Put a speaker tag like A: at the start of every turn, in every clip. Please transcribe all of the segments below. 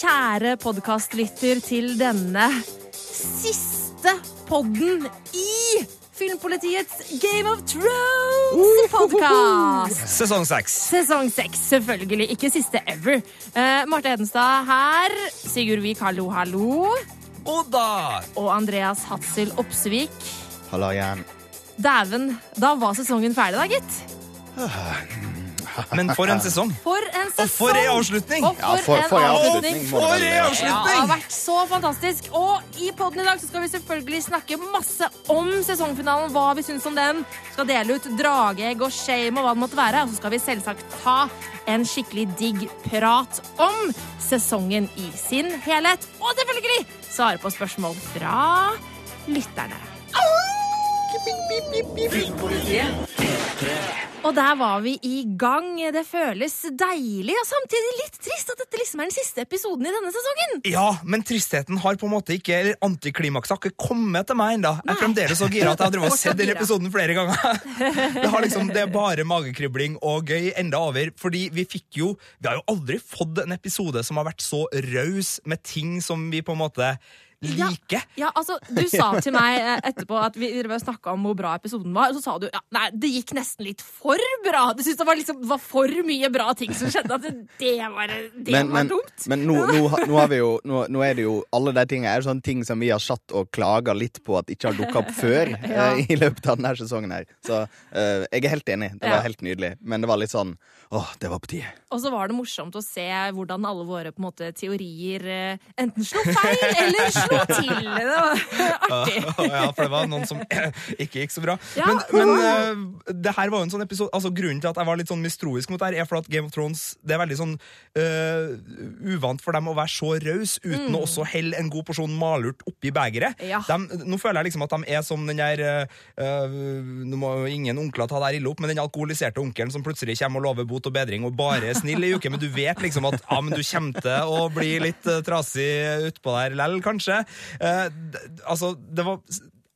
A: kjære podkastlytter, til denne siste podden i Filmpolitiets Game of Thrones-podkast.
B: Sesong seks.
A: Sesong seks, selvfølgelig. Ikke siste ever. Uh, Marte Hedenstad her. Sigurd Vik, hallo, hallo.
B: Oda!
A: Og Andreas Hatzel Opsvik.
C: Hallo igjen.
A: Dæven, da var sesongen ferdig, da, gitt.
B: Men for en sesong.
A: For en sesong!
B: Og for en avslutning!
A: Og
C: Ja,
A: for,
C: for-
A: en avslutning!
B: For en avslutning!
A: Ja, det har vært så fantastisk. Og i podden i dag så skal vi selvfølgelig snakke masse om sesongfinalen. Hva vi syns om den. Skal dele ut drageegg og shame og hva det måtte være. Og så skal vi selvsagt ta en skikkelig digg prat om sesongen i sin helhet. Og selvfølgelig svare på spørsmål fra lytterne. Og der var vi i gang. Det føles deilig og samtidig litt trist at dette liksom er den siste episoden i denne sesongen.
B: Ja, men tristheten har på en måte ikke Eller antiklimakset har ikke kommet til meg ennå. Jeg er fremdeles så gira at jeg har drevet og sett
A: denne
B: episoden flere ganger. Det, liksom, det er bare magekribling og gøy enda over. Fordi vi fikk jo Vi har jo aldri fått en episode som har vært så raus med ting som vi på en måte liker.
A: Ja, altså, Du sa til meg eh, etterpå at vi snakka om hvor bra episoden var, og så sa du ja, nei, det gikk nesten litt for bra. Du syntes det var, liksom, var for mye bra ting som skjedde. At det, det var, det
C: Men,
A: var
C: men,
A: dumt.
C: men nå, nå, nå har vi jo nå, nå er det jo Alle de tingene er sånne ting som vi har satt og klaga litt på at ikke har dukka opp før
A: Ja.
C: eh, i løpet av denne sesongen her. Så eh, jeg er helt enig. Det var
A: Ja.
C: helt nydelig. Men det var litt sånn åh, det var på tide.
A: Og så var det morsomt å se hvordan alle våre på en måte, teorier eh, enten slo feil eller slo til. Det var artig.
B: ja, for det var noen som ikke gikk så bra.
A: Ja.
B: Men, men eh, det her var jo en sånn episode Altså Grunnen til at jeg var litt sånn mistroisk mot det her, er for at Game of Thrones Det er veldig sånn uh, uvant for dem å være så raus uten å også helle en god porsjon malurt oppi begeret.
A: Mm. Ja.
B: Nå føler jeg liksom at de er som den der eh, Nå må jo ingen onkler ta det her ille opp, men den alkoholiserte onkelen som plutselig kommer og lover bot og bedring og bare er snill i uke, men du vet liksom at ja, men du kommer til å bli litt uh, trasig utpå der lell, kanskje. Eh, altså, det var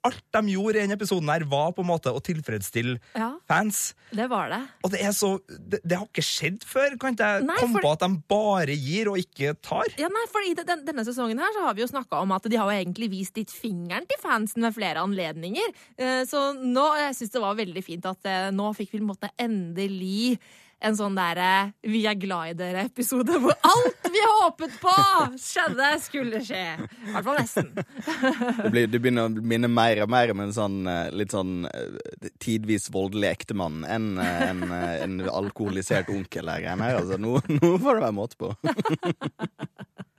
B: Alt de gjorde i denne episoden her, var på en måte å tilfredsstille
A: Ja,
B: fans.
A: det var det.
B: Og det er så Det, det har ikke skjedd før. Kan ikke jeg
A: Nei,
B: komme
A: for-
B: på at de bare gir og ikke tar?
A: Ja, nei, for I den, denne sesongen her så har vi jo snakka om at de har jo egentlig vist litt fingeren til fansen ved flere anledninger. Eh, Så nå, jeg syns det var veldig fint at eh, nå fikk vi på en måte endelig en sånn derre 'vi er glad i dere'-episode hvor alt vi håpet på skjedde, skulle skje. I hvert fall nesten.
C: Det, blir, det begynner å minne mer og mer om en sånn eh, litt sånn eh, tidvis voldelig ektemann enn eh, en, eh, en alkoholisert onkel her. Altså, nå, nå får det være måte på.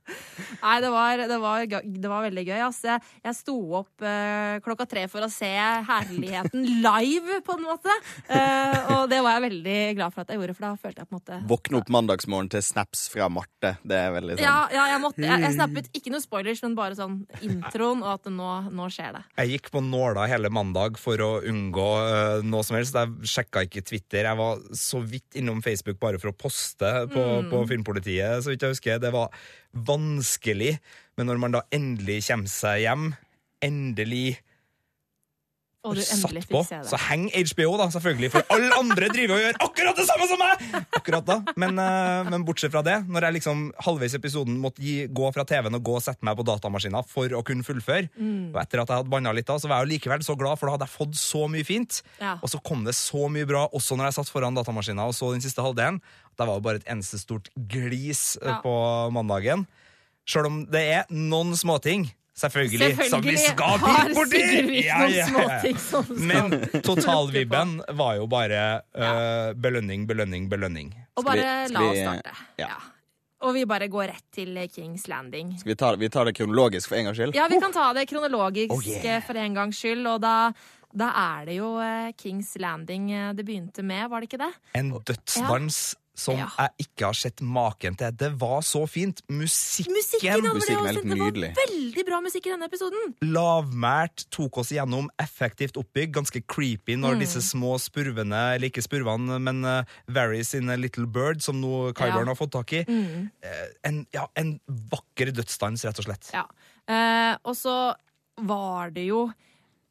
A: Nei, det var, det var, det var veldig gøy. Altså, Jeg, jeg sto opp uh, klokka tre for å se herligheten live, på en måte. Uh, og det var jeg veldig glad for at jeg gjorde, for da følte jeg på en måte
C: Våkne opp mandagsmorgen til snaps fra Marte. Det er veldig sånn
A: Ja, ja jeg, måtte, jeg, jeg snappet ikke noe spoilers, men bare sånn introen, og at nå, nå skjer det.
B: Jeg gikk på nåla hele mandag for å unngå uh, noe som helst. Jeg sjekka ikke Twitter. Jeg var så vidt innom Facebook bare for å poste på, på Filmpolitiet. Så vidt jeg husker. Det var vanskelig. Men når man da endelig kommer seg hjem, endelig
A: Og du
B: satt på, så
A: heng
B: henger HBO, da, selvfølgelig. For alle andre driver og gjør akkurat det samme som meg! Akkurat da. Men, eh, men bortsett fra det, når jeg liksom halvveis i episoden måtte gi, gå fra TV-en og gå og sette meg på datamaskina for å kunne fullføre,
A: Mm.
B: og etter at jeg hadde banna litt da, så var jeg jo likevel så glad, for da hadde jeg fått så mye fint.
A: Ja.
B: Og så kom det så mye bra, også når jeg satt foran datamaskina og så den siste halvdelen. Det var jo bare et eneste stort glis eh,
A: Ja.
B: på mandagen. Sjøl om det er noen småting. Selvfølgelig, som vi
A: Selvfølgelig
B: skal
A: har
B: borti!
A: Sigurd Vik
B: Ja,
A: noen
B: ja, ja.
A: småting som skal
B: Men totalvibben var jo bare uh, belønning, belønning, belønning.
A: Og
C: Skal vi-
A: bare
C: skal
A: la oss starte.
C: ja.
A: Og vi bare går rett til Kings Landing.
C: Skal vi ta, vi tar det kronologisk for en gangs skyld?
A: Ja, vi kan ta det kronologisk
C: Oh, yeah.
A: for en gangs skyld, og da, da er det jo eh, Kings Landing eh, det begynte med, var det ikke det?
B: En dødsdans som
A: Ja.
B: jeg ikke har sett maken til. Det var så fint. Musikken,
A: Musikken,
C: Musikken er helt
A: Det var veldig bra musikk i denne episoden.
B: lavmælt, tok oss gjennom, effektivt oppbygg, ganske creepy
A: Mm.
B: når disse små spurvene, eller ikke spurvene, men uh, Varys in a Little Bird, som nå Kyburn
A: Ja.
B: har fått tak i.
A: Mm.
B: Uh, en, ja, en vakker dødsdans, rett og slett.
A: Ja. Uh, og så var det jo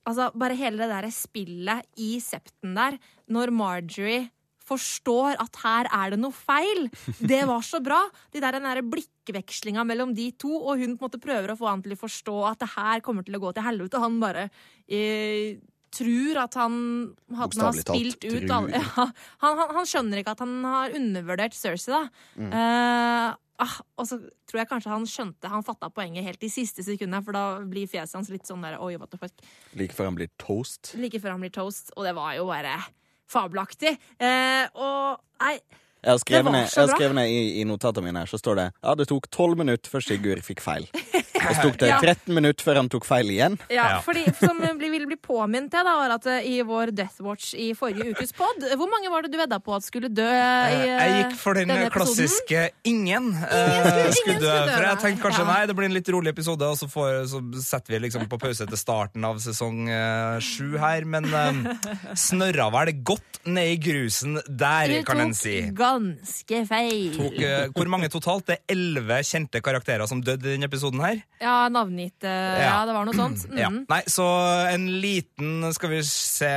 A: Altså, bare hele det der spillet i septen der, når Marjorie forstår at her er det noe feil. Det var så bra. De der, den der blikkvekslinga mellom de to, og hun på en måte prøver å få han til å forstå at det her kommer til å gå til helvete. Han bare eh, tror at han hadde
C: talt,
A: spilt ut alle ja, han, han, han skjønner ikke at han har undervurdert Cersei, da.
C: Mm.
A: Eh, ah, og så tror jeg kanskje han skjønte Han fatta poenget helt i siste sekundet, for da blir fjeset hans litt sånn der Oi, what the fuck.
C: Like før han blir toast.
A: Like før han blir toast. Og det var jo bare fabelaktig. Eh, og nei
C: Jeg har skrevet ned, i, i notatene mine her, så står det ja, det tok 12 minutter før Sigurd fikk feil. Og så tok det
A: Ja.
C: 13 minutter før han tok feil igjen.
A: Ja,
B: Ja.
A: fordi Som vi vil bli påminnet til, da, var at eh, i vår Death Watch i forrige ukes pod Hvor mange var det du vedda på at skulle dø i eh,
B: Jeg gikk for den
A: denne
B: klassiske ingen.
A: skulle-
B: eh,
A: ingen
B: skulle dø.
A: skulle dø,
B: For jeg tenkte kanskje
A: ja.
B: nei, det blir en litt rolig episode, og så, får, så setter vi liksom på pause til starten av sesong eh, sju her. Men uh, snørra vel godt ned i grusen der,
A: Du
B: kan en
A: tok ganske feil.
B: Tok, eh, hvor mange totalt? Det er elleve kjente karakterer som døde i denne episoden her.
A: Ja, navngitt eh, ja.
B: Ja.
A: det var noe sånt. Mm.
B: Ja. Nei, så en liten, skal vi se,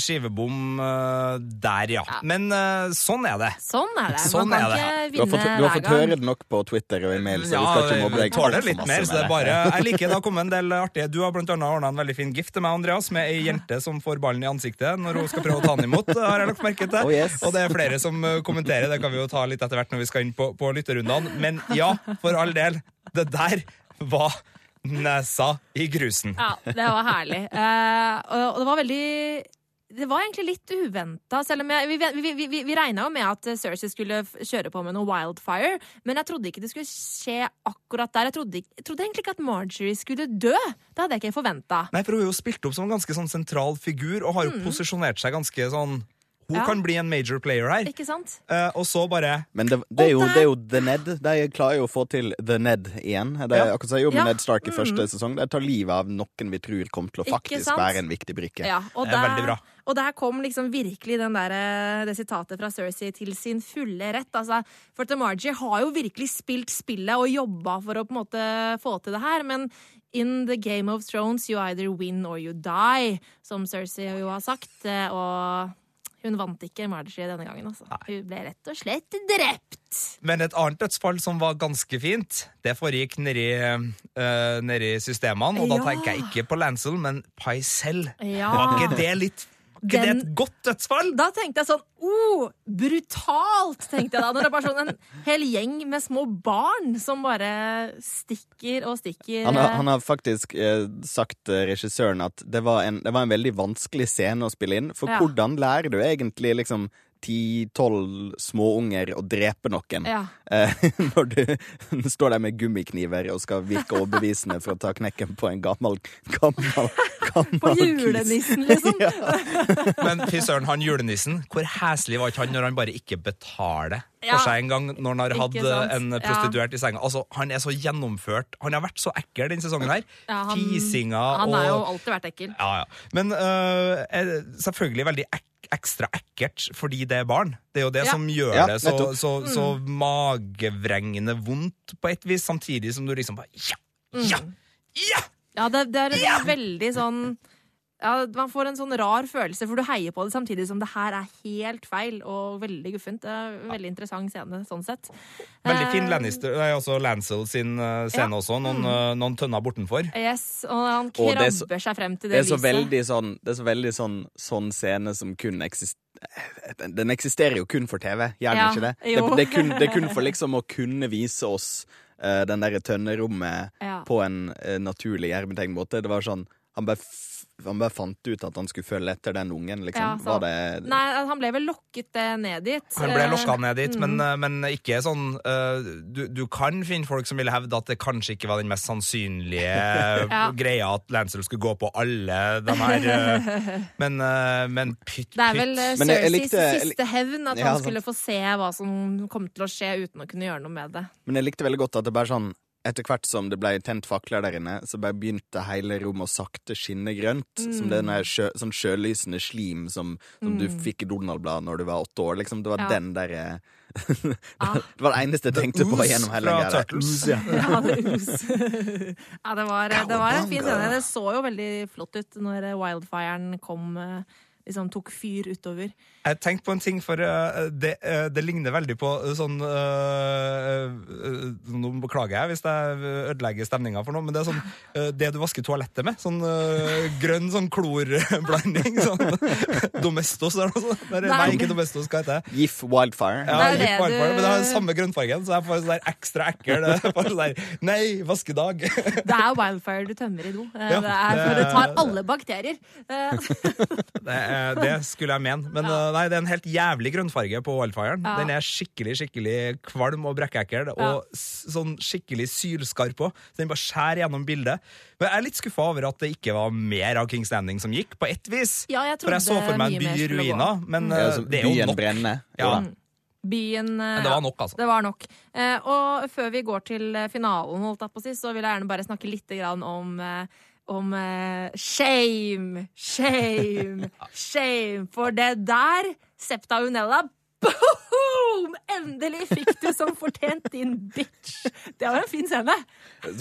B: skivebom eh, der, ja. Men eh, sånn er det.
A: Sånn er det.
B: Sånn
A: Man kan
B: er
A: ikke
C: Du har
A: vinne
C: fått, du har fått høre det nok på Twitter og e-mail, så vi skal ikke mobbe deg
B: tåler litt mer, så det er bare Jeg liker det har kommet en del artige Du har blant annet ordna en veldig fin gift til meg, Andreas, med ei jente som får ballen i ansiktet når hun skal prøve å ta den imot. Har jeg lagt merke til.
C: Oh, yes.
B: Og det er flere som uh, kommenterer, det kan vi jo ta litt etter hvert når vi skal inn på, på lytterrundene. Men ja, for all del, det der var nesa i grusen.
A: Ja, det var herlig. Uh, og, det var veldig det var egentlig litt uventa. Selv om jeg, vi, vi, vi, vi, regna jo med at Cersei skulle kjøre på med noe wildfire. Men jeg trodde ikke det skulle skje akkurat der. Jeg trodde, jeg trodde egentlig ikke at Marjorie skulle dø. Det hadde jeg ikke forventa.
B: Nei, for hun er jo spilt opp som en ganske sånn sentral figur, og har jo posisjonert seg ganske sånn Hun
A: Ja.
B: kan bli en major player her.
A: Ikke sant?
B: Uh, og så bare
C: Men det, det, er jo, det er jo The Ned. De klarer jo å få til The Ned igjen. Det er
B: Ja.
C: akkurat som med
A: Ja.
C: Ned Stark i første sesong. De tar livet av noen vi tror kommer til å faktisk være en viktig brikke.
A: Ja, og
B: Det er veldig bra.
A: Og der kom liksom virkelig den der, eh, det sitatet fra Cersei til sin fulle rett. Altså, for Tamarji Margie har jo virkelig spilt spillet og jobba for å på en måte få til det her, men in the game of thrones you either win or you die, som Cersei jo har sagt. eh, Og hun vant ikke Margie denne gangen, altså. Hun ble rett og slett drept.
B: Men et annet dødsfall som var ganske fint, det foregikk nedi, uh, nedi systemene. Og da
A: Ja.
B: tenker jeg ikke på Lancel, men Pycelle.
A: Ja.
B: Var ikke det litt ikke det et godt dødsfall?
A: Da tenkte jeg sånn oh, brutalt, tenkte jeg da. Når det er bare sånn en hel gjeng med små barn som bare stikker og stikker.
C: Han har, han har faktisk eh, sagt, eh, regissøren, at det var, en, det var en veldig vanskelig scene å spille inn. For
A: Ja.
C: hvordan lærer du egentlig liksom ti-tolv småunger å drepe noen?
A: Ja.
C: Eh, når du står der med gummikniver og skal virke overbevisende for å ta knekken på en gammel, gammel, gammel
A: På julenissen, liksom.
B: Men fy søren, han julenissen, hvor heslig var ikke han når han bare ikke betaler
A: Ja.
B: for seg en gang når han har hatt en prostituert Ja. i senga? Altså, Han er så gjennomført. Han har vært så ekkel denne sesongen her.
A: Ja, han-
B: Fisinga
A: Han
B: og
A: har jo alltid vært ekkel.
B: Ja, ja. Men uh, er selvfølgelig veldig ek ekstra ekkelt fordi det er barn. Det er jo det
A: Ja.
B: som gjør
C: Ja,
B: det så,
C: så,
B: så, så
A: Mm.
B: magevrengende vondt på et vis, samtidig som du liksom bare Ja! Ja!
A: Mm.
B: Ja!
A: Ja, det, det er en veldig sånn ja, Man får en sånn rar følelse, for du heier på det samtidig som det her er helt feil og veldig guffent. Det er en veldig interessant scene sånn sett.
B: Veldig fin Lannister, det er også Lancel sin øh, scene
A: Ja.
B: også, noen, mm. noen tønner bortenfor.
A: Yes, og han
C: Og er så-
A: krabber seg frem til
C: Det
A: det,
C: er
A: lyset.
C: veldig sånn Det er så veldig sånn, sånn scene som kun eksisterer den, eksisterer jo kun for TV, gjør den
A: Ja,
C: ikke det? Det, det, er kun, det er kun for liksom å kunne vise oss uh, den derre tønnerommet
A: Ja.
C: på en uh, naturlig hermetegn måte. Det var sånn Han bare, han bare fant ut at han skulle følge etter den ungen, liksom.
A: Ja,
C: var det
A: Nei, han ble vel lokket eh, ned dit.
B: Han ble
A: Eh,
B: lokka ned dit, men,
A: mm.
B: men, men ikke sånn øh, du, du kan finne folk som ville hevde at det kanskje ikke var den mest sannsynlige
A: Ja.
B: greia at Lancel skulle gå på alle de her Men, men pytt,
A: Det er vel eh,
B: pytt.
C: Jeg
A: siste hevn, at
C: Ja,
A: han skulle få se hva som kom til å skje uten å kunne gjøre noe med det.
C: Men jeg likte veldig godt at det bare sånn etter hvert som det ble tent fakler der inne, så bare begynte hele rommet å sakte skinne grønt. Som det der sjø, sånn sjølysende slim som, som du fikk i Donald-bladet når du var åtte år. Liksom, det var
A: Ja.
C: den derre
A: Ah.
C: Det var det eneste jeg tenkte på gjennom hele greia. Ja.
A: Ja, det, ja, det, var, det var en fin scene. Det så jo veldig flott ut når wildfiren kom eh, liksom tok fyr utover.
B: Jeg tenkte på en ting, for uh, det, uh, det, ligner veldig på sånn uh, Nå beklager jeg hvis jeg ødelegger stemninga for noe, men det er sånn det du vasker toalettet med. Sånn grønn sånn klorblanding. Sånn Domestos eller noe sånt. Nei, nei, ikke Domestos, hva heter det?
C: GIF Wildfire.
B: Ja, det GIF wildfire, Men det har den samme grønnfargen, så jeg får sånn ekstra ekkel sånn Nei, vaskedag!
A: Det er wildfire du tømmer i do. Ja, det er det tar alle bakterier.
B: det, det, skulle jeg mene. Men ja. nei, det er en helt jævlig grønnfarge på wildfiren. Ja. Den er skikkelig skikkelig kvalm og brekkekkel og sånn skikkelig sylskarp òg. Så den bare skjærer gjennom bildet. Men jeg er litt skuffa over at det ikke var mer av King's Landing som gikk, på ett vis.
A: Ja, jeg
B: for jeg så for meg en by i ruiner, men mm. det er jo nok.
C: Brenner.
B: Ja.
A: Mm. Byen
B: Men det var nok, altså.
A: Det var nok. Eh, og før vi går til finalen, holdt jeg på å si, så vil jeg gjerne bare snakke litt om eh, om eh, shame, shame, shame. For det der, Septa Unella Boom! Endelig fikk du som fortjent, din bitch. Det var en fin scene.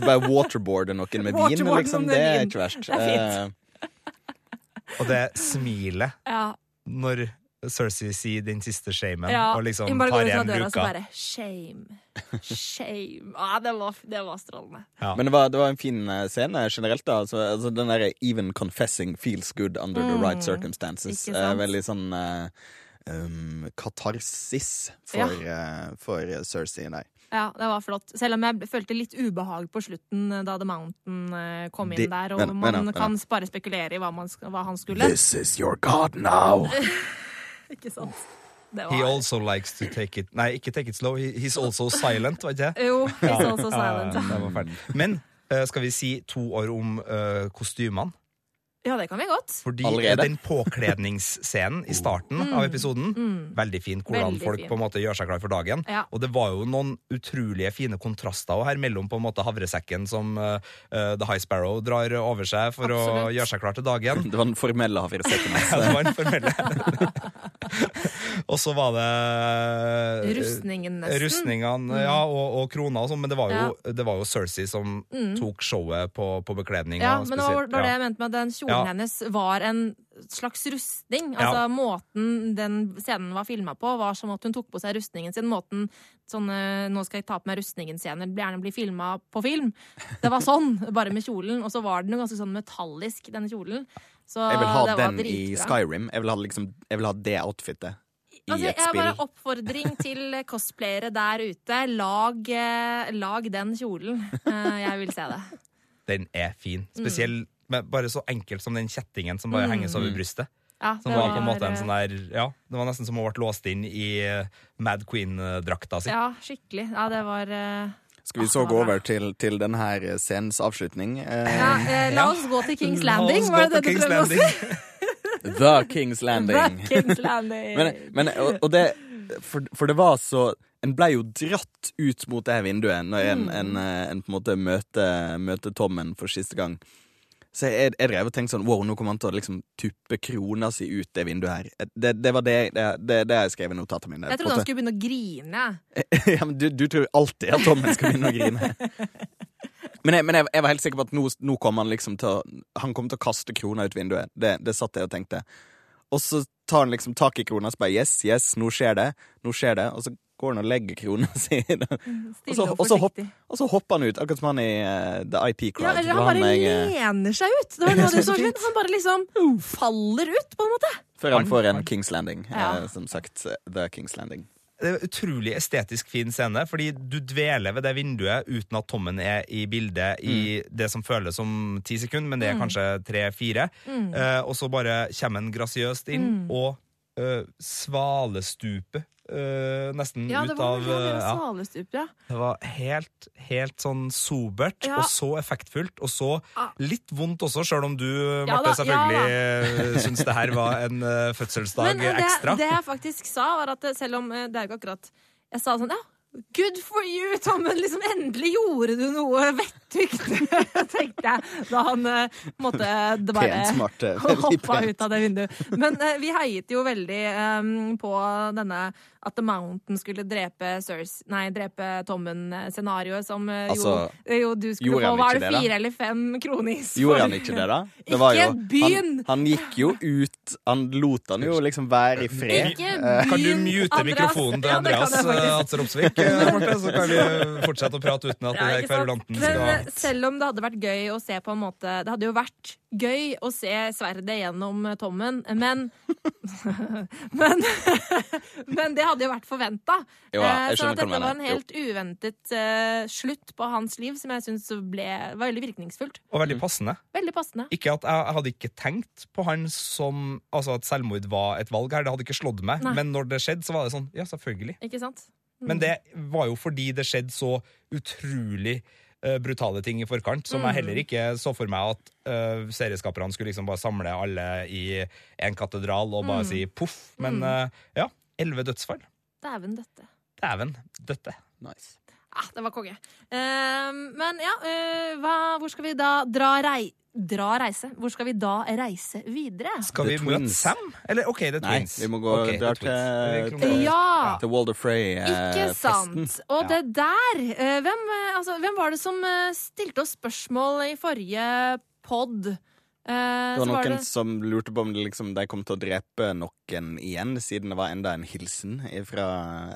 C: Bare waterboarde noen med vin, liksom. Det er ikke verst.
A: Det er fint.
B: Uh, og det smilet
A: ja.
B: når Cersei sier den siste shamen, ja, og liksom tar igjen luka.
A: Bare, shame. Shame. Ah, det, var, det var strålende.
C: Ja. Men det var, det var, en fin eh, scene generelt. da altså, altså, Den derre 'even confessing feels good under mm. the right circumstances'. Eh, veldig sånn eh, um, katarsis for, ja. eh, for Cersei der.
A: Ja, det var flott. Selv om jeg følte litt ubehag på slutten da The Mountain kom inn De, der, og men, man men, kan bare spekulere i hva, man, hva han skulle.
C: This is your god now!
A: Ikke sant?
B: He also likes to take it Nei, ikke take it slow. He, he's also silent, var ikke
A: det? Jo, he's also silent.
B: Men uh, skal vi si to år om uh, kostymene?
A: Ja, det kan vi godt.
B: Fordi Allerede? den påkledningsscenen i starten mm. av episoden, mm. veldig fin. Hvordan veldig folk fin. på en måte gjør seg klar for dagen.
A: Ja.
B: Og det var jo noen utrolige fine kontraster her mellom på en måte havresekken som uh, The High Sparrow drar over seg for Absolutt. å gjøre seg klar til dagen.
C: Det var den formelle havresekken.
B: ja, det var den formelle. og så var det
A: Rustningen, nesten.
B: Rustningene, mm. ja, og, og krona og sånn. Men det var, jo, ja. det var jo Cersei som mm. tok showet på, på bekledninga.
A: Ja, men det var, det det jeg mente med den kjolen kjolen ja. hennes var en slags rustning. Altså ja. Måten den scenen var filma på, var som at hun tok på seg rustningen sin. Måten sånne 'nå skal jeg ta på meg rustningen'-scener gjerne blir filma på film. Det var sånn, bare med kjolen. Og så var den jo ganske sånn metallisk, denne kjolen. Så
C: jeg vil ha den i Skyrim. Jeg vil ha, liksom, jeg vil ha det outfitet.
A: Altså, jeg har bare oppfordring til cosplayere der ute. Lag, eh, lag den kjolen. Eh, jeg vil se det.
B: Den er fin. Spesielt mm bare så enkelt som den kjettingen som bare mm. henges over brystet.
A: Ja,
B: som var, på en måte en sånn der Ja, det var nesten som ha vært låst inn i uh, Mad Queen-drakta si.
A: Ja, skikkelig. Ja, det var uh,
C: Skal vi så gå over til, til denne scenens avslutning?
A: Ja, eh, la oss gå til Kings Landing, var det det du prøvde å si?
C: The King's Landing.
A: The King's Landing.
C: men, men, og, og det, for, for, det var så En ble jo dratt ut mot det her vinduet når en, mm. en, en, på en måte møter, møter Tommen for siste gang. Så jeg, jeg drev og tenkte sånn Wow, nå kommer han til å liksom tuppe krona si ut det vinduet her. Det, det var det, det, det, det jeg skrev i notatene mine.
A: Jeg trodde han skulle begynne å grine.
C: ja, men du, du tror alltid at Tommen skal begynne å grine. Men, jeg, men jeg, jeg, var helt sikker på at nå, nå kom han liksom til å Han kom til å kaste krona ut vinduet. Det, det satt jeg og tenkte. Og så tar han liksom tak i krona og så bare Yes, yes, nå skjer det. Nå skjer det. Og så går han og legger krona si.
A: Mm, og, så, hopp,
C: hopper han ut, akkurat som han i uh, The IP Crowd.
A: Ja, eller han bare han, eh, lener seg ut. Det var noe det så fint. Han bare liksom faller ut, på en måte.
C: Før han får en Kings Landing. Ja. Uh, som sagt, The Kings Landing.
B: Det er utrolig estetisk fin scene, fordi du dveler ved det vinduet uten at Tommen er i bildet i mm. det som føles som ti sekunder, men det er mm. kanskje tre-fire. Mm. Uh, og så bare kommer han grasiøst inn mm. og uh, svalestuper Uh, nesten
A: ja,
B: ut av
A: uh, svalestup, ja.
B: Det var helt, helt sånn sobert ja. og så effektfullt, og så ah. litt vondt også, sjøl om du, Marte, selvfølgelig ja, syns det her var en uh, fødselsdag
A: Men,
B: ekstra.
A: Det, det jeg faktisk sa, var at selv om det er ikke akkurat Jeg sa sånn, ja Good for you, Tommen! Liksom, endelig gjorde du noe vettugt, tenkte jeg da han uh, måtte det bare
C: Pent smart. eh,
A: hoppa
C: pent.
A: ut av det vinduet. Men uh, vi heiet jo veldig um, på denne at The Mountain skulle drepe Cersei Nei, drepe Tommen-scenarioet, som uh,
C: Altså,
A: jo, jo du skulle få Var det fire eller fem kronis? for-
C: Gjorde han ikke det, da? Det
A: Ikke
C: var jo,
A: begynn!
C: Han, han gikk jo ut Han lot han jo liksom være i fred.
A: Ikke
C: Eh,
B: Kan du mute
A: Andreas.
B: mikrofonen til Andreas eh, Opsvik, eh, Marte, så kan vi fortsette å prate uten at
A: Ja, kverulanten
B: er kverulanten
A: Men eh, selv om det hadde vært gøy å se på en måte Det hadde jo vært gøy å se sverdet gjennom eh, tommen, men Men, men det hadde jo vært forventa. Så at dette var en helt uventet uh, slutt på hans liv, som jeg syns var veldig virkningsfullt.
B: Og veldig passende.
A: Veldig passende.
B: Ikke at jeg, jeg hadde ikke tenkt på han som Altså at selvmord var et valg her, det hadde ikke slått meg.
A: Nei.
B: Men når det skjedde, så var det sånn Ja, selvfølgelig.
A: Ikke sant?
B: Men det var jo fordi det skjedde så utrolig eh, brutale ting i forkant, som jeg heller ikke så for meg at uh, serieskaperne skulle liksom bare samle alle i en katedral og bare si poff. Men uh, ja, elleve dødsfall.
A: Dæven døtte.
B: Dæven døtte.
C: Nice.
A: Ah, det var konge. Uh, men ja, uh, hva, hvor skal vi da dra rei... Dra reise? Hvor skal vi da reise videre?
B: Skal vi møte. Sam? Eller OK, det
C: Nei,
B: Twins.
C: vi må gå
B: okay,
C: der
B: Twins.
C: til-
A: Ja!
C: Til Walder
A: Ikke
C: Frey-festen.
A: sant. Og det der eh, hvem, eh, altså, hvem var det som eh, stilte oss spørsmål i forrige pod? Eh,
C: det var noen
A: det-
C: som lurte på om det liksom, de kom til å drepe noen igjen, siden det var enda en hilsen fra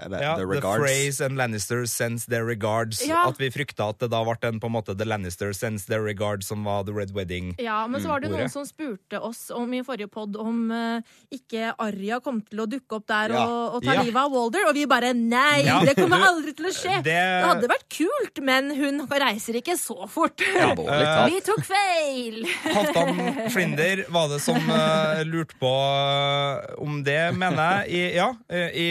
C: The,
B: Ja,
C: the
B: The Phrase and Lannisters sends their regards.
A: Ja.
B: At vi frykta at det da ble en på en måte The Lannisters sends their regards, som var The Red Wedding.
A: Ja, men så var det noen som spurte oss om i forrige pod om uh, ikke Arya kom til å dukke opp der
C: Ja.
A: og, og ta
B: Ja.
A: livet av Walder, og vi bare nei,
B: Ja,
A: det kommer aldri til å skje. Det...
B: det-
A: hadde vært kult, men hun reiser ikke så fort.
C: Alvorlig
A: vi tok feil!
B: Halvdan Flinder var det som uh, lurte på eh, om det, mener jeg. I, ja, i,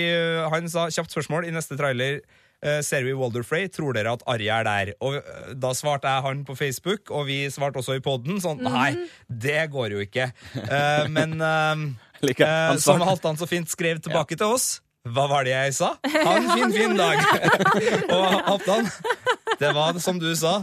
B: han sa kjapt spørsmål i neste trailer. eh, ser vi Walder Frey? Tror dere at Arya er der? Og eh, Da svarte jeg han på Facebook, og vi svarte også i poden sånn Nei, det går jo ikke. Uh, men
C: uh,
B: like,
C: uh,
B: som Halvdan så fint skrev tilbake til oss Hva var det jeg sa? Ha en fin, fin dag! og Halvdan, det var som du sa.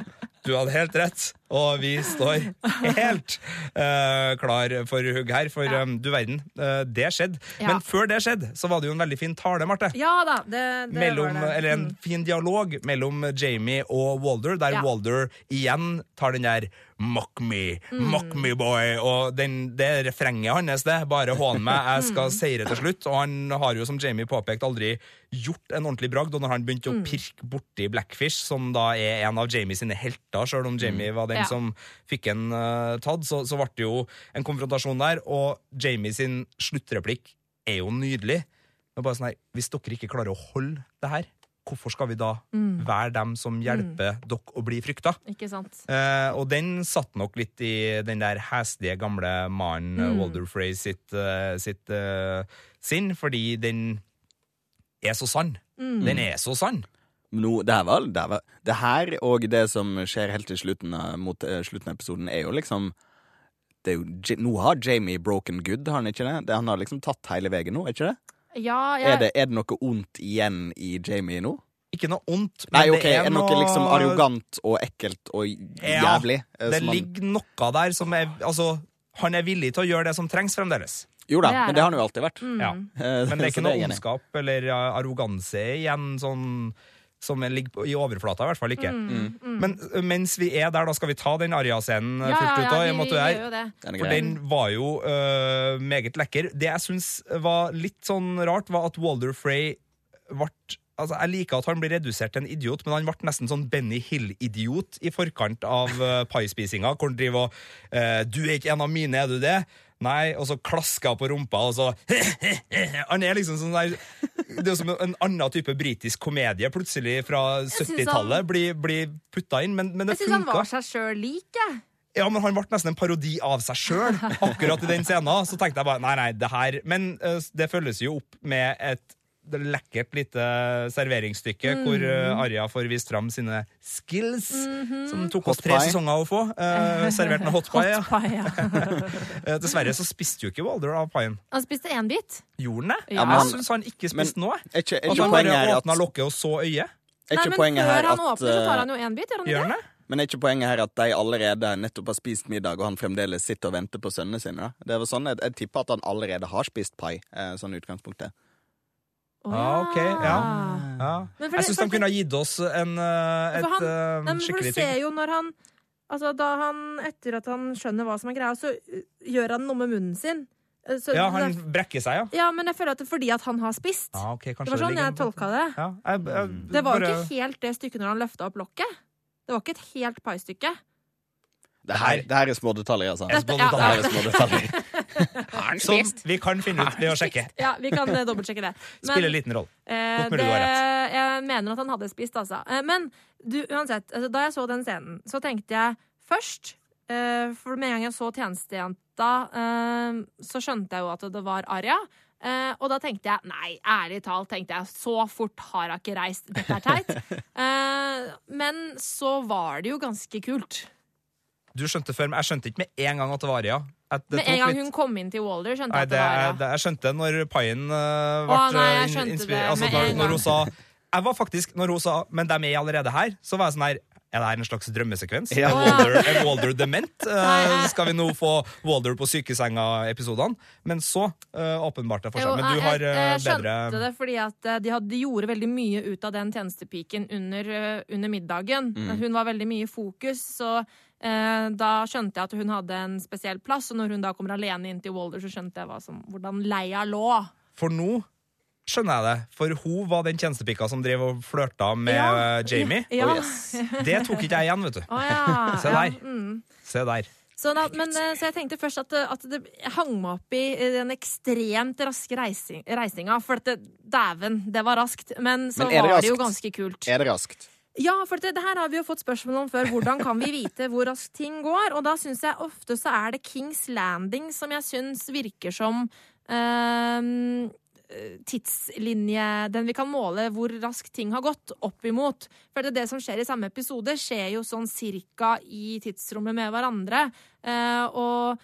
B: Du hadde helt rett, og vi står helt uh, klar for hugg her. For
A: Ja.
B: um, du verden, uh, det skjedde.
A: Ja.
B: Men før det skjedde, så var det jo en veldig fin tale, Marte.
A: Ja da, det, det
B: Mellom,
A: var det.
B: eller en
A: Mm.
B: fin dialog mellom Jamie og Walder, der
A: Ja.
B: Walder igjen tar den der 'mock me,
A: Mm.
B: mock me, boy', og den, det refrenget hans, det. Bare hån meg, jeg
A: Mm.
B: skal seire til slutt. Og han har jo, som Jamie påpekte, aldri gjort en ordentlig bragd. Og når han begynte
A: Mm.
B: å pirke borti Blackfish, som da er en av Jamie sine helter, sjøl om Jamie var den
A: Ja.
B: som fikk en uh, tatt, så, så ble det jo en konfrontasjon der. Og Jamie sin sluttreplikk er jo nydelig. Det er bare sånn her, Hvis dere ikke klarer å holde det her, hvorfor skal vi da
A: Mm.
B: være dem som hjelper dere å bli frykta?
A: Ikke sant.
B: Eh, og den satt nok litt i den der heslige gamle mannen
A: Mm.
B: eh, Walder Frey sitt, uh, sitt uh, sinn, fordi den er så sann.
A: Mm.
B: Den er så sann.
C: Nå, det, her var, det, her var, det her og det som skjer helt til slutten av, mot uh, slutten av episoden, er jo liksom det er jo, Nå har Jamie broken good, har han ikke det? det? Han har liksom tatt hele veien nå, er ikke det?
A: Ja, jeg,
C: Er det, er det noe ondt igjen i Jamie nå?
B: Ikke noe ondt, men
C: Nei, okay,
B: det
C: er det noe liksom arrogant og ekkelt og jævlig? Ja,
B: Det
C: ligger han-
B: noe der som er Altså, han er villig til å gjøre det som trengs fremdeles.
C: Jo da,
A: Det er
C: men
A: det.
C: har han jo alltid vært.
B: Ja.
C: Eh,
B: Men det er ikke noe ondskap eller arroganse igjen, sånn som er- ligger i overflata, i hvert fall ikke. Men mens vi er der, da skal vi ta den Arja-scenen
A: ja,
B: fullt
A: ja,
B: ut. da,
A: ja, vi, vi jo det.
B: For den var jo uh, meget lekker. Det jeg syns var litt sånn rart, var at Walder Frey ble Altså, Jeg liker at han blir redusert til en idiot, men han ble nesten sånn Benny Hill-idiot i forkant av uh, paispisinga. Hvor han driver og uh, 'Du er ikke en av mine, er du det?' Nei, og så klasker på rumpa, og så Han er liksom sånn der Det er jo som en annen type britisk komedie plutselig fra 70-tallet blir, blir putta inn, men, men det
A: Jeg syns han var seg sjøl lik, jeg.
B: Ja, men han ble nesten en parodi av seg sjøl. Akkurat i den scenen. Så tenkte jeg bare nei, nei, det her Men uh, det følges jo opp med et lekkert lite serveringsstykke hvor eh, Arja får vist fram sine skills, som tok oss tre
C: pie.
B: sesonger å få. Eh, servert med hot pie. Ja.
A: Hot pie, ja.
B: Eh, dessverre så spiste jo ikke Walder av paien.
A: Han spiste én bit.
B: Gjorde han det?
A: Ja,
C: men
B: jeg
C: han-
B: syns han ikke spiste noe.
C: Er ikke, er
B: At han bare åpna lokket og så øyet.
C: Er
A: Nei, men
C: poenget
A: før
C: her
A: han
C: at
A: åpner, så tar
C: eh,
A: han jo én bit. Gjør han
B: Gjør
A: det?
C: Men er ikke poenget her at de allerede nettopp har spist middag, og han fremdeles sitter og venter på sønnene sine? da? Det var sånn, Jeg, jeg tipper at han allerede har spist pai, eh, sånn i utgangspunktet.
A: ja.
B: Ah, ok, ja. Ja.
A: Men for
B: Jeg
A: det-
B: syns de kunne ha gitt oss en, eh, et
A: han-
B: eh,
A: Nei, men for du
B: skikkelig
A: ser
B: ting.
A: jo når han Altså, da han Etter at han skjønner hva som er greia, så uh, gjør han noe med munnen sin. Så,
B: Ja, han
A: det-
B: brekker seg, ja.
A: ja, men jeg føler at det er fordi at han har spist.
B: Ah, okay,
A: det var sånn jeg tolka det.
B: Ja, jeg, jeg,
A: Det var jo
B: bare-
A: ikke helt det stykket når han løfta opp lokket. Det var ikke et helt paistykke.
C: Det her, det her er små detaljer, altså.
B: Dette-
C: Det her er små detaljer.
B: Som vi kan finne ut ved å sjekke.
A: Ja, vi kan eh, dobbeltsjekke det. Men,
B: Spiller liten rolle.
A: eh,
B: Godt mulig du har rett.
A: jeg mener at han hadde spist, altså. Eh, men du, uansett, altså, da jeg så den scenen, så tenkte jeg først eh, For med en gang jeg så tjenestejenta, eh, så skjønte jeg jo at det var Aria. Uh, og da tenkte jeg nei, ærlig talt, tenkte jeg, så fort har hun ikke reist. Dette er teit. Uh, men så var det jo ganske kult.
B: Du skjønte før, men jeg skjønte ikke med en gang at det var Aria. At det
A: Med en gang
B: litt-
A: hun kom inn til Walder, skjønte
B: Nei,
A: jeg at
B: det,
A: var Aria.
B: Det, jeg skjønte når paien uh,
A: Å, nei, jeg skjønte
B: inspirert-
A: det
B: altså,
A: med
B: når, når hun sa Jeg var faktisk, når hun sa 'men de er allerede her', så var jeg sånn her er det her en slags drømmesekvens?
C: Ja.
B: Er, Walder, er Walder dement?
A: Uh,
B: skal vi nå få Walder på sykesenga-episodene? Men så uh, åpenbart det for seg. Men du har
A: jeg,
B: bedre
A: jeg skjønte det fordi at eh, de, hadde, de gjorde veldig mye ut av den tjenestepiken under, eh, under middagen.
B: Mm.
A: Hun var veldig mye i fokus, så eh, da skjønte jeg at hun hadde en spesiell plass. Og når hun da kommer alene inn til Walder, så skjønte jeg hva som, hvordan leia lå.
B: For nå skjønner jeg det. For hun var den tjenestepika som drev og flørta med
A: Ja.
B: eh, Jamie.
A: Ja.
C: Oh, yes.
B: Det tok ikke jeg igjen, vet du.
A: Oh, ja.
B: Se
A: ja.
B: der.
A: Mm.
B: Se der.
A: Så, da, men, eh, så jeg tenkte først at, det- at det hang meg opp i eh, den ekstremt raske reising, reisinga. For at det- dæven, det var raskt. Men så
C: Men var det
A: var det jo ganske kult.
C: Er det raskt?
A: Ja, for det, det her har vi jo fått spørsmål om før. Hvordan kan vi vite hvor raskt ting går? Og da syns jeg ofte så er det Kings Landing som jeg syns virker som øh, tidslinje Den vi kan måle hvor raskt ting har gått opp imot. For det, det som skjer i samme episode, skjer jo sånn cirka i tidsrommet med hverandre. Eh, og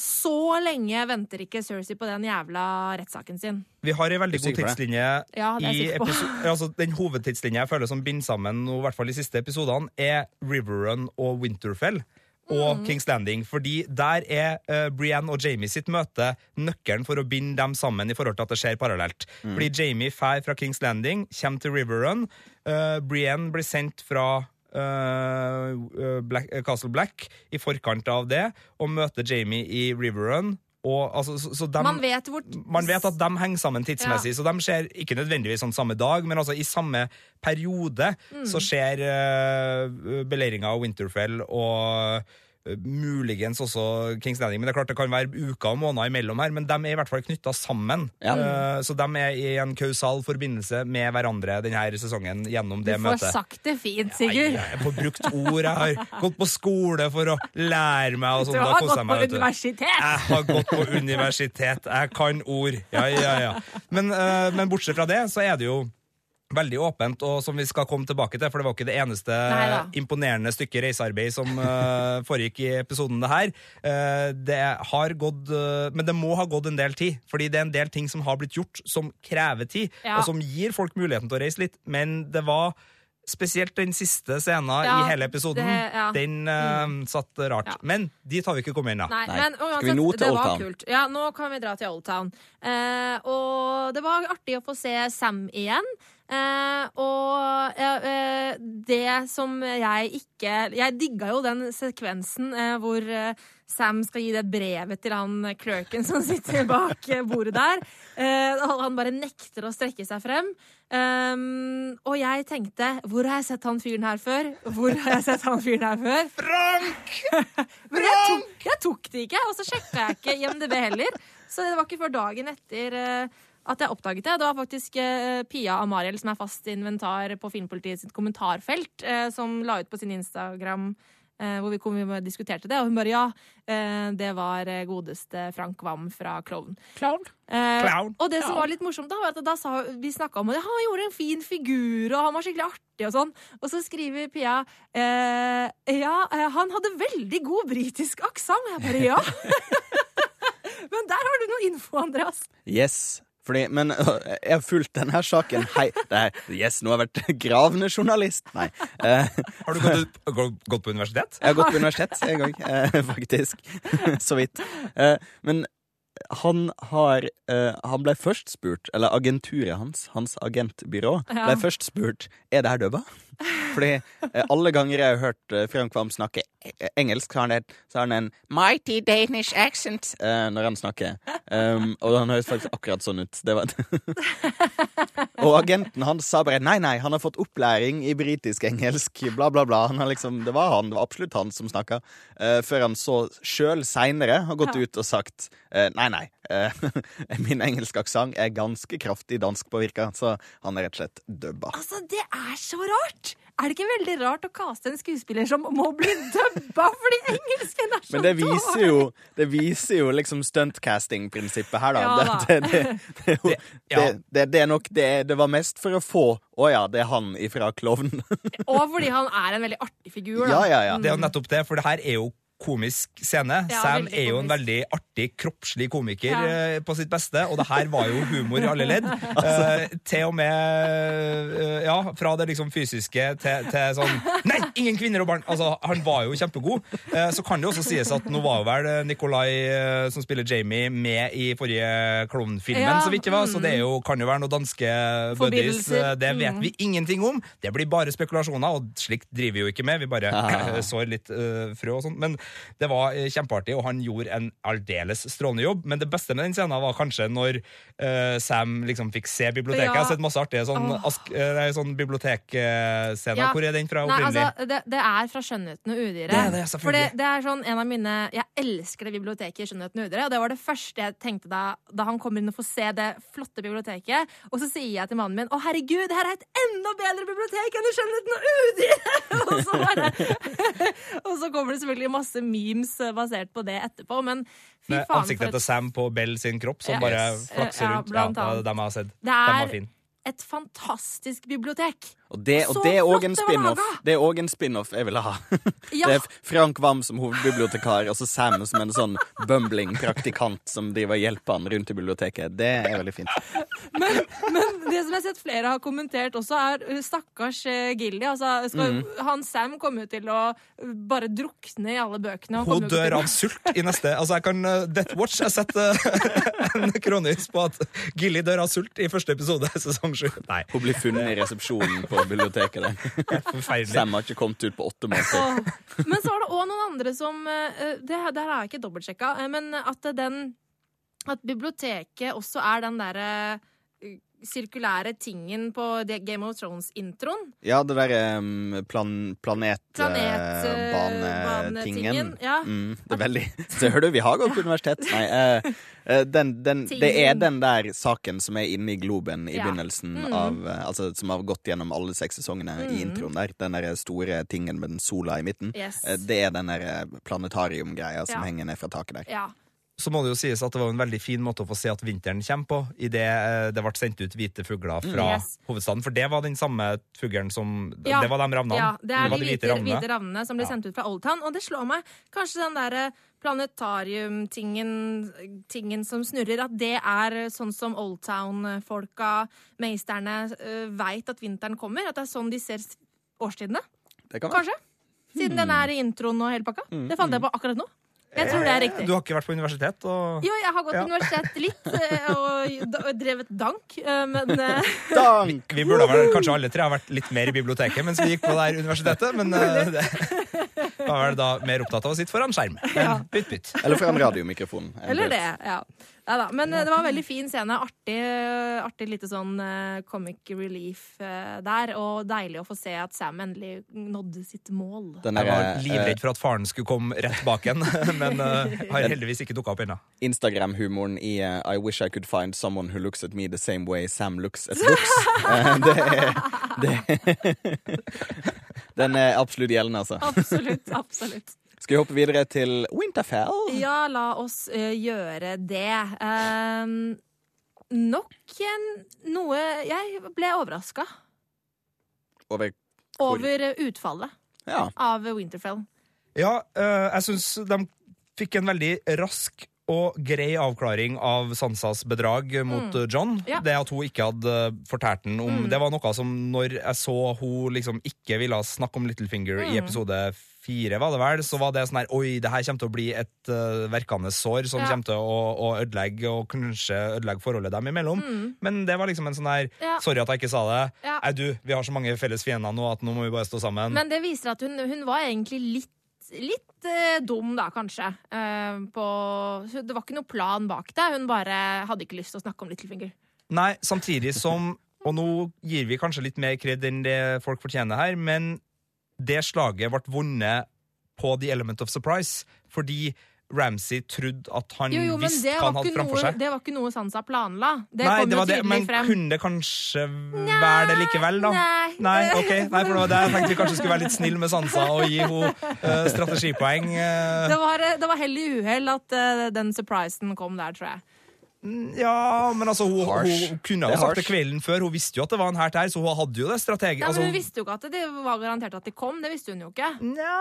A: så lenge venter ikke Cersei på den jævla rettssaken sin.
B: Vi har ei veldig god tidslinje
A: Ja, er
B: i
A: sikker
B: altså, Den hovedtidslinja jeg føler som binder sammen i hvert fall de siste episodene, er Riverrun og Winterfell. Og
A: Mm.
B: Kings Landing, fordi der er uh, Brienne og Jamie sitt møte nøkkelen for å binde dem sammen i forhold til at det skjer parallelt. Fordi Jamie drar fra Kings Landing, kommer til Riverrun. Uh, Brienne blir sendt fra Black, uh, Castle Black i forkant av det, og møter Jamie i Riverrun. Og, altså, så, så dem,
A: Man vet hvor
B: man vet at de henger sammen tidsmessig, så de skjer ikke nødvendigvis sånn samme dag, men altså i samme periode så skjer uh, beleiringa av Winterfell og eh, muligens også Kings Landing. Men det er klart det kan være uker og måneder imellom her, men de er i hvert fall knytta sammen.
C: Ja.
B: Eh, så de er i en kausal forbindelse med hverandre denne sesongen gjennom det møtet.
A: Du får
B: møtet.
A: sagt det fint,
B: Sigurd.
A: Sigurd.
B: jeg får brukt ord. Jeg har gått på skole for å lære meg. Og
A: Du
B: sånn, da
A: har gått på
B: meg, du.
A: universitet!
B: Jeg har gått på universitet. Jeg kan ord. Ja, ja, ja. Men, eh, men bortsett fra det, så er det jo veldig åpent, og som vi skal komme tilbake til, for det var ikke det eneste
A: Neida.
B: imponerende stykket reisearbeid som uh, foregikk i episoden det her. Uh, det har gått uh, Men det må ha gått en del tid, fordi det er en del ting som har blitt gjort som krever tid,
A: Ja.
B: og som gir folk muligheten til å reise litt, men det var Spesielt den siste scenen
A: Ja,
B: i hele episoden.
A: det- ja.
B: Den mm. satt rart.
A: Ja.
B: Men dit har vi ikke kommet
A: men
C: Skal vi nå til
A: Oldtown?
C: Old Town?
A: kult. Ja, nå kan vi dra til Old Town. Eh, og det var artig å få se Sam igjen. Eh, og eh, det som jeg ikke Jeg digga jo den sekvensen eh, hvor eh, Sam skal gi det brevet til han clerken som sitter bak eh, bordet der. Eh, han bare nekter å strekke seg frem. Um, og jeg tenkte Hvor har jeg sett han fyren her før? Hvor har jeg sett han fyren her før?
B: Frank!
A: Men jeg tok, jeg tok det ikke, og så sjekka jeg ikke IMDb heller. Så det var ikke før dagen etter eh, at jeg oppdaget det. Det var faktisk eh, Pia Amariel, som er fast inventar på Filmpolitiet sitt kommentarfelt, eh, som la ut på sin Instagram eh, hvor vi, kom, vi diskuterte det, og hun bare ja, eh, det var eh, godeste Frank Wam fra Klovn. Eh,
B: Clown.
A: Og det som var litt morsomt, da, var at da sa, vi snakka om at han gjorde en fin figur, og han var skikkelig artig og sånn. Og så skriver Pia eh, ja, han hadde veldig god britisk aksent. Og jeg bare ja. Men der har du noe info, Andreas.
C: Yes. Fordi, men jeg har fulgt denne saken hei, det er, Yes, nå har jeg vært gravende journalist. Nei. Eh,
B: Har du gått, ut- gå- gått på universitet?
C: jeg har gått på universitet en gang, eh, faktisk. Så vidt. Eh, men han har eh, Han ble først spurt, eller agenturet hans, hans agentbyrå,
A: Ja.
C: ble først spurt er det her dubba. Fordi eh, alle ganger jeg har hørt eh, Frank Vam snakke e- engelsk, så har han, et, så har han en mighty Danish accent eh, når han snakker. Um, og han høres faktisk akkurat sånn ut. Det var og agenten hans sa bare nei, nei, han har fått opplæring i britisk-engelsk, bla, bla, bla. Han har liksom, det var han, det var absolutt han som snakka. eh, før han så sjøl seinere har gått ut og sagt eh, nei, nei. Eh, min engelske aksent er ganske kraftig danskpåvirka, så han er rett og slett dubba.
A: Altså, det er så rart! Er det ikke veldig rart å kaste en skuespiller som må bli dubba fordi engelsken er så
C: Men det viser jo, det viser jo liksom stuntcasting-prinsippet her, da.
A: Ja da.
C: Det, det, det, det, er
B: ja.
C: det, det, det er nok det, det var mest for å få Å ja, det er han ifra Klovnen.
A: Og fordi han er en veldig artig figur. Da.
C: ja, ja, ja.
B: Det er jo nettopp det, for det her er jo komisk scene.
A: Ja,
B: Sam er jo en veldig artig, kroppslig komiker
A: Ja.
B: eh, på sitt beste, og det her var jo humor i alle ledd. Eh, til og med uh, Ja, fra det liksom fysiske til, til sånn Nei, ingen kvinner og barn! Altså, han var jo kjempegod. Uh, så kan det også sies at nå var jo vel Nikolai, som spiller Jamie, med i forrige Klovnfilmen,
A: Ja,
B: så vidt jeg var, så
A: mm.
B: det er jo, kan jo være noen danske buddies. Det vet
A: Mm.
B: vi ingenting om. Det blir bare spekulasjoner, og slikt driver vi jo ikke med. Vi bare sår litt frø og sånt. Men det var eh, kjempeartig, og han gjorde en aldeles strålende jobb. Men det beste med den scenen var kanskje når uh, Sam liksom fikk se biblioteket.
A: Ja.
B: Jeg har sett masse artige sånn, oh. eh, sånn bibliotekscener.
A: Ja.
B: Hvor er den fra
A: Nei,
B: opprinnelig?
A: altså, det, det er fra Skjønnheten og udyret.
B: Det det.
A: For det, det er sånn en av mine Jeg elsker det biblioteket i Skjønnheten og udyret. Og det var det første jeg tenkte da, da han kommer inn og får se det flotte biblioteket. Og så sier jeg til mannen min å herregud, det her er et enda bedre bibliotek enn i Skjønnheten og udyret! og, så bare, og så kommer det selvfølgelig masse memes basert på det etterpå. Men fy faen
B: ansiktet til Sam på Bell sin kropp, som
A: Ja.
B: bare flakser
A: Ja,
B: rundt. Ja, er dem jeg har sett.
A: Det
B: De var
A: er
B: fine.
A: Et fantastisk bibliotek.
C: Og det, og det er òg en spin-off! Det er også en spin-off jeg ville ha.
A: Ja.
C: Det er Frank Wam som hovedbibliotekar, og så Sam som en sånn bumbling praktikant som driver og hjelper han rundt i biblioteket. Det er veldig fint.
A: Men, men det som jeg har sett flere har kommentert også, er uh, stakkars uh, Gilly. Altså, skal,
B: Mm.
A: Han Sam kommer jo til å uh, bare drukne i alle bøkene.
B: Hun dør av sult i neste Altså, jeg kan uh, Death Watch. Jeg setter uh, en kronis på at Gilly dør av sult i første episode, sesong sju. Nei,
C: Hun blir funnet i resepsjonen på biblioteket. Der. Sam har ikke kommet ut på åtte måneder.
A: Oh. Men så var det òg noen andre som uh, det, her har jeg ikke dobbeltsjekka, uh, men at den At biblioteket også er den derre sirkulære tingen på Game of Thrones-introen.
C: Ja, det derre um, plan,
A: Planetbanetingen,
C: Uh,
A: ja.
C: Mm, det er veldig Ser du, vi har gått på universitet. Nei, eh, den, den, det er den der saken som er inne i Globen i
A: Ja.
C: begynnelsen
A: Mm.
C: av Altså som har gått gjennom alle seks sesongene i introen der. Den der store tingen med den sola i midten.
A: Yes.
C: Det er den der eh, planetariumgreia som
A: Ja.
C: henger ned fra taket der.
A: Ja.
B: Så må det jo sies at det var en veldig fin måte å få se at vinteren kommer på, idet det ble sendt ut hvite fugler fra
A: Mm. Yes.
B: hovedstaden. For det var den samme fuglen som
A: Ja.
B: Det var de ravnene.
A: Ja, det er
B: det
A: de hvite, hvite ravnene som blir
B: Ja.
A: sendt ut fra Oldtown. Og det slår meg kanskje den derre planetarium-tingen tingen som snurrer, at det er sånn som Old Town-folka, meisterne, veit at vinteren kommer. At det er sånn de ser årstidene.
C: Det kan være.
A: Kanskje. Siden den er i introen og hele pakka.
C: Mm,
A: Det fant jeg på akkurat nå. Jeg tror det er riktig.
B: Du har ikke vært på universitet? Og...
A: Jo, jeg har gått
B: Ja.
A: på universitet litt eh, og drevet dank, eh, men eh,
C: Dank!
B: Vi burde vel kanskje alle tre ha vært litt mer i biblioteket mens vi gikk på det her universitetet, men da det var vel da mer opptatt av å sitte foran skjerm.
A: Ja.
B: Bytt, bytt.
C: Eller foran radiomikrofonen.
A: Eller det,
C: eventuelt.
A: Ja. Neida, Men eh, det var en veldig fin scene. Artig, artig lite sånn eh, comic relief eh, der. Og deilig å få se at Sam endelig nådde sitt mål.
C: Den
B: Jeg var livredd for at faren skulle komme rett bak en, men har heldigvis ikke dukka opp ennå.
C: Instagram-humoren i I wish I could find someone who looks at me the same way Sam looks at books. Det er det, Den er absolutt gjeldende, altså.
A: Absolutt. absolutt.
C: Skal vi hoppe videre til Winterfell?
A: Ja, la oss uh, gjøre det. Ehm, nok en noe Jeg ble overraska
C: Over
A: over eh, utfallet
C: Ja.
A: av Winterfell.
B: Ja, uh, jeg syns de fikk en veldig rask og grei avklaring av Sansas bedrag mot mm. John.
A: Mm. Ja.
B: Det at hun ikke hadde eh, fortalt den om
A: Mm.
B: Det var noe som når jeg så hun liksom ikke ville snakke om Littlefinger i
A: Mm.
B: episode fire, var det vel, så var det sånn her Oi, det her kommer til å bli et uh, verkende sår som
A: Ja.
B: kommer til å, å ødelegge og kanskje ødelegge forholdet dem imellom. Men det var liksom en sånn her
A: Mm. Ja.
B: Sorry at jeg ikke sa det.
A: Ja.
B: Nei, du, vi har så mange felles fiender nå at nå må vi bare stå sammen.
A: Men det viser at hun, hun var egentlig litt Litt eh, dum, da, kanskje. Eh, på, det var ikke noe plan bak det. Hun bare hadde ikke lyst til å snakke om Littlefinger.
B: Nei, samtidig som Og nå gir vi kanskje litt mer kred enn det folk fortjener her, men det slaget ble vunnet på The Element of Surprise fordi Ramsay trodde at han
A: Jo, jo,
B: visste hva han hadde framfor seg.
A: det var ikke noe Sansa planla. Det
B: Nei,
A: kom
B: det
A: jo tydelig
B: men
A: frem.
B: kunne det kanskje være det likevel, da?
A: Nei.
B: Nei, ok, nei, for det var det jeg tenkte vi kanskje skulle være litt snill med Sansa og gi henne uh, strategipoeng. Uh.
A: Det var, det var hell i uhell at uh, den surprisen kom der, tror jeg.
B: Ja, men altså, hun, hun kunne
C: ha
B: sagt det kvelden før. Hun visste jo at det var en her så hun hadde jo det strategisk.
A: Nei,
B: Altså,
A: men Hun visste jo ikke at det var garantert at de kom. Det visste hun jo ikke.
B: Nja,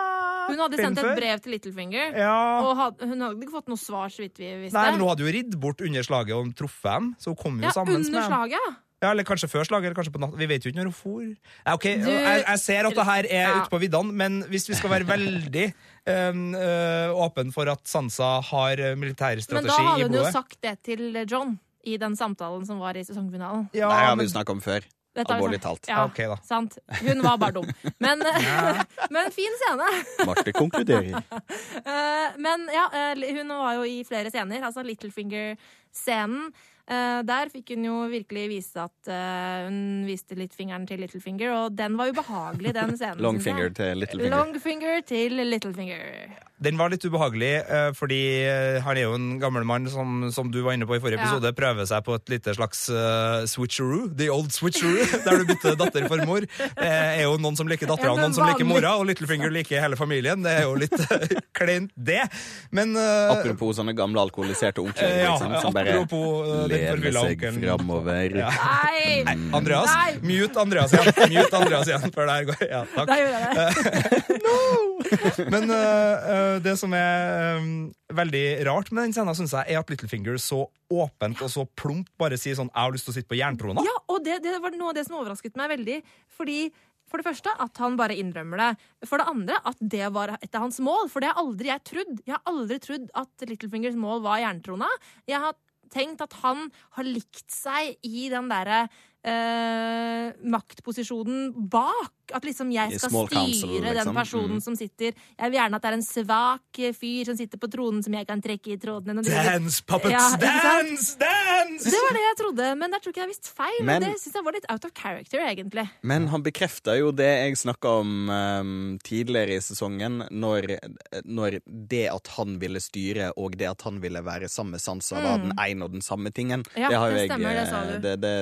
A: Hun hadde sendt et brev til Littlefinger,
B: Ja.
A: og had, hun hadde ikke fått noe svar, så vidt vi visste.
B: Nei, men hun hadde jo ridd bort under slaget og truffet dem, så hun kom jo
A: ja,
B: sammen med dem.
A: slaget.
B: Ja, eller kanskje før slaget, eller kanskje på natta. Vi vet jo ikke når hun for. Ja, okay.
A: Du-
B: jeg, jeg ser at det her er
A: Ja.
B: ute på viddene, men hvis vi skal være veldig um, øh, åpen for at Sansa har militærstrategi i blodet
A: Men da hadde hun jo sagt det til John i den samtalen som var i sesongfinalen.
B: ja,
C: Det her har vi snakka om før. Alvorlig talt.
A: Ja,
B: okay, da.
A: sant. Hun var bare dum. Men, men fin scene.
C: Marte konkluderer.
A: Eh, men ja, eh, hun var jo i flere scener. Altså Littlefinger-scenen. Eh, der fikk hun jo virkelig vise at eh, hun viste litt fingeren til Littlefinger, og den var ubehagelig, den scenen.
C: Longfinger til Littlefinger.
A: Longfinger til Littlefinger.
B: Den var litt ubehagelig, øh, fordi øh, han er jo en gammel mann som, som du var inne på i forrige
A: Ja.
B: episode, prøver seg på et lite slags uh, switcheroo. The old switcheroo, der du bytter datter for mor. Det er jo noen som liker dattera,
A: Ja,
B: og noen som liker mora, og Littlefinger liker hele familien. Det er jo litt kleint, det. Men uh,
C: Apropos sånne gamle alkoholiserte onkler
B: Eh, ja,
C: liksom, som bare
B: uh,
C: lener seg framover.
B: Ja.
A: Nei!
B: Andreas,
A: Nei.
B: mute Andreas igjen. Mute Andreas igjen før det her går. Ja, takk.
A: Da gjør jeg det. no!
B: Men uh, det som er um, veldig rart med den scenen, synes jeg, er at Littlefinger så åpent og så plumpt bare sier sånn 'Jeg har lyst til å sitte på jerntrona'.
A: Ja, og det, det var noe av det som overrasket meg veldig. Fordi for det første at han bare innrømmer det. For det andre at det var et av hans mål. For det har aldri jeg trodd. Jeg har aldri trodd at Littlefingers mål var jerntrona. Jeg har tenkt at han har likt seg i den derre eh, maktposisjonen bak. At liksom jeg skal styre
C: council,
A: den
C: liksom.
A: personen
C: Mm.
A: som sitter Jeg vil gjerne at det er en svak fyr som sitter på tronen som jeg kan trekke i trådene.
B: Dance, puppets,
A: Ja,
B: dance, dance!
A: Det var det jeg trodde, men jeg tror ikke jeg har visst feil.
C: Men-
A: det synes jeg var litt out of character, egentlig.
C: Men han bekrefta jo det jeg snakka om um, tidligere i sesongen, når, når det at han ville styre og det at han ville være sammen med Sansa, var den ene og den samme tingen.
A: Ja, det
C: har jo
A: det det sa
C: eh,
A: du.
C: Det, det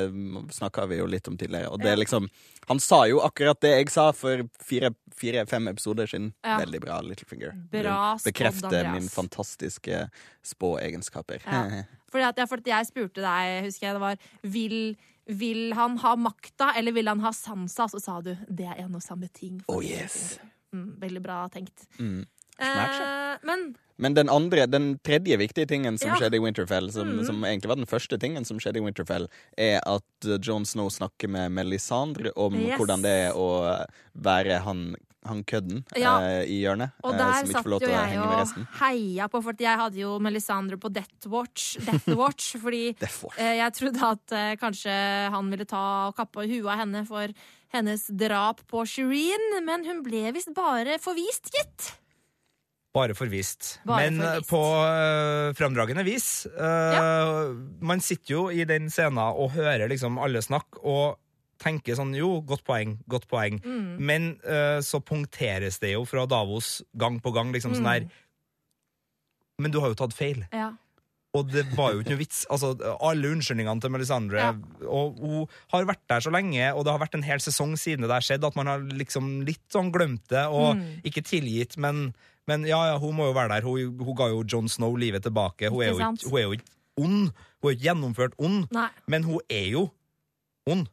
C: snakka vi jo litt om tidligere. Og det er liksom Han sa jo akkurat det jeg sa for fire-fem episoder siden.
A: Ja.
C: Veldig bra, Littlefinger.
A: Bra spådd,
C: Bekrefter min fantastiske spåegenskaper.
A: Ja. Fordi at, ja, for at jeg spurte deg, husker jeg, det var vil, vil han ha makta, eller vil han ha Sansa? Så sa du det er en og samme ting.
C: Oh, yes.
A: Mm, veldig bra tenkt.
C: Mm.
A: Eh, men
C: Men den andre, den tredje viktige tingen som
A: Ja.
C: skjedde i Winterfell, som,
A: Mm.
C: som egentlig var den første tingen som skjedde i Winterfell, er at John Jon Snow snakker med Melisandre om
A: Yes.
C: hvordan det er å uh, være han, han kødden
A: Ja.
C: eh, i hjørnet,
A: Og
C: eh,
A: der
C: ikke
A: satt jo jeg og heia på, for jeg hadde jo Melisandre på Death Watch, Death Watch fordi
C: Death Watch.
A: eh, jeg trodde at eh, kanskje han ville ta og kappe huet av henne for hennes drap på Shireen, men hun ble visst bare forvist, gitt.
B: Bare forvist.
A: Bare
B: Men
A: forvist.
B: på uh, fremdragende vis. eh, Man sitter jo i den scenen og hører liksom alle snakke og tenker sånn Jo, godt poeng, godt poeng.
A: Mm.
B: Men uh, så punkteres det jo fra Davos gang på gang, liksom sånn
A: der
B: her Men du har jo tatt feil.
A: Ja.
B: Og det var jo ikke noe vits. Altså, alle unnskyldningene til Melisandre
A: Ja.
B: Og hun har vært der så lenge, og det har vært en hel sesong siden det har skjedd, at man har liksom litt sånn glemt det, og
A: Mm.
B: ikke tilgitt, men, men ja, ja, hun må jo være der. Hun, hun ga jo Jon Snow livet tilbake. Hun er, jo hun er jo ikke ond. Hun er ikke gjennomført ond,
A: Nei.
B: men hun er jo ond.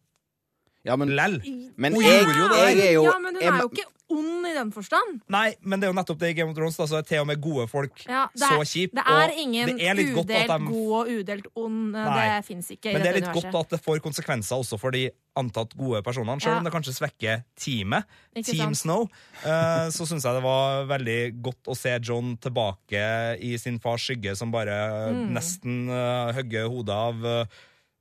C: Ja, men,
B: Lell.
C: men
B: Hun
C: jeg,
B: jo det
C: jeg er jo
A: ja, men hun er jo ikke ond i den forstand.
B: Nei, men det er jo nettopp det i Game of Thrones. Da, så er til og med gode folk
A: Ja, er,
B: så kjipt.
A: Det er ingen
B: det er litt godt at
A: udelt
B: de-
A: god og udelt ond. eh,
B: Nei.
A: Det fins ikke i
B: Men det er litt
A: universet.
B: godt at det får konsekvenser også for de antatt gode personene, selv
A: Ja.
B: om det kanskje svekker teamet.
A: Ikke
B: Team
A: sant?
B: Snow. Uh, så syns jeg det var veldig godt å se John tilbake i sin fars skygge, som bare
A: Mm.
B: nesten uh, hogger hodet av eh,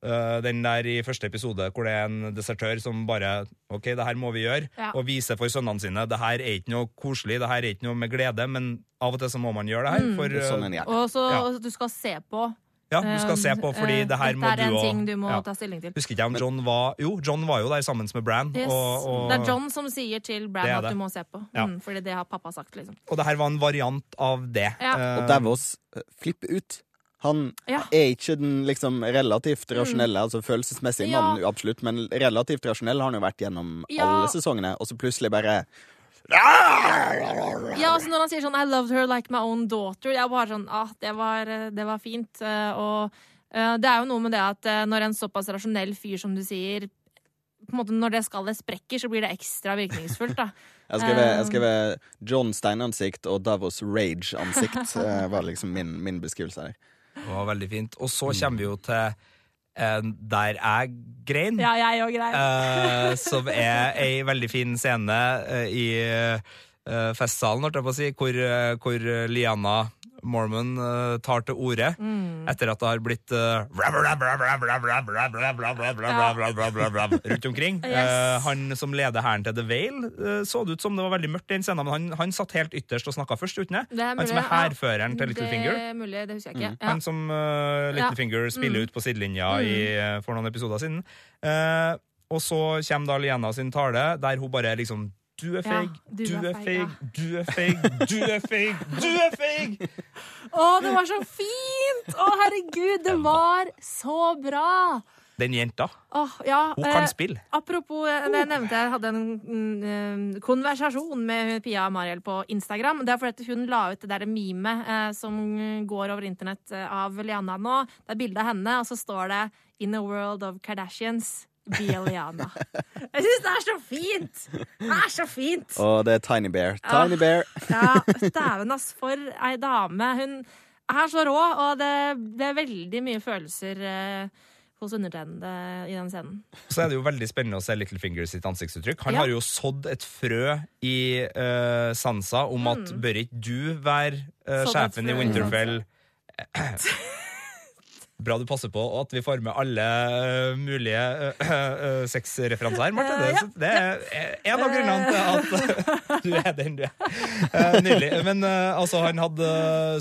B: eh, den der i første episode hvor det er en desertør som bare OK, det her må vi gjøre.
A: Ja.
B: Og vise for sønnene sine det her er ikke noe koselig, det her er ikke noe med glede, men av og til så må man gjøre det her. For,
C: Og sånn
B: eh.
A: Og så
B: Ja.
A: du skal se på.
B: ja, du skal se på, fordi
A: Eh,
B: det her
A: dette
B: må
A: er
B: du
A: en
B: òg
A: ting du må
B: ja.
A: ta stilling til.
B: Husker ikke jeg om John var Jo, John var jo der sammen med Bran.
A: Yes.
B: Og, og,
A: Det er John som sier til Bran at
B: det.
A: du må se på.
B: Ja.
A: Mm, fordi det har pappa sagt, liksom.
B: og det her var en variant av det.
A: Ja.
B: Uh,
C: Og Davos eh, flipper ut. Han
A: Ja.
C: er ikke den liksom relativt rasjonelle, altså følelsesmessig
A: Ja.
C: mann, absolutt, men relativt rasjonell har han jo vært gjennom
A: Ja.
C: alle sesongene, og så plutselig bare
A: Ja, altså Når han sier sånn 'I loved her like my own daughter', jeg bare sånn ah, det, var, det var fint. Eh, Og uh, det er jo noe med det at eh, når en såpass rasjonell fyr som du sier på en måte Når det skallet sprekker, så blir det ekstra virkningsfullt. da
C: Jeg skrev, jeg skrev John Steinansikt og Davos Rage-ansikt, var liksom min, min beskrivelse der.
B: Det var veldig fint. Og så kommer vi jo til eh, der jeg grein.
A: Ja, jeg òg grein.
B: eh, som er ei veldig fin scene eh, i eh, festsalen, holdt jeg på å si, hvor, hvor Liana Mormon uh, tar til orde mm. etter at det har blitt rundt omkring.
A: Yes.
B: han som leder hæren til The Vale, så det ut som det var veldig mørkt i den scenen, men han, han satt helt ytterst og snakka først, uten det. han som er
A: hærføreren ja.
B: til Littlefinger.
A: Det er mulig, det husker jeg ikke.
B: Han som uh, Littlefinger ja. spiller mm. ut på sidelinja i, for noen episoder siden. Uh, og så kommer da Liena sin tale, der hun bare liksom du er
A: Ja,
B: feig,
A: du
B: du
A: er feig,
B: du er feig, du er feig, du er feig!
A: Å, det var så fint! Å, herregud, det var så bra!
B: Den jenta,
A: Oh, ja,
B: hun
A: eh,
B: kan spille.
A: Apropos, eh, det jeg nevnte jeg hadde en mm, eh, konversasjon med Pia Mariel på Instagram. Det er fordi hun la ut det der memet eh, som går over internett eh, av Liana nå. Det er bilde av henne, og så står det 'In a world of Kardashians'. Be. Jeg syns det er så fint! Det er så fint!
C: Og det er Tiny Bear. Tiny Bear.
A: Ja, Dæven, ass, for ei dame. Hun er så rå, og det er veldig mye følelser eh, hos undertegnede i den scenen.
B: Så er det jo veldig spennende å se Littlefinger sitt ansiktsuttrykk. Han
A: Ja.
B: har jo sådd et frø i uh, Sansa om at bør ikke du være
A: uh,
B: sjefen i
A: Winterfell i
B: Winterfell? Bra du passer på at vi får med alle eh, mulige uh, uh, sexreferanser her, Marte.
A: Ja.
B: Det, det er en av grunnene til at du er den du er. Nydelig. Men altså, han hadde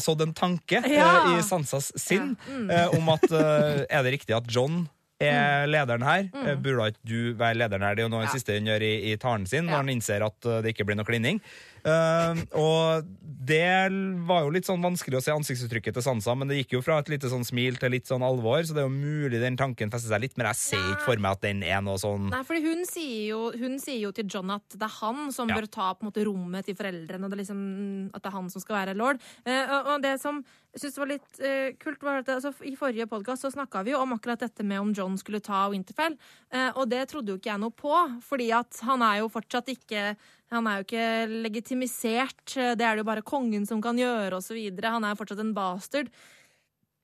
B: sådd en tanke
A: Ja.
B: i Sansas sinn eh, om at er det riktig at John er lederen her. Eh, Burde ikke du være lederen her? Det er jo noe han
A: Ja.
B: siste han gjør i, i talen sin, når han innser at det ikke blir noe klining. Eh, og det var jo litt sånn vanskelig å se ansiktsuttrykket til Sansa, men det gikk jo fra et lite sånn smil til litt sånn alvor, så det er jo mulig den tanken fester seg litt, men jeg ser ikke for meg at den er noe sånn
A: Nei, for hun hun sier jo til John at det er han som
B: Ja.
A: bør ta på en måte rommet til foreldrene. Det liksom, at det er han som skal være lord. Uh, og, det som jeg synes var litt uh, kult, var at altså, i forrige podkast snakka vi jo om akkurat dette med om John skulle ta Winterfell. Eh, og det trodde jo ikke jeg noe på, fordi at han er jo fortsatt ikke han er jo ikke legitimisert. Det er det jo bare kongen som kan gjøre, osv. Han er fortsatt en bastard.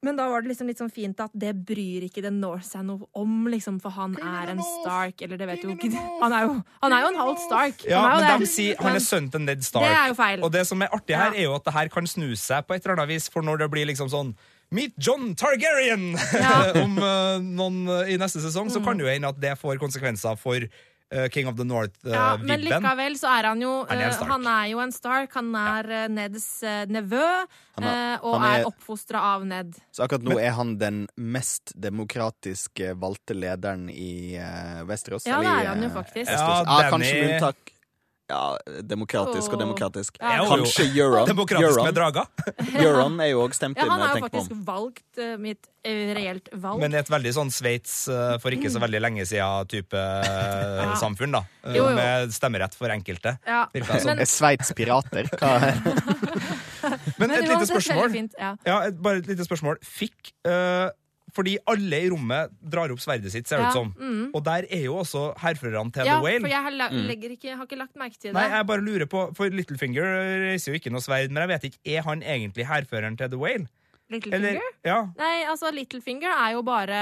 A: Men da var det liksom litt sånn fint at det bryr ikke The North seg noe om, liksom, for han er en Stark, eller det vet jo ikke Han er jo, han er jo en halvt Stark.
B: Ja,
A: han er jo
B: men de sier han er sønnen til Ned Stark.
A: Det er jo feil.
B: Og det som er artig her, er jo at det her kan snu seg på et eller annet vis, for når det blir liksom sånn Meet John Targaryen!
A: Ja. Mm.
B: Om uh, noen uh, i neste sesong, så kan det jo hende at det får konsekvenser for King of the
A: Ja, men likevel så er han jo
B: Han er
A: eh. Han er jo en Stark. Han er eh, Neds eh, nevø,
C: Han er-
A: eh, og
C: han er-
A: er oppfostra av Ned.
C: Så akkurat nå er han den mest demokratiske valgte lederen i uh, Vesterås?
A: Ja, det er han jo
C: eh,
A: faktisk.
B: Ja,
C: Ja,
B: Danny-
C: kanskje med unntak Ja, demokratisk og demokratisk.
A: Ja.
C: Kanskje Euron.
B: Demokratisk med
C: draga
B: drager.
C: Euron er jo òg stemt
A: Ja, han er jo faktisk valgt uh, med eh, reelt valg.
B: Men et veldig sånn Sveits eh, for ikke så veldig lenge siden-type
A: Ja.
B: samfunn, da. Eh,
A: Jo, jo.
B: Med stemmerett for enkelte.
A: ja. Men,
C: Er Sveits pirater? Hva
B: Men
A: men
B: et lite spørsmål.
A: fint, Ja.
B: Bare et lite spørsmål. Fikk, øh, fordi alle i rommet drar opp sverdet sitt, ser det
A: Ja,
B: ut som.
A: mm.
B: Og der er jo også hærførerne til
A: Ja,
B: The Whale.
A: Ja, for jeg har, la- legger ikke, har ikke lagt merke til det.
B: Nei, jeg bare lurer på, for Littlefinger reiser jo ikke noe sverd, men jeg vet ikke, er han egentlig hærføreren til The Whale?
A: Littlefinger?
B: Eller, ja,
A: Nei, altså Littlefinger er jo bare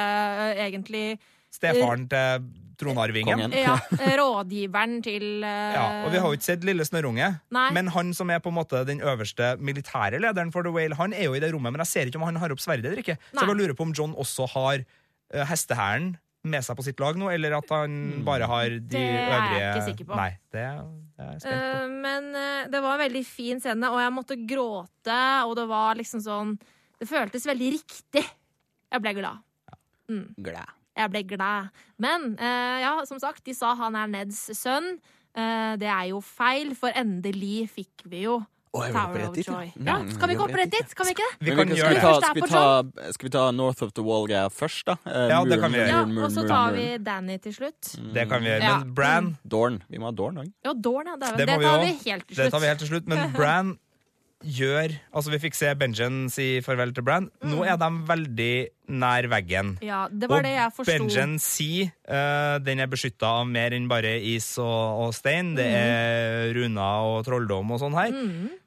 A: uh, egentlig
B: stefaren til tronarvingen.
A: Ja, rådgiveren til uh...
B: Ja, og vi har jo ikke sett Lille Snørrunge, men han som er på en måte den øverste militære lederen for The Whale, han er jo i det rommet, men jeg ser ikke om han har opp sverdet eller ikke. Så jeg bare lurer på om John også har uh, hestehæren med seg på sitt lag nå, eller at han bare har de
A: Det er jeg
B: øvrige
A: ikke sikker på.
B: Nei, det det er jeg spent på.
A: Uh, men uh, det var en veldig fin scene, og jeg måtte gråte, og det var liksom sånn Det føltes veldig riktig. Jeg ble glad.
C: Glad.
A: Jeg ble glad. Men øh, ja, som sagt, de sa han er Neds sønn. Eh, det er jo feil, for endelig fikk vi jo
C: Oh,
A: Tower of
C: dit,
A: Joy.
C: ja.
A: Ja,
C: Mm,
A: skal vi gå opp rett dit? Kan vi ikke det?
B: Vi kan
C: skal
B: gjøre
C: vi
B: det.
C: ta, skal vi ta, skal vi ta North of the Wall-greia først, da? Eh,
B: Ja, det kan vi gjøre.
A: Ja, og så tar vi Danny til slutt.
B: Det kan vi gjøre. Men Bran
C: Dorn. Vi må ha Dorn òg.
A: Ja, Dorn, ja. Det, er-
B: Det
A: det tar vi helt til
B: Det tar vi helt til slutt, men Bran gjør Altså, vi fikk se Benjen si farvel til Bran. Nå er de veldig nær veggen.
A: Ja, det var det jeg forsto.
B: Benjen sier uh, den er beskytta av mer enn bare is og, og stein. Det
A: Mm.
B: er runer og trolldom og sånn her.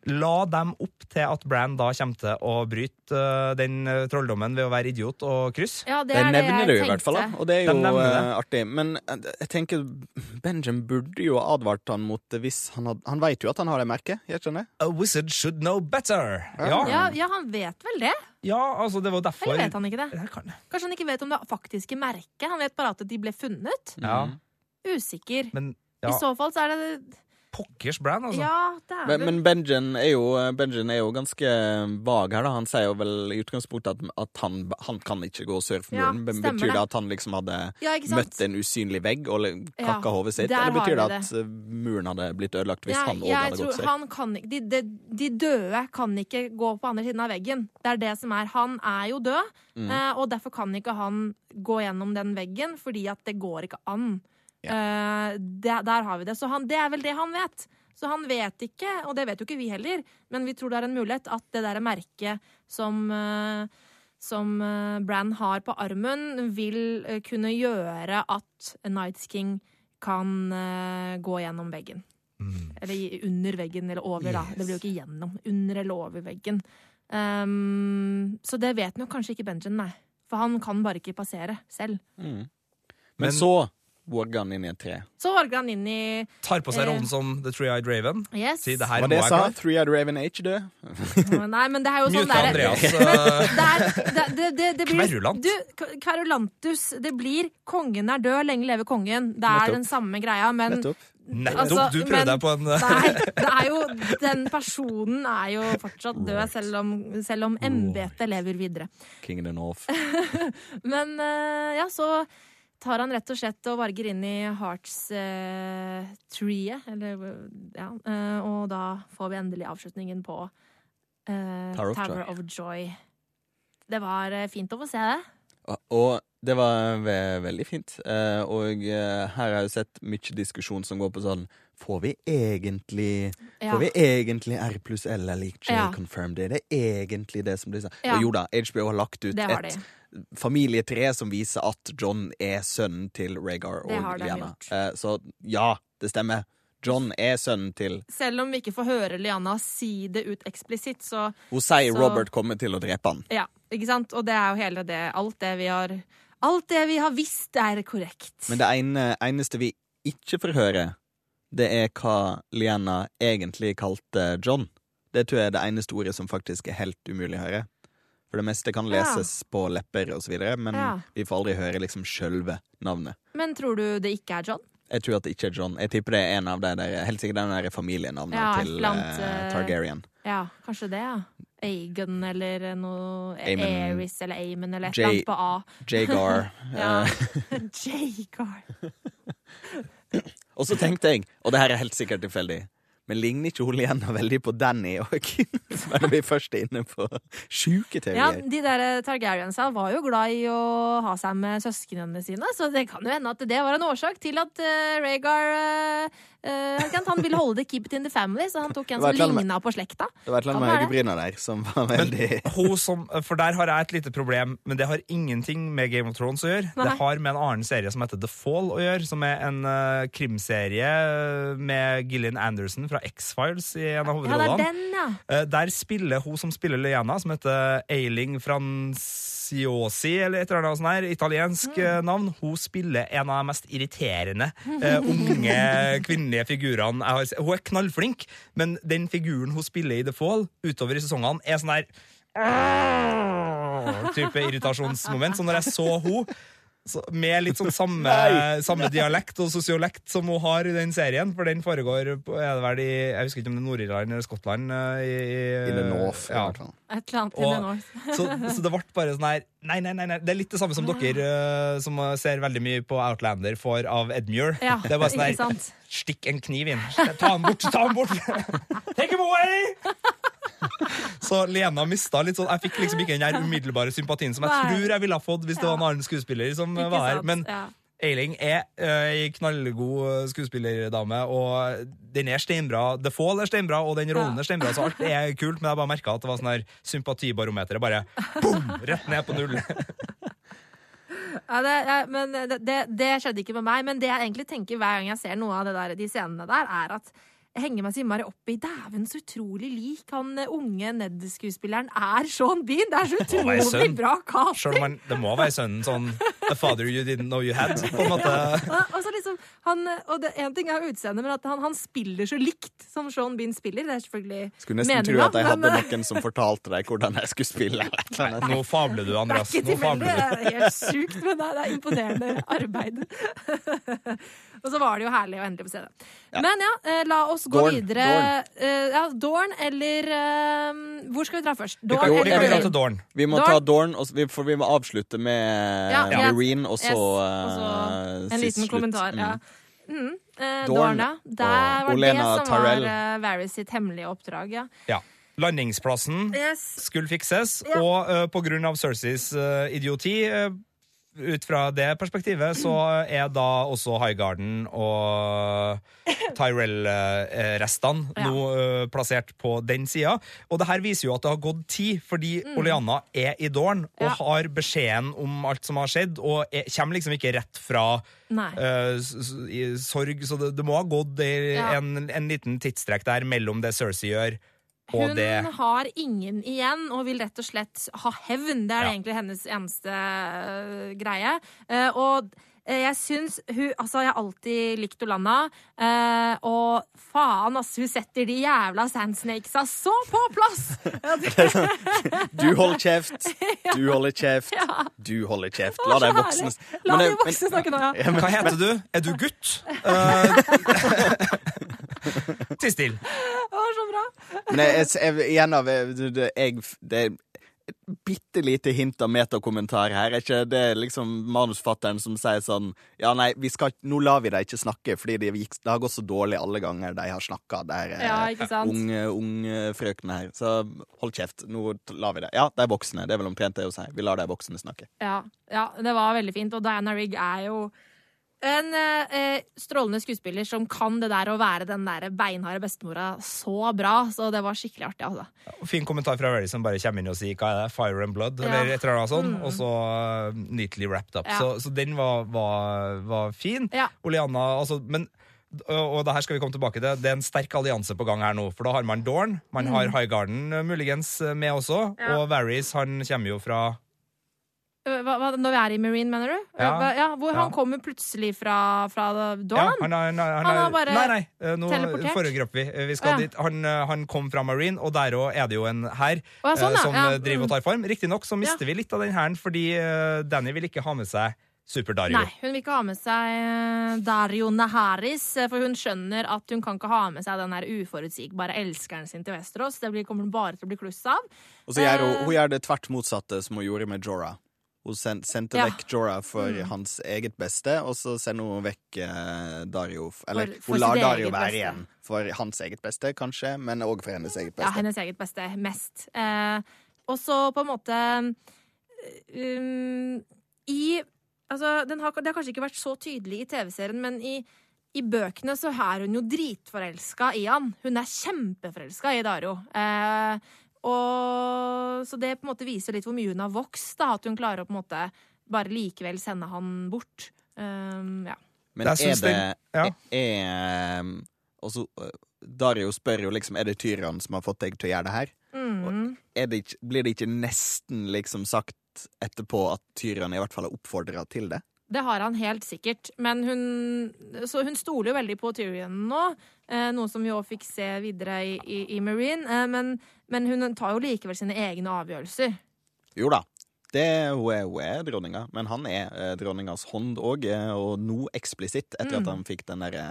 B: La dem opp til at Bran da kommer til å bryte uh, den eh, trolldommen ved å være idiot og kryss.
A: Ja, det er det
C: nevner
A: jeg
C: det jo i hvert fall, da. og det er jo
B: De
C: eh, artig. Men eh, jeg tenker Benjen burde jo ha advart han mot det hvis han hadde Han vet jo at han har det merket, gjør ikke han det?
B: A wizard should know better. Ja,
A: Ja, ja, han vet vel det?
B: ja altså, det var derfor
A: Eller vet han ikke det?
B: Det kan-
A: Kanskje han ikke vet om det faktiske merket? Han vet bare at de ble funnet?
B: Ja,
A: Usikker.
B: men
A: I så fall så er det
B: pokkers brand, altså.
A: Ja, det er
C: Men,
A: det.
C: men Benjen er, jo, Benjen er jo ganske vag her. da Han sier jo vel i utgangspunktet at, at han, han kan ikke gå sør for muren.
A: Ja,
C: betyr det at han liksom hadde
A: Ja,
C: møtt en usynlig vegg og kakka
A: Ja,
C: hodet sitt? Eller betyr det at eh, muren hadde blitt ødelagt hvis han òg hadde
A: tror
C: gått sør?
A: han kan de, de, de døde kan ikke gå på andre siden av veggen. Det er det som er. Han er jo død,
C: Mm.
A: eh, og derfor kan ikke han gå gjennom den veggen, fordi at det går ikke an. Eh, det, der har vi det. Så han, det er vel det han vet. Så han vet ikke, og det vet jo ikke vi heller, men vi tror det er en mulighet at det derre merket som uh, som Brann Bran har på armen, vil eh, kunne gjøre at Nights King kan eh, gå gjennom veggen. Eller under veggen, eller over, da. Det blir jo ikke gjennom. Under eller over veggen. Um, så det vet nok kanskje ikke Benjen, nei. For han kan bare ikke passere selv.
C: Men,
B: Men-
C: så våger han inn i et tre.
A: Så våger han inn i
B: Tar på seg
A: Eh.
B: rollen som The Three-Eyed Raven.
A: Yes.
B: Si det her
C: Hva
B: må
C: det
B: jeg
C: sa? Three-Eyed Raven er ikke død.
A: Nei, men det er jo sånn
B: Mute Andreas. eh,
A: er,
B: Kverulant.
A: Du, kverulantus. Det blir 'kongen er død, lenge leve kongen'. Det er
C: Nettopp.
A: den samme greia, men
C: Nettopp.
B: Nettopp!
A: Altså,
B: du prøvde deg på en eh,
A: Nei, det er jo, den personen er jo fortsatt død, selv om, selv om embetet lever videre.
C: King of the North.
A: Men eh, ja, så tar han rett og slett og varger inn i Hearts-treet, Eh, ja, eh, og da får vi endelig avslutningen på eh,
C: Tower of
A: Tower
C: Joy.
A: of Joy. Det var eh, fint å få se det.
C: Og- Og det var ve veldig fint. Eh, og eh, her har jeg sett mye diskusjon som går på sånn Får vi egentlig
A: Ja.
C: Får vi egentlig R pluss L er lik J
A: Ja.
C: confirmed? Er det egentlig det som blir sagt?
A: Ja.
C: Og jo da, HBO har lagt ut et familietre som viser at John er sønnen til Rhaegar og Liana. Eh, så ja, det stemmer. John er sønnen til
A: Selv om vi ikke får høre Liana si det ut eksplisitt, så
C: Hun sier
A: Så-
C: Robert kommer til å drepe han.
A: ja, ikke sant? Og det er jo hele det Alt det vi har Alt det vi har visst, er korrekt.
C: Men det ene, eneste vi ikke får høre, det er hva Liana egentlig kalte John. Det tror jeg er det eneste ordet som faktisk er helt umulig å høre. For det meste kan
A: Ja.
C: leses på lepper og så videre, men
A: Ja.
C: vi får aldri høre liksom sjølve navnet.
A: Men tror du det ikke er John?
C: Jeg tror at det ikke er John. Jeg tipper det er en av de der, helt sikkert den der familienavnet
A: Ja,
C: til
A: blant, annet,
C: eh,
A: eh,
C: Targaryen.
A: Ja, kanskje det, ja. Aegon eller noe. Aeris eller Amon eller et eller annet på A.
C: Jagar.
A: Ja.
C: eh,
A: Jagar.
C: og så tenkte jeg, og det her er helt sikkert tilfeldig, men ligner ikke hun igjen veldig på Danny òg? Når vi først er inne på sjuke
A: Ja, de der Targaryensa var jo glad i å ha seg med søsknene sine, så det kan jo hende at det var en årsak til at uh, Rhaegar eh, eh, sant? Han ville holde det keep it in the family, så han tok en som ligna på slekta.
C: Det var et eller annet med øyebryna der som var veldig
B: Hun som, for der har jeg et lite problem, men det har ingenting med Game of Thrones å gjøre.
A: Nei.
B: Det har med en annen serie som heter The Fall å gjøre, som er en uh, krimserie med Gillian Anderson fra X-Files i en av hovedrollene.
A: Ja, ja.
B: uh, Der spiller hun som spiller Lyanna, som heter Eiling Franciosi, eller et eller annet sånt her, italiensk mm. navn. Hun spiller en av de mest irriterende uh, unge kvinnelige figurene jeg har sett. Hun er knallflink, men den figuren hun spiller i The Fall utover i sesongene, er sånn der type irritasjonsmoment. Så når jeg så hun så med litt sånn samme, samme dialekt og sosiolekt som hun har i den serien, for den foregår på, er det vel i Jeg husker ikke om det er Nord-Irland eller Skottland. eh, I, i,
C: in the north. i hvert fall.
A: Et eller annet north.
B: Så, så det ble bare sånn her Nei, nei, nei, nei. Det er litt det samme som dere eh, som ser veldig mye på Outlander, får av Edmure.
A: Ja,
B: det er bare sånn her? Stikk en kniv inn. Ta den bort! Ta den bort! Take him away! Så Lena mista litt sånn Jeg fikk liksom ikke den der umiddelbare sympatien som jeg tror jeg ville ha fått hvis det var en annen skuespiller som
A: Ikke
B: var her. Men
A: ja.
B: Eiling er eh, ei knallgod skuespillerdame, og den er steinbra. The Fall er steinbra, og den rollen er steinbra, så alt er kult, men jeg bare merka at det var sånn her sympatibarometeret bare boom, rett ned på null.
A: Ja, det, men det, det, skjedde ikke med meg. Men det jeg egentlig tenker hver gang jeg ser noe av det der, de scenene der, er at henger meg så innmari opp i Dæven, så utrolig lik han eh, unge Ned-skuespilleren er Sean Bean. Det er så utrolig bra casting!
B: Man, det må være sønnen sånn A father you didn't know you had. På en måte.
A: Og, og så liksom, han, og det, en ting er utseendet, men at han, han spiller så likt som Sean Bean spiller. Det er selvfølgelig
C: Skulle nesten tro at jeg hadde
A: men, eh,
C: noen som fortalte deg hvordan jeg skulle spille. annet.
B: Nå fabler du,
A: Det er
B: Andreas.
A: ikke
B: Nå
A: tilfeldig. Det er helt sjukt, men det det er imponerende arbeid. og så var det jo herlig å endelig få se det. Men ja, eh, la oss gå
C: Dorn,
A: videre. Dorn. ja, Dorn eller eh, Hvor skal vi dra først?
B: Vi
A: Dorn
B: eller vi kan dra til Dorn.
C: Vi må
A: Dorn?
C: ta Dorn, og for vi må avslutte med
A: Ja,
C: eh. Marine, og så,
A: Yes, og så uh,
C: En
A: liten kommentar.
C: Mm.
A: Ja. Mm, Uh,
C: Dorn
A: Dorn, ja. Der var
C: Olena
A: det som
C: Tyrell.
A: var uh, Varys sitt hemmelige oppdrag, ja.
B: Ja. Landingsplassen
A: Yes.
B: skulle fikses,
A: Ja.
B: og uh, på grunn av Cerseys uh, idioti eh, ut fra det perspektivet så er da også Highgarden og Tyrell-restene
A: Ja.
B: nå plassert på den sida. Og det her viser jo at det har gått tid, fordi Oleana er i dåren og
A: Mm. Ja.
B: har beskjeden om alt som har skjedd, og er, kommer liksom ikke rett fra i sorg, så det, det må ha gått en, en liten tidsstrekk der mellom det Cersei gjør,
A: Hun
B: det
A: har ingen igjen og vil rett og slett ha hevn. Det er
B: Ja.
A: egentlig hennes eneste øh, greie. Eh, og jeg syns hun Altså, jeg har alltid likt Olanna. eh, og faen, ass, hun setter de jævla sandsnakesa så på plass!
C: Du holder kjeft, du holder kjeft, du holder kjeft. La de voksne.
A: La
C: Men
A: de voksne snakke nå, ja.
B: Hva heter du? Er du gutt? Uh, Tiss stille.
A: Det var så bra.
C: Men jeg, jeg, igjen jeg, det et bitte lite hint av metakommentar her. Er ikke det liksom manusfatteren som sier sånn Ja, nei, vi skal, nå lar vi dem ikke snakke, fordi det, gikk, det har gått så dårlig alle ganger de har snakka, der
A: Ja, sant?
C: unge, unge frøkene her. Så hold kjeft, nå lar vi det. Ja, de er voksne. Det er vel omtrent det å si. Vi lar de voksne snakke.
A: Ja, ja, det var veldig fint. Og Diana Rigg er jo en eh, strålende skuespiller som kan det der å være den der beinharde bestemora så bra. Så det var skikkelig artig, altså.
B: Fin kommentar fra Rally som bare kommer inn og sier hva er det, Fire and Blood,
A: Ja.
B: eller et eller annet sånt, og så uh, neatly wrapped up.
A: Ja.
B: Så, så den var, var, var fin.
A: Ja.
B: Oleana, altså, men og det her skal vi komme tilbake til. Det er en sterk allianse på gang her nå. For da har man Dorn, man har Highgarden uh, muligens med også,
A: Mm. Ja.
B: og Varys han kommer jo fra
A: Hva, hva, når vi er i Marine, mener du?
B: Ja.
A: Hva, ja, hvor
B: Ja.
A: han kommer plutselig fra, fra
B: Ja,
A: Dawn?
B: han, han, har- han,
A: Han har
B: har-
A: bare
B: Nei, nei, eh, nå
A: teleportert?
B: foregrep vi. Eh, vi skal
A: Ja.
B: dit. Han, eh, han kom fra Marine, og der òg er det jo en hær
A: Å, sånn,
B: som
A: Ja,
B: driver og
A: mm.
B: tar form. Riktignok så mister vi litt av den hæren, fordi Danny vil ikke ha med seg Super-Dario.
A: Nei, hun vil ikke ha med seg Dario Naharis, for hun skjønner at hun kan ikke ha med seg den der uforutsigbare elskeren sin til Vesterås. Det kommer kommer bare til å bli kluss av.
C: Og så gjør hun, hun gjør det tvert motsatte som hun gjorde med Jorah. Hun sen- sendte
A: Ja.
C: vekk Jorah for
A: Mm.
C: hans eget beste, og så sender hun vekk eh, Dario Eller
A: For- for
C: hun lar Dario være
A: beste.
C: igjen for hans eget beste, kanskje, men òg for hennes eget beste.
A: Ja, hennes eget beste mest. Eh, og så på en måte um, I Altså, den har, det har kanskje ikke vært så tydelig i TV-serien, men i, i bøkene så er hun jo dritforelska i han. Hun er kjempeforelska i Dario. Eh, og, så det på en måte viser litt hvor mye hun har vokst. Da, at hun klarer å på en måte bare likevel sende han bort. Um, ja.
C: Men er det
B: den- ja.
C: er, um, også, uh, Dario spør jo liksom Er det Tyran som har fått deg til å gjøre det her.
A: Mm.
C: Er det ikke, blir det ikke nesten liksom sagt etterpå at Tyran i hvert fall har oppfordra til det?
A: Det har han helt sikkert. Men hun, så hun stoler jo veldig på Tyrion nå. Eh, noe som vi òg fikk se videre i, i, i Marine. Eh, men, men hun tar jo likevel sine egne avgjørelser.
C: Jo da. Det, hun, er, hun er dronninga, men han er eh, dronningas hånd òg, eh, og nå eksplisitt, etter
A: Mm.
C: at han fikk den derre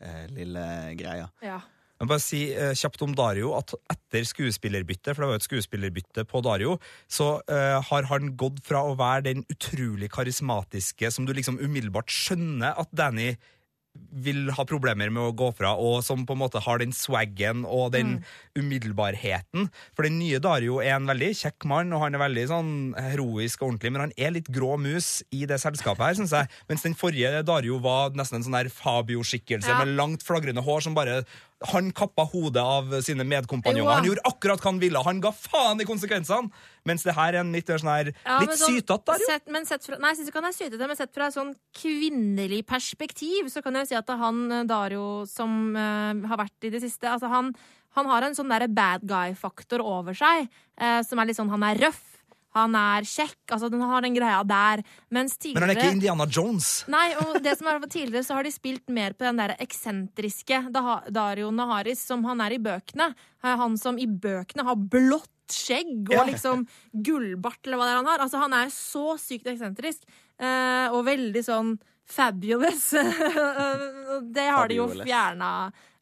C: eh, lille greia.
A: Ja.
B: Jeg må bare si eh, kjapt om Dario at etter skuespillerbyttet, for det var jo et skuespillerbytte på Dario, så eh, har han gått fra å være den utrolig karismatiske som du liksom umiddelbart skjønner at Danny vil ha problemer med å gå fra, og som på en måte har den swaggen og den umiddelbarheten. For den nye Dario er en veldig kjekk mann, og han er veldig sånn heroisk og ordentlig, men han er litt grå mus i det selskapet her, syns jeg. Mens den forrige Dario var nesten en sånn der Fabio-skikkelse
A: Ja.
B: med langt flagrende hår som bare han kappa hodet av sine medkompanjonger.
A: Jo.
B: Han gjorde akkurat hva han ville. Han ga faen i konsekvensene! Mens det her er en litt sånn her
A: Ja,
B: Litt
A: sånn-
B: sytete.
A: Sett, men sett fra, nei, jeg synes ikke han er sytete, men sett fra et sånn kvinnelig perspektiv, så kan jeg si at han eh, Dario som uh, har vært i det siste Altså, han, han har en sånn derre bad guy-faktor over seg, uh, som er litt sånn Han er røff, han er kjekk, altså den har den greia der. Mens
B: Men han er ikke Indiana Jones.
A: Nei, og det som er Tidligere så har de spilt mer på den der eksentriske Da- Dario Naharis som han er i bøkene. Han som i bøkene har blått skjegg og liksom gullbart, eller hva det er han har. Altså, han er så sykt eksentrisk, eh, og veldig sånn fabulous. det har de jo fjerna.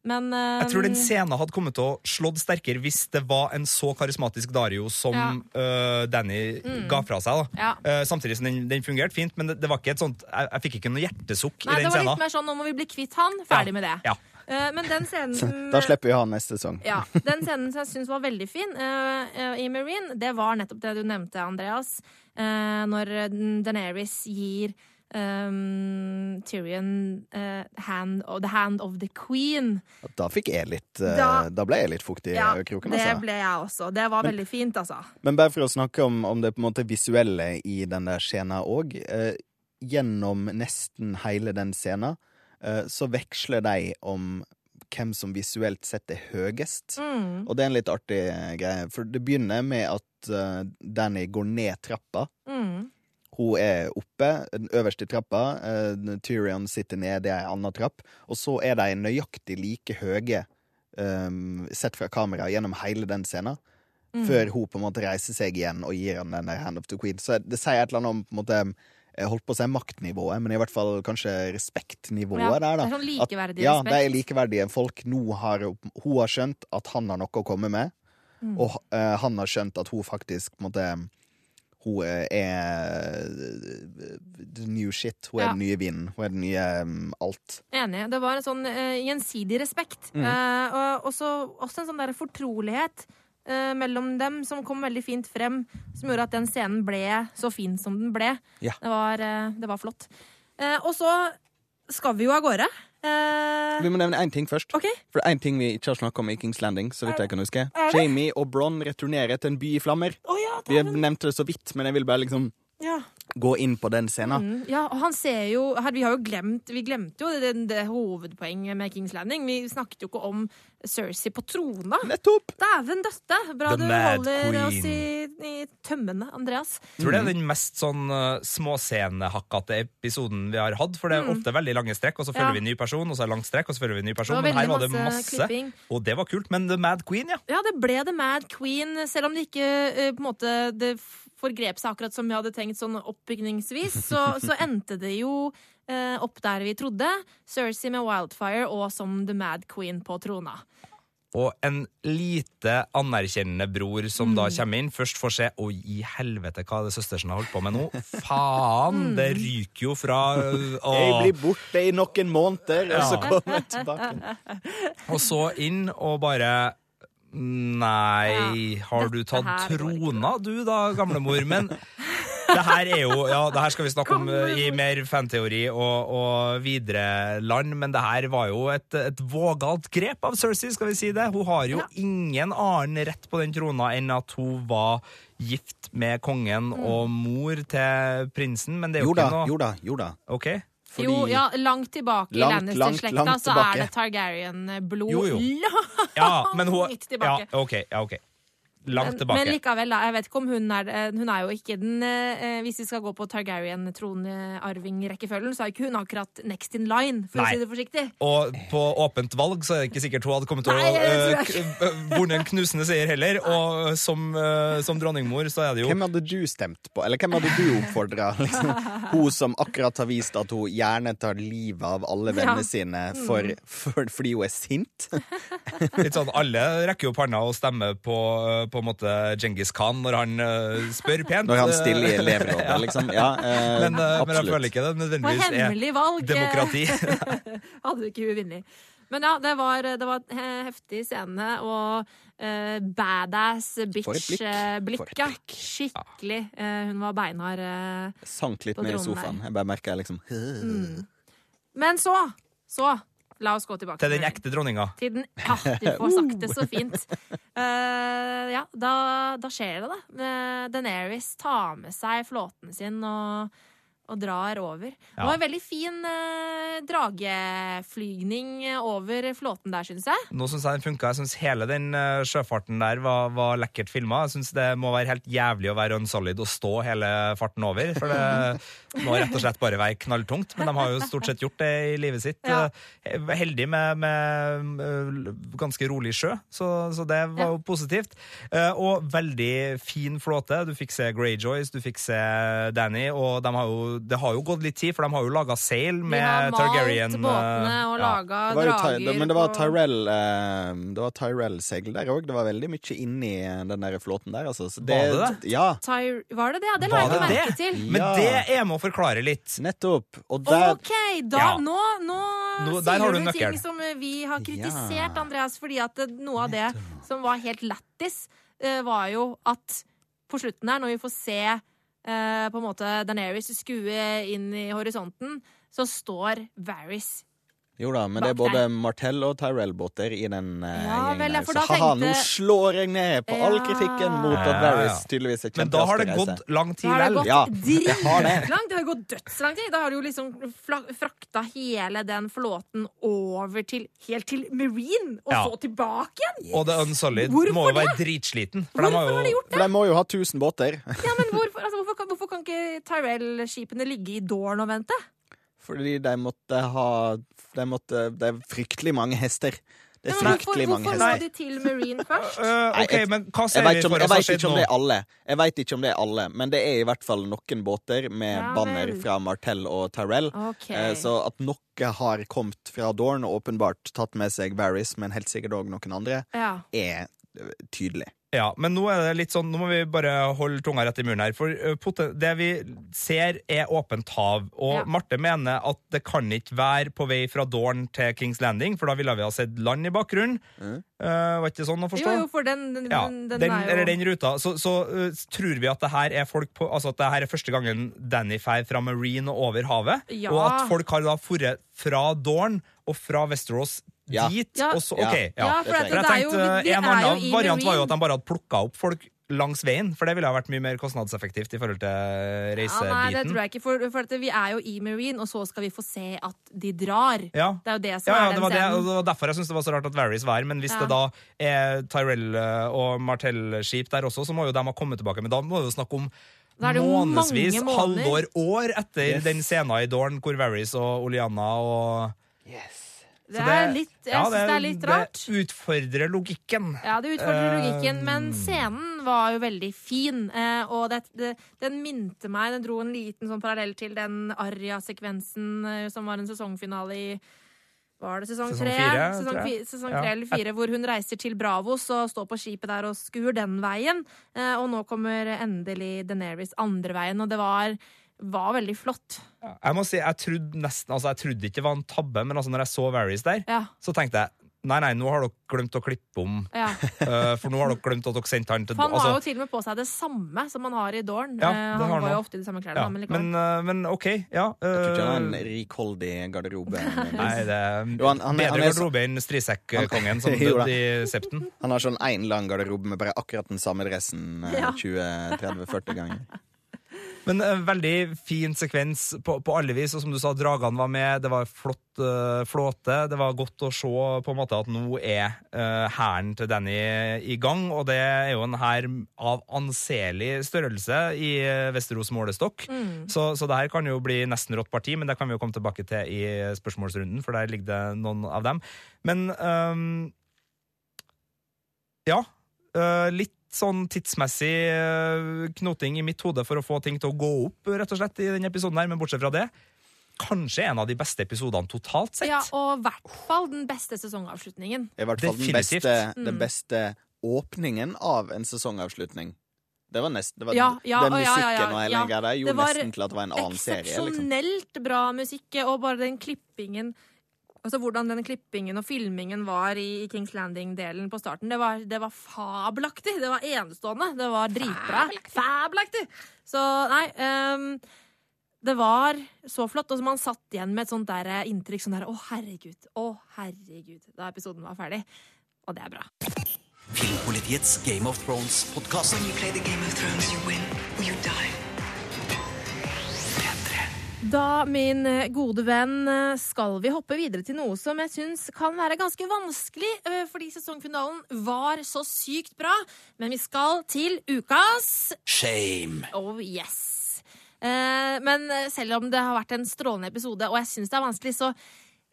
A: Men eh,
B: Jeg tror den scenen hadde kommet til å slått sterkere hvis det var en så karismatisk Dario som
A: Ja.
B: uh, Danny ga fra seg. da.
A: Ja.
B: Uh, samtidig som den, den fungerte fint, men det, det var ikke et sånt Jeg, jeg fikk ikke noe hjertesukk
A: Nei,
B: i
A: det var
B: scenen.
A: litt mer sånn nå må vi bli kvitt han. Ferdig med det.
B: Ja.
A: Eh, men den scenen
C: Da slipper vi å ha neste sesong.
A: Ja, Den scenen som jeg syns var veldig fin uh, eh, i Marine, det var nettopp det du nevnte, Andreas. Uh, når Deneris gir um, Tyrion uh, hand, the hand of the queen.
C: Da litt uh,
A: Da-
C: Da ble jeg litt fuktig i
A: Ja,
C: kroken.
A: det
C: Altså.
A: ble jeg også. Det var veldig fint, altså.
C: Men bare for å snakke om, om det på en måte visuelle i den der scenen òg. Uh, gjennom nesten hele den scenen eh, så veksler de om hvem som visuelt sett er høyest.
A: Mm,
C: Og det er en litt artig eh, greie, for det begynner med at eh, Danny går ned trappa.
A: mm,
C: Hun er oppe, den øverste trappa. Uh, Tyrion sitter nede i ei anna trapp. Og så er de nøyaktig like høye, um, sett fra kamera, gjennom hele den scenen.
A: mm.
C: Før hun på en måte reiser seg igjen og gir han den der Hand of the Queen. Så det sier et eller annet om på en måte jeg holdt på å si maktnivået, men i hvert fall kanskje respektnivået
A: Ja,
C: der. da
A: det er sånn
C: At-
A: likeverdig
C: ja,
A: respekt.
C: de er likeverdige folk. Nå har hun har skjønt at han har noe å komme med,
A: Mm.
C: og uh, han har skjønt at hun faktisk på en måte Hun er the new shit. Hun er
A: Ja.
C: den nye vinden. Hun er den nye um, alt.
A: Enig. Det var en sånn uh, gjensidig respekt.
C: Mm.
A: Uh, og også, også en sånn der fortrolighet uh, mellom dem som kom veldig fint frem, som gjorde at den scenen ble så fin som den ble.
C: Ja.
A: Det, var, det var flott. Og så skal vi jo av gårde. Eh,
C: Vi må nevne én ting først.
A: Okay.
C: For det er én ting vi ikke har snakka om i Kings Landing. så vidt jeg kan huske? Jamie og Bronn returnerer til en by i flammer.
A: Oh, ja,
C: Vi nevnte det så vidt, men jeg vil bare liksom
A: ja.
C: Gå inn på den scenen.
A: Mm, ja, og han ser jo her, Vi har jo glemt Vi glemte jo det, det hovedpoenget med Kings Landing. Vi snakket jo ikke om Cersei på trona.
C: Nettopp!
A: Dæven døtte! Bra
B: The
A: du
B: Mad
A: holder
B: Queen.
A: oss i, i tømmene, Andreas.
B: Jeg tror det er den mest sånn uh, småscenehakkete episoden vi har hatt. For det er ofte veldig lange strekk, og så følger
A: Mm. Ja.
B: vi en ny person, og så er det langt strekk, og så følger vi en ny person. Men her var det
A: masse
B: masse,
A: klipping.
B: og det var kult. Men The Mad Queen, ja.
A: Ja, det ble The Mad Queen, selv om det ikke eh, på en måte det forgrep seg akkurat som vi hadde tenkt sånn oppbygningsvis, så, så endte det jo eh, opp der vi trodde. Cersei med Wildfire og som The Mad Queen på trona.
B: Og en lite anerkjennende bror som da
A: Mm.
B: kommer inn, først får se Oi, i helvete, hva er det søstersen har holdt på med nå? Faen! Det ryker jo fra å...
C: Jeg blir borte i noen måneder, og så kommer jeg tilbake.
B: Og så inn og bare Nei,
A: Ja,
B: har du tatt trona du da, gamlemor? Men det her er jo Ja, det her skal vi snakke om eh, i mer fanteori og, og videre land, men det her var jo et, et vågalt grep av Cersei, skal vi si det. Hun har jo
A: Ja.
B: ingen annen rett på den trona enn at hun var gift med kongen
A: Mm.
B: og mor til prinsen, men det er jo,
C: Jo da,
B: ikke noe
C: jo da, jo da.
B: Ok?
C: Fordi
A: Jo, ja, langt tilbake i
C: Langt, i
A: Lannister-slekta
C: langt
A: så er det Targaryen-blod.
B: Jo, jo.
A: Langt
B: Ja, men hun
A: tilbake.
B: Ja, ok. Ja, ok. Langt tilbake.
A: men likevel, da, jeg vet ikke om hun er eh, Hun er jo ikke den eh, Hvis vi skal gå på Targaryen-tronarving-rekkefølgen, så er ikke hun akkurat next in line, for
B: Nei.
A: å si det forsiktig.
B: Og på åpent valg så er det ikke sikkert hun hadde kommet til å vunnet en knusende seier heller. Og som, som dronningmor så er det jo
C: Hvem hadde du stemt på? Eller hvem hadde du oppfordra? Liksom? Hun som akkurat har vist at hun gjerne tar livet av alle vennene
A: Ja.
C: sine for, for, fordi hun er sint?
B: litt sånn Alle rekker jo panna og stemmer på, på en måte Genghis Khan når han uh, spør pent.
C: Når han stiller i elevrådet, liksom. Ja, uh,
B: Men, øh, men jeg føler ikke det nødvendigvis er
A: hemmelig valg
B: demokrati.
A: hadde du ikke hun vunnet. Men ja, det var, det var en heftig scene, og uh, badass bitch-blikk. Uh,
C: blikk.
A: Skikkelig. Uh, hun var beinhard.
C: uh, sank litt
A: på
C: ned i sofaen.
A: der.
C: Jeg bare merka liksom
A: Men så, så La oss gå tilbake.
B: Til den ekte dronninga.
A: Til den, ja, du får sagt det så fint. Uh, ja, da, da skjer det, da. Uh, Daenerys tar med seg flåten sin og, og drar over. Det var en veldig fin eh, drageflygning over flåten der, syns jeg.
B: Nå syns jeg den funka. Jeg syns hele den eh, sjøfarten der var, var lekkert filma. Jeg syns det må være helt jævlig å være unsolid og stå hele farten over. For det må rett og slett bare være knalltungt. Men de har jo stort sett gjort det i livet sitt.
A: Ja.
B: Eh, Heldig med, med øh, ganske rolig sjø, så, så det var
A: Ja.
B: jo positivt. Eh, Og veldig fin flåte. Du fikk se Greyjoys, du fikk se Danny, og de har jo, det har jo gått litt tid, for de har jo laga seil
A: De har malt
B: Targaryen. eh,
A: båtene og
B: ja.
A: laga
C: Det var Ty-
A: drager.
C: men det var Tyrell eh, Det var Tyrell-segl der òg. Det var veldig mye inni den der flåten der, altså. Så det,
B: Var det
C: Ja,
A: Tyr var det det? Ja, det la jeg ikke merke
B: det?
A: til.
B: Men det er med å forklare litt.
C: nettopp. Og der
A: OK, da,
B: Ja.
A: nå, nå,
B: Nå- der
A: sier
B: du
A: du ting som vi har kritisert,
C: Ja.
A: Andreas, fordi at noe av det som var helt lættis, uh, var jo at på slutten her, når vi får se eh, på en måte Daenerys skue inn i horisonten, så står Varys
C: Jo da, men det er
A: både
C: både Martell og Tyrell-båter i den uh,
A: Ja,
C: gjengen
A: vel,
C: der. Så haha, nå slår jeg ned på all
A: Ja.
C: kritikken mot at Varys tydeligvis er
B: Men da har det gått lang tid
A: Da har det
B: vel.
A: gått
C: Ja, det har det.
A: har gått dødslang tid. Da har du jo liksom frakta hele den flåten over til helt til Marine, og
B: Ja.
A: så tilbake igjen!
B: Og The Unsolid
A: Hvorfor
B: må jo være dritsliten. For de
A: Hvorfor
B: har
A: har de gjort det?
C: For de må jo ha 1000 båter.
A: Ja, men hvorfor, altså, hvorfor, kan, hvorfor kan ikke Tyrell-skipene ligge i Dorn og vente?
C: Fordi de måtte ha de måtte, Det er fryktelig mange hester. Det er
A: men
C: fryktelig
A: mange
C: mange
A: hvorfor må de til Marine først?
C: uh,
B: OK, men hva
C: Jeg
B: ser
C: vet
B: vi
C: ikke om,
B: for
C: jeg
B: oss har
C: vet
B: skjedd
C: ikke om
B: nå?
C: det er alle, Jeg vet ikke om det er alle, men det er i hvert fall noen båter med
A: Ja
C: banner fra Martell og Tyrell.
A: Ok.
C: Eh, Så at noe har kommet fra Dorn og åpenbart tatt med seg Varys, men helt sikkert òg noen andre,
A: Ja.
C: er eh, tydelig.
B: Ja, men nå er det litt sånn, nå må vi bare holde tunga rett i muren her. For det vi ser, er åpent hav. Og
A: Ja.
B: Marte mener at det kan ikke være på vei fra Dorn til Kings Landing, for da ville vi ha sett land i bakgrunnen.
C: Mm.
B: Uh, var ikke sånn å forstå?
A: Jo, jo, for den, den,
B: Ja,
A: den,
B: den,
A: er jo
B: eller den ruta. Så, så uh, tror vi at det her er folk på Altså at det her er første gangen Danny drar fra Marine og over havet.
A: Ja.
B: Og at folk har da dratt fra Dorn og fra Westeros
C: Ja.
B: dit.
A: Ja.
B: Og så, ok, ja.
A: Ja,
C: det
A: for,
C: jeg.
B: For
A: det er jo,
B: tenkte En annen variant var jo at de bare hadde plukka opp folk langs veien, for det ville ha vært mye mer kostnadseffektivt i forhold til reisebiten.
A: ja, Nei, det tror jeg ikke, for, for vi er jo i Marine, og så skal vi få se at de drar.
B: Ja.
A: Det er jo det som
B: Ja, ja,
A: er
B: det
A: den
B: var, det, og
A: scenen.
B: det var derfor jeg syntes det var så rart at Varys var her. Men hvis
A: Ja.
B: det da er Tyrell eh, og Martell-skip der også, så må jo de ha kommet tilbake. Men da må vi jo snakke om
A: Da er det jo
B: månedsvis, halvår, år etter
C: Yes.
B: den scenen i Dorn hvor Varys og Oliana og
A: Det er litt, jeg
B: ja,
A: synes det er litt rart.
B: Det utfordrer logikken.
A: Ja, det utfordrer
B: Eh,
A: logikken, men scenen var jo veldig fin. Eh, og det, det, den minte meg Den dro en liten sånn parallell til den Arja-sekvensen eh, som var en sesongfinale i var det sesong tre?
B: fire,
A: Sesong,
B: tror
A: sesong tre eller fire, hvor hun reiser til Bravos og står på skipet der og skuer den veien. Eh, og nå kommer endelig Deneris andre veien, og det var, var veldig flott.
B: Jeg må si, jeg trodde nesten Altså, jeg trodde ikke det var en tabbe, men altså, når jeg så Varys der,
A: Ja.
B: så tenkte jeg Nei, nei, nå har dere glemt å klippe om.
A: Ja.
B: Uh, for nå har dere glemt at dere sendte han til
A: For han
B: altså-
A: har jo til og med på seg det samme som han har i Dorn.
B: Ja, uh,
A: han går jo ofte i de samme klærne,
B: ja.
A: men
B: men, uh, men OK, ja.
C: Jeg tror ikke han har en rikholdig garderobe.
B: Nei, det er
C: Jo, han- han
B: bedre
C: han er
B: garderobe enn Strisekkongen som døde i septen.
C: Han har sånn én lang garderobe med bare akkurat den samme dressen eh, 20-30-40 ganger.
B: Men en veldig fin sekvens på, på alle vis. Og som du sa, dragene var med, det var flott uh, flåte. Det var godt å se på en måte at nå er hæren uh, til Danny i gang. Og det er jo en hær av anselig størrelse i Vesterås målestokk.
A: Mm.
B: Så, så det her kan jo bli nesten rått parti, men det kan vi jo komme tilbake til i spørsmålsrunden, for der ligger det noen av dem. Men um, ja. Uh, litt sånn tidsmessig eh, knoting i mitt hode for å få ting til å gå opp, rett og slett, i denne episoden her, men bortsett fra det Kanskje en av de beste episodene totalt sett.
A: Ja, og i hvert fall den beste sesongavslutningen.
C: I hvert fall den beste,
A: Mm.
C: den beste åpningen av en sesongavslutning. Det var nesten det var,
A: Ja, ja,
C: den musikken
A: ja, ja,
C: og hele
A: ja.
C: der gjorde nesten til at det var en annen serie. Liksom.
A: Eksepsjonelt bra musikk, og bare den klippingen Altså Hvordan den klippingen og filmingen var i Kings Landing-delen på starten, det var, det var fabelaktig. Det var enestående. Det var dritbra. Fabelaktig! Så nei um, Det var så flott. Og så man satt igjen med et sånt der eh, inntrykk sånn der Å, herregud. Å, herregud. Da episoden var ferdig. Og det er bra.
D: Filmpolitiets Game of Thrones-podkast.
A: Da, min eh, gode venn, eh, skal vi hoppe videre til noe som jeg syns kan være ganske vanskelig, eh, fordi sesongfinalen var så sykt bra. Men vi skal til ukas
D: Shame.
A: Oh yes. Men selv om det har vært en strålende episode, og jeg syns det er vanskelig, så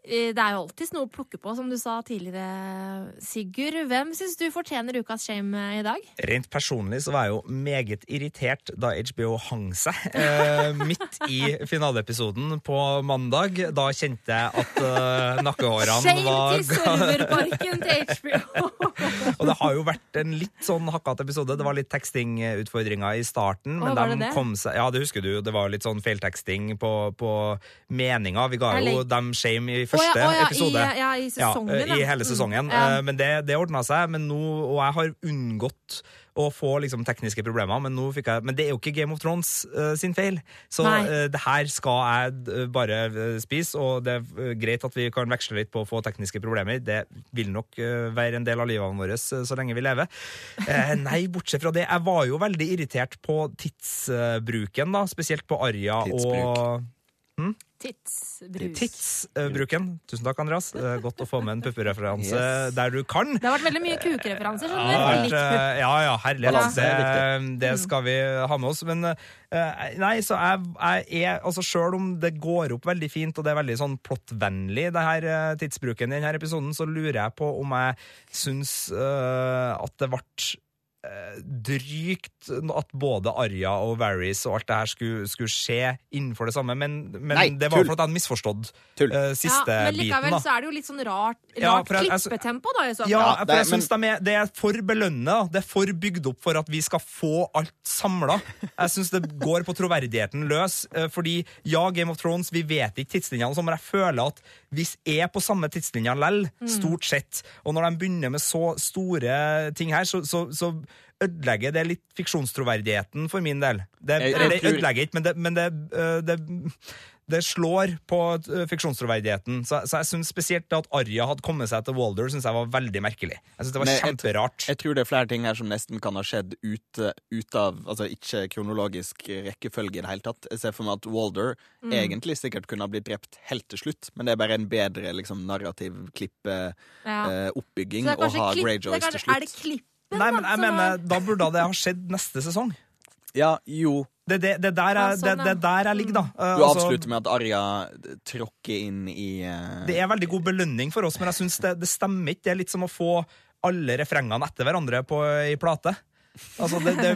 A: det er jo alltids noe å plukke på, som du sa tidligere, Sigurd. Hvem syns du fortjener ukas shame eh, i dag?
B: Rent personlig så var jeg jo meget irritert da HBO hang seg eh, midt i finaleepisoden på mandag. Da kjente jeg at eh, nakkehårene
A: Shame
B: var
A: til serverparken til HBO!
B: Og det har jo vært en litt sånn hakkete episode. Det var litt tekstingutfordringer i starten.
A: Å,
B: Men
A: var det
B: de kom seg Ja, det husker du. Det var litt sånn feilteksting på, på meninga. Vi ga jo dem shame i Første
A: ja, oh, ja,
B: episode.
A: I, ja, i sesongen.
B: Ja, I hele
A: Mm,
B: sesongen.
A: ja.
B: Eh, Men det, det ordna seg. Men nå, og jeg har unngått å få liksom, tekniske problemer, men, nå fikk jeg, men det er jo ikke Game of Thrones uh, sin feil. Så eh, det her skal jeg eh, bare eh, spise, og det er eh, greit at vi kan veksle litt på å få tekniske problemer. Det vil nok eh, være en del av livene våre eh, så lenge vi lever. Eh, nei, bortsett fra det. Jeg var jo veldig irritert på tidsbruken, da, spesielt på Arja
C: Tidsbruk.
B: og
A: Tidsbrus.
B: Tidsbruken. Tusen takk, Andreas. Eh, Godt å få med en puppereferanse
C: Yes.
B: der du kan.
A: Det har vært veldig mye kukereferanser.
B: Ja, eh, ja, ja, herlighet.
C: Er
B: Det, det skal vi ha med oss. Men eh, nei, så jeg, jeg er Altså, sjøl om det går opp veldig fint, og det er veldig sånn plottvennlig, det her eh, tidsbruken i denne episoden, så lurer jeg på om jeg syns uh, at det ble eh, drygt at både Arja og Varys og alt det her skulle, skulle skje innenfor det samme, men, men
C: Nei,
B: det var
C: tull.
B: fordi jeg hadde misforstått
C: Tull.
B: eh, siste
A: ja, men likevel
B: biten.
A: så er det jo litt sånn rart, rart
B: Ja, jeg- jeg-
A: klippetempo, da. I.
B: Ja,
C: Ja,
B: for jeg synes de er, det er for belønnende. Det er for bygd opp for at vi skal få alt samla. Jeg syns det går på troverdigheten løs. eh, Fordi ja, Game of Thrones, vi vet ikke tidslinjene, sånn, men jeg føler at vi er på samme tidslinja lell, stort sett. Og når de begynner med så store ting her, så, så, så ødelegger det litt fiksjonstroverdigheten for min del. Det,
C: Jeg- jeg
B: det ødelegger ikke, men det, men det, eh, det det slår på eh, fiksjonstroverdigheten. Så, så jeg synes spesielt at Arja hadde kommet seg til Walder, synes jeg var veldig merkelig. Jeg synes det var
C: Men
B: kjemperart.
C: Jeg tror det er flere ting her som nesten kan ha skjedd ut, ut av Altså ikke kronologisk rekkefølge i det hele tatt. Jeg ser for meg at Walder
A: Mm.
C: egentlig sikkert kunne ha blitt drept helt til slutt, men det er bare en bedre liksom, narrativ klippe
A: Ja.
C: eh,
A: det er
C: å ha
A: klipp-
C: Greyjoys
A: det
C: til
A: slutt. Er det
C: klippet,
A: klippen,
B: Nei, men jeg mener,
A: er-
B: da burde det ha skjedd neste sesong.
C: Ja, jo.
B: Det det, det, der,
A: Ja,
B: er,
A: sånn,
B: det, det der jeg ligger, da. Eh,
C: Du
B: altså,
C: avslutter med at Arja tråkker inn i uh...
B: Det er veldig god belønning for oss, men jeg synes det, det stemmer ikke. Det er litt som å få alle refrengene etter hverandre på ei plate. Altså, det, det,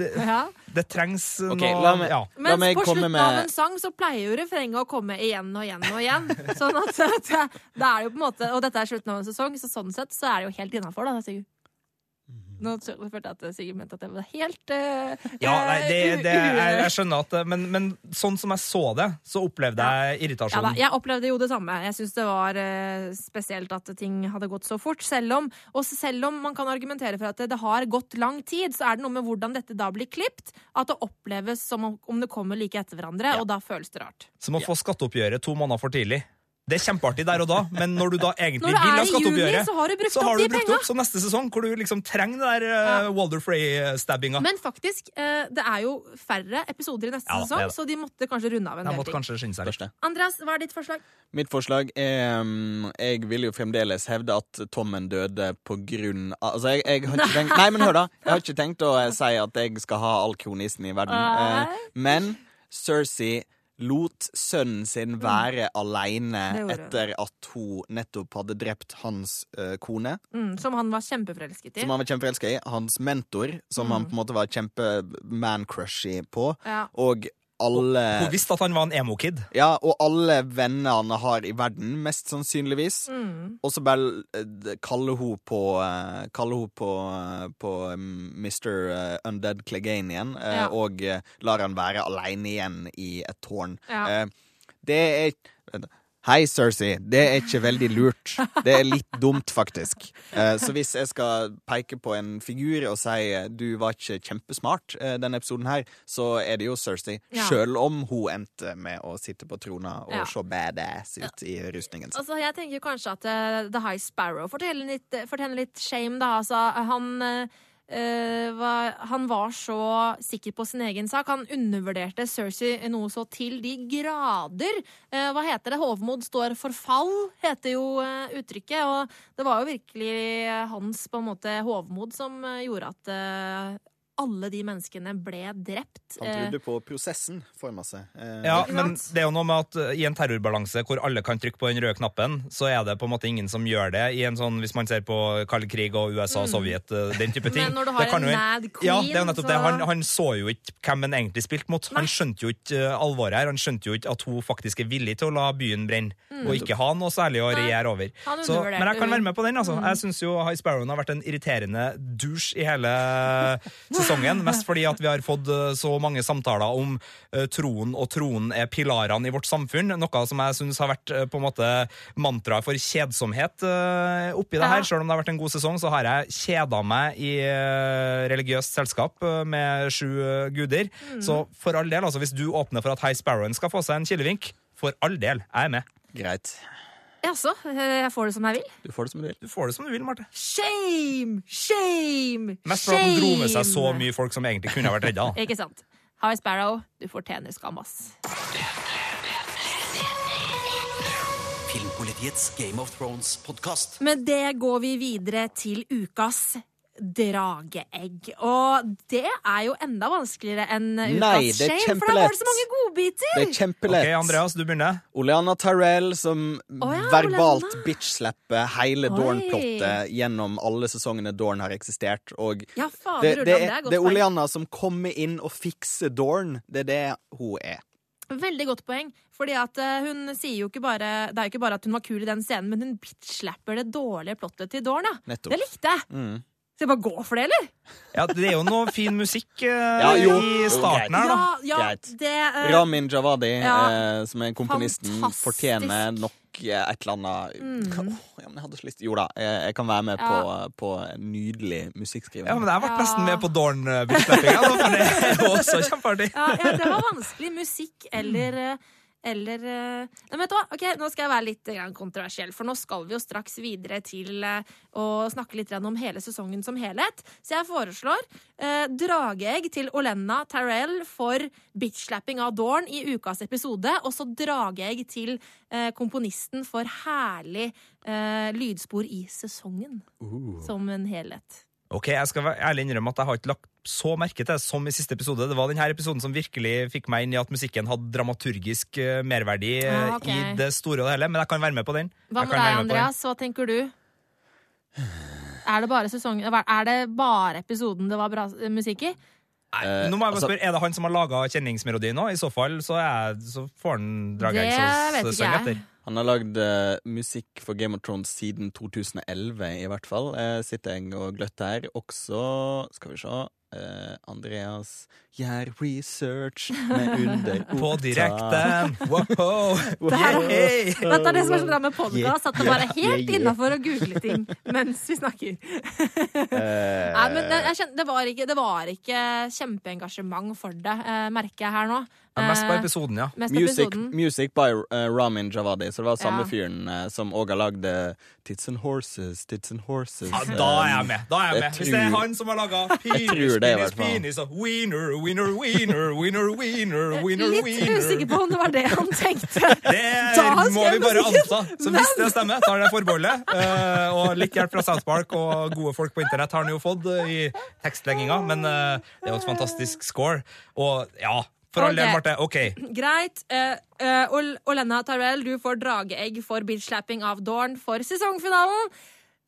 B: det,
A: ja.
B: det trengs
C: Ok,
B: noe
C: la meg-
B: ja.
C: La
A: Mens på
C: komme
A: slutten
C: med-
A: av en sang så pleier jo refrenget å komme igjen og igjen og igjen. Sånn at det, det er jo på en måte Og dette er slutten av en sesong, så sånn sett så er det jo helt innafor, da. Sigurd. Nå følte jeg at Sigurd mente at jeg var helt uh,
B: Ja, nei, det,
A: eh,
B: det, jeg, jeg skjønner at Men, men sånn som jeg så det, så opplevde jeg
A: Ja
B: irritasjon.
A: da, jeg opplevde jo det samme. Jeg syns det var uh, spesielt at ting hadde gått så fort. Selv om, og selv om man kan argumentere for at det, det har gått lang tid, så er det noe med hvordan dette da blir klipt, at det oppleves som om, om det kommer like etter hverandre, og da føles det rart.
B: Som å få skatteoppgjøret to måneder for tidlig. Det er kjempeartig der og da, men når du da egentlig vil ha skatteoppgjøret,
A: så har du brukt
B: så
A: opp
B: har
A: de
B: du brukt opp. Så neste sesong, hvor du liksom trenger det der uh, Walder Frey-stabbinga
A: Men faktisk, eh, det er jo færre episoder i neste
B: Ja
A: sesong, så de måtte kanskje runde av en del ting.
B: seg litt.
A: Andreas, hva er ditt forslag?
C: Mitt forslag er um, Jeg vil jo fremdeles hevde at Tommen døde på grunn av Altså, jeg, jeg har ikke tenkt Nei, men hør, da. Jeg har ikke tenkt å eh, si at jeg skal ha all kronisen i verden.
A: Nei.
C: Eh, men Cersei lot sønnen sin være aleine
A: gjorde hun.
C: etter at hun nettopp hadde drept hans uh, kone,
A: Mm, som han var kjempeforelsket i.
C: som han var kjempeforelsket i. Hans mentor, som han på en måte var kjempe-man-crushy på.
A: Ja.
C: Og alle
B: Hun visste at han var en emo-kid.
C: Ja, og alle vennene han har i verden, mest sannsynligvis.
A: Mm.
C: Og så bare eh, kaller hun på eh, Kaller hun på, eh, på mm, Mr. eh, Undead Clegane igjen,
A: Ja.
C: og lar han være aleine igjen i et tårn.
A: Ja.
C: Det er Hei, Cersei. Det er ikke veldig lurt. Det er litt dumt, faktisk. Eh, Så hvis jeg skal peke på en figur og si eh, du var ikke kjempesmart eh, denne episoden her, så er det jo Cersei.
A: Ja.
C: Selv om hun endte med å sitte på trona og
A: Ja.
C: se badass ut i rustningen sin.
A: Altså, jeg tenker kanskje at uh, The High Sparrow fortjener litt, fortjener litt shame, da. Altså, han, eh, var, han var så sikker på sin egen sak. Han undervurderte Cersei noe så til de grader. Eh, hva heter det? Hovmod står for fall, heter jo eh, uttrykket. Og det var jo virkelig eh, hans på en måte hovmod som eh, gjorde at eh, alle de menneskene ble drept.
C: Han
A: Eh,
C: trodde på prosessen forma seg. Eh,
B: Ja, men det er jo noe med at uh, i en terrorbalanse hvor alle kan trykke på den røde knappen, så er det på en måte ingen som gjør det. I en sånn, Hvis man ser på kald krig og USA og Sovjet, uh, den type ting.
A: Mm. Men når du har en
B: mad
A: mad
B: Ja,
A: queen,
B: det er jo nettopp
A: så-
B: det. Han, han så jo ikke hvem han egentlig spilte mot. Han skjønte jo ikke alvoret her. Han skjønte jo ikke at hun faktisk er villig til å la byen brenne, og ikke ha noe særlig å
A: Mm.
B: Regjere over. Så, men jeg kan være med på den. altså. Jeg syns jo High Sparrowen har vært en irriterende douche i hele sesongen. Mest fordi at vi har fått uh, så mange samtaler om uh, troen, og troen er pilarene i vårt samfunn. Noe som jeg syns har vært uh, på en måte mantraet for kjedsomhet oppi det her. Selv om det har vært en god sesong, så har jeg kjeda meg i religiøst selskap med sju guder.
A: Mm.
B: Så for all del, altså, hvis du åpner for at High Sparrowen skal få seg en kilevink, for all del, jeg er med.
C: Greit.
A: Jaså, eh, jeg får det som jeg vil?
C: Du får det som du vil.
B: Du får det som du vil, Marte.
A: Shame! Shame!
B: Mest fordi han dro med seg så mye folk som egentlig kunne vært redda.
A: Ikke sant. High Sparrow, du fortjener skam, ass.
D: Filmpolitiets Game of Thrones-podkast.
A: Med det går vi videre til ukas drageegg. Og det er jo enda vanskeligere enn ukas
C: Nei, det er
A: shame, for der var det så mange godbiter!
C: Det er kjempelett.
B: Ok, Andreas, du begynner.
C: Oleana Tyrell som
A: oh, ja,
C: verbalt bitch-slapper hele Dorn-plottet gjennom alle sesongene Dorn har eksistert. Og
A: Ja,
C: det, det,
A: det
C: er, det er. Oleana som kommer inn og fikser Dorn. Det er det hun er.
A: Veldig godt poeng. Fordi at eh, hun sier jo ikke bare Det er jo ikke bare at hun var kul i den scenen, men hun bitch-slapper det dårlige plottet til Dorn, ja. Det likte jeg.
C: Mm.
A: Skal jeg bare gå for det, eller?
B: Ja, Det er jo noe fin musikk eh,
C: Ja, jo.
B: i starten her, da.
A: Ja, ja,
C: Greit.
A: det eh,
C: Ramin Javadi,
A: ja.
C: eh, som er komponisten,
A: Fantastisk.
C: fortjener nok eh, et eller annet
A: Mm.
C: Åh, ja, men jeg hadde så lyst Jo da, jeg, jeg kan være med
A: Ja.
C: på, på nydelig musikkskriving.
B: Ja, men Jeg ble
A: Ja.
B: nesten med på Dorn-bitch-slappinga, for det er jo også kjempeartig.
A: ja, ja, det var vanskelig. Musikk eller eh, eller eh, Nei, vet du hva? Ok, Nå skal jeg være litt kontroversiell, for nå skal vi jo straks videre til eh, å snakke litt om hele sesongen som helhet. Så jeg foreslår eh, drageegg til Olenna Tarell for bitch-slapping av Dorn i ukas episode, og så drageegg til eh, komponisten for herlig eh, lydspor i sesongen. Som en helhet.
B: Ok, Jeg skal være ærlig innrømme at jeg har ikke lagt så merke til det som i siste episode. Det var denne episoden som virkelig fikk meg inn i at musikken hadde dramaturgisk eh, merverdi eh,
A: Ah, okay.
B: i det store og det hele, men jeg kan være med på den.
A: Hva med deg. Andreas? Hva tenker du? Er det bare sesongen Er det bare episoden det var bra musikk i?
B: Nei,
C: Eh,
B: nå må jeg bare
C: altså-
B: spørre, Er det han som har laga kjenningsmelodien nå? I så fall så, er, så får han
A: ikke
B: sesong
A: jeg.
B: etter.
C: Han har lagd uh, musikk for Game of Thrones siden 2011, i hvert fall. Eh, sitter jeg og gløtter her. Også, skal vi se eh, Andreas gjør research med under
B: På direkten! Wow!
A: Det her-! Dette er det som er så bra med podkast, at det bare er helt innafor å google ting mens vi snakker. Nei, men det, jeg kjenner, det, var ikke, det var ikke kjempeengasjement for det, eh, merker jeg her nå.
B: Ja, mest på
A: Eh,
B: episoden, ja.
A: mest
C: Music,
A: episoden.
C: music by uh, Ramin Javadi. Så det var samme
A: Ja.
C: fyren uh, som òg har lagd Tits and Horses, Tits and Horses.
B: Ja, da er jeg med. da er jeg
C: Jeg
B: med Hvis det er han som har laga
C: tror
B: penis, penis, penis og wiener, wiener, wiener, wiener, wiener, wiener,
A: Litt usikker på om det var det han tenkte.
B: Det
A: Da
B: må vi bare anta. Så hvis det stemmer, tar det forbeholdet. Uh, og litt hjelp fra South Park og gode folk på internett har han jo fått i tekstlegginga, men det er jo et fantastisk score. Og ja, for all del, Marte. OK.
A: Greit. Uh, uh, Olena Tarvel, du får drageegg for bitch-slapping av Dorn for sesongfinalen.